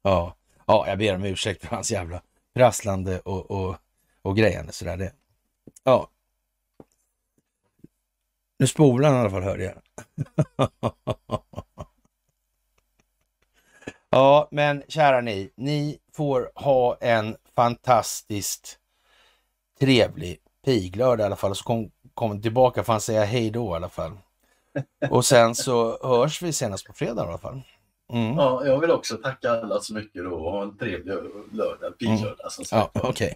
ja. ja, jag ber om ursäkt för hans jävla prasslande och, och, och grejande sådär. Det. Ja. Nu spolar han i alla fall hörde jag. <laughs> ja, men kära ni, ni får ha en fantastiskt trevlig piglördag i alla fall. Så kom, kom tillbaka får han säga hej då i alla fall. Och sen så hörs vi senast på fredag i alla fall. Mm. Ja, jag vill också tacka alla så mycket då och ha en trevlig lördag, piglördag som Ja, sagt. okej.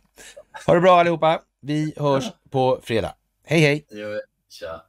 Ha det bra allihopa. Vi hörs på fredag. Hej hej! Ja. Tja.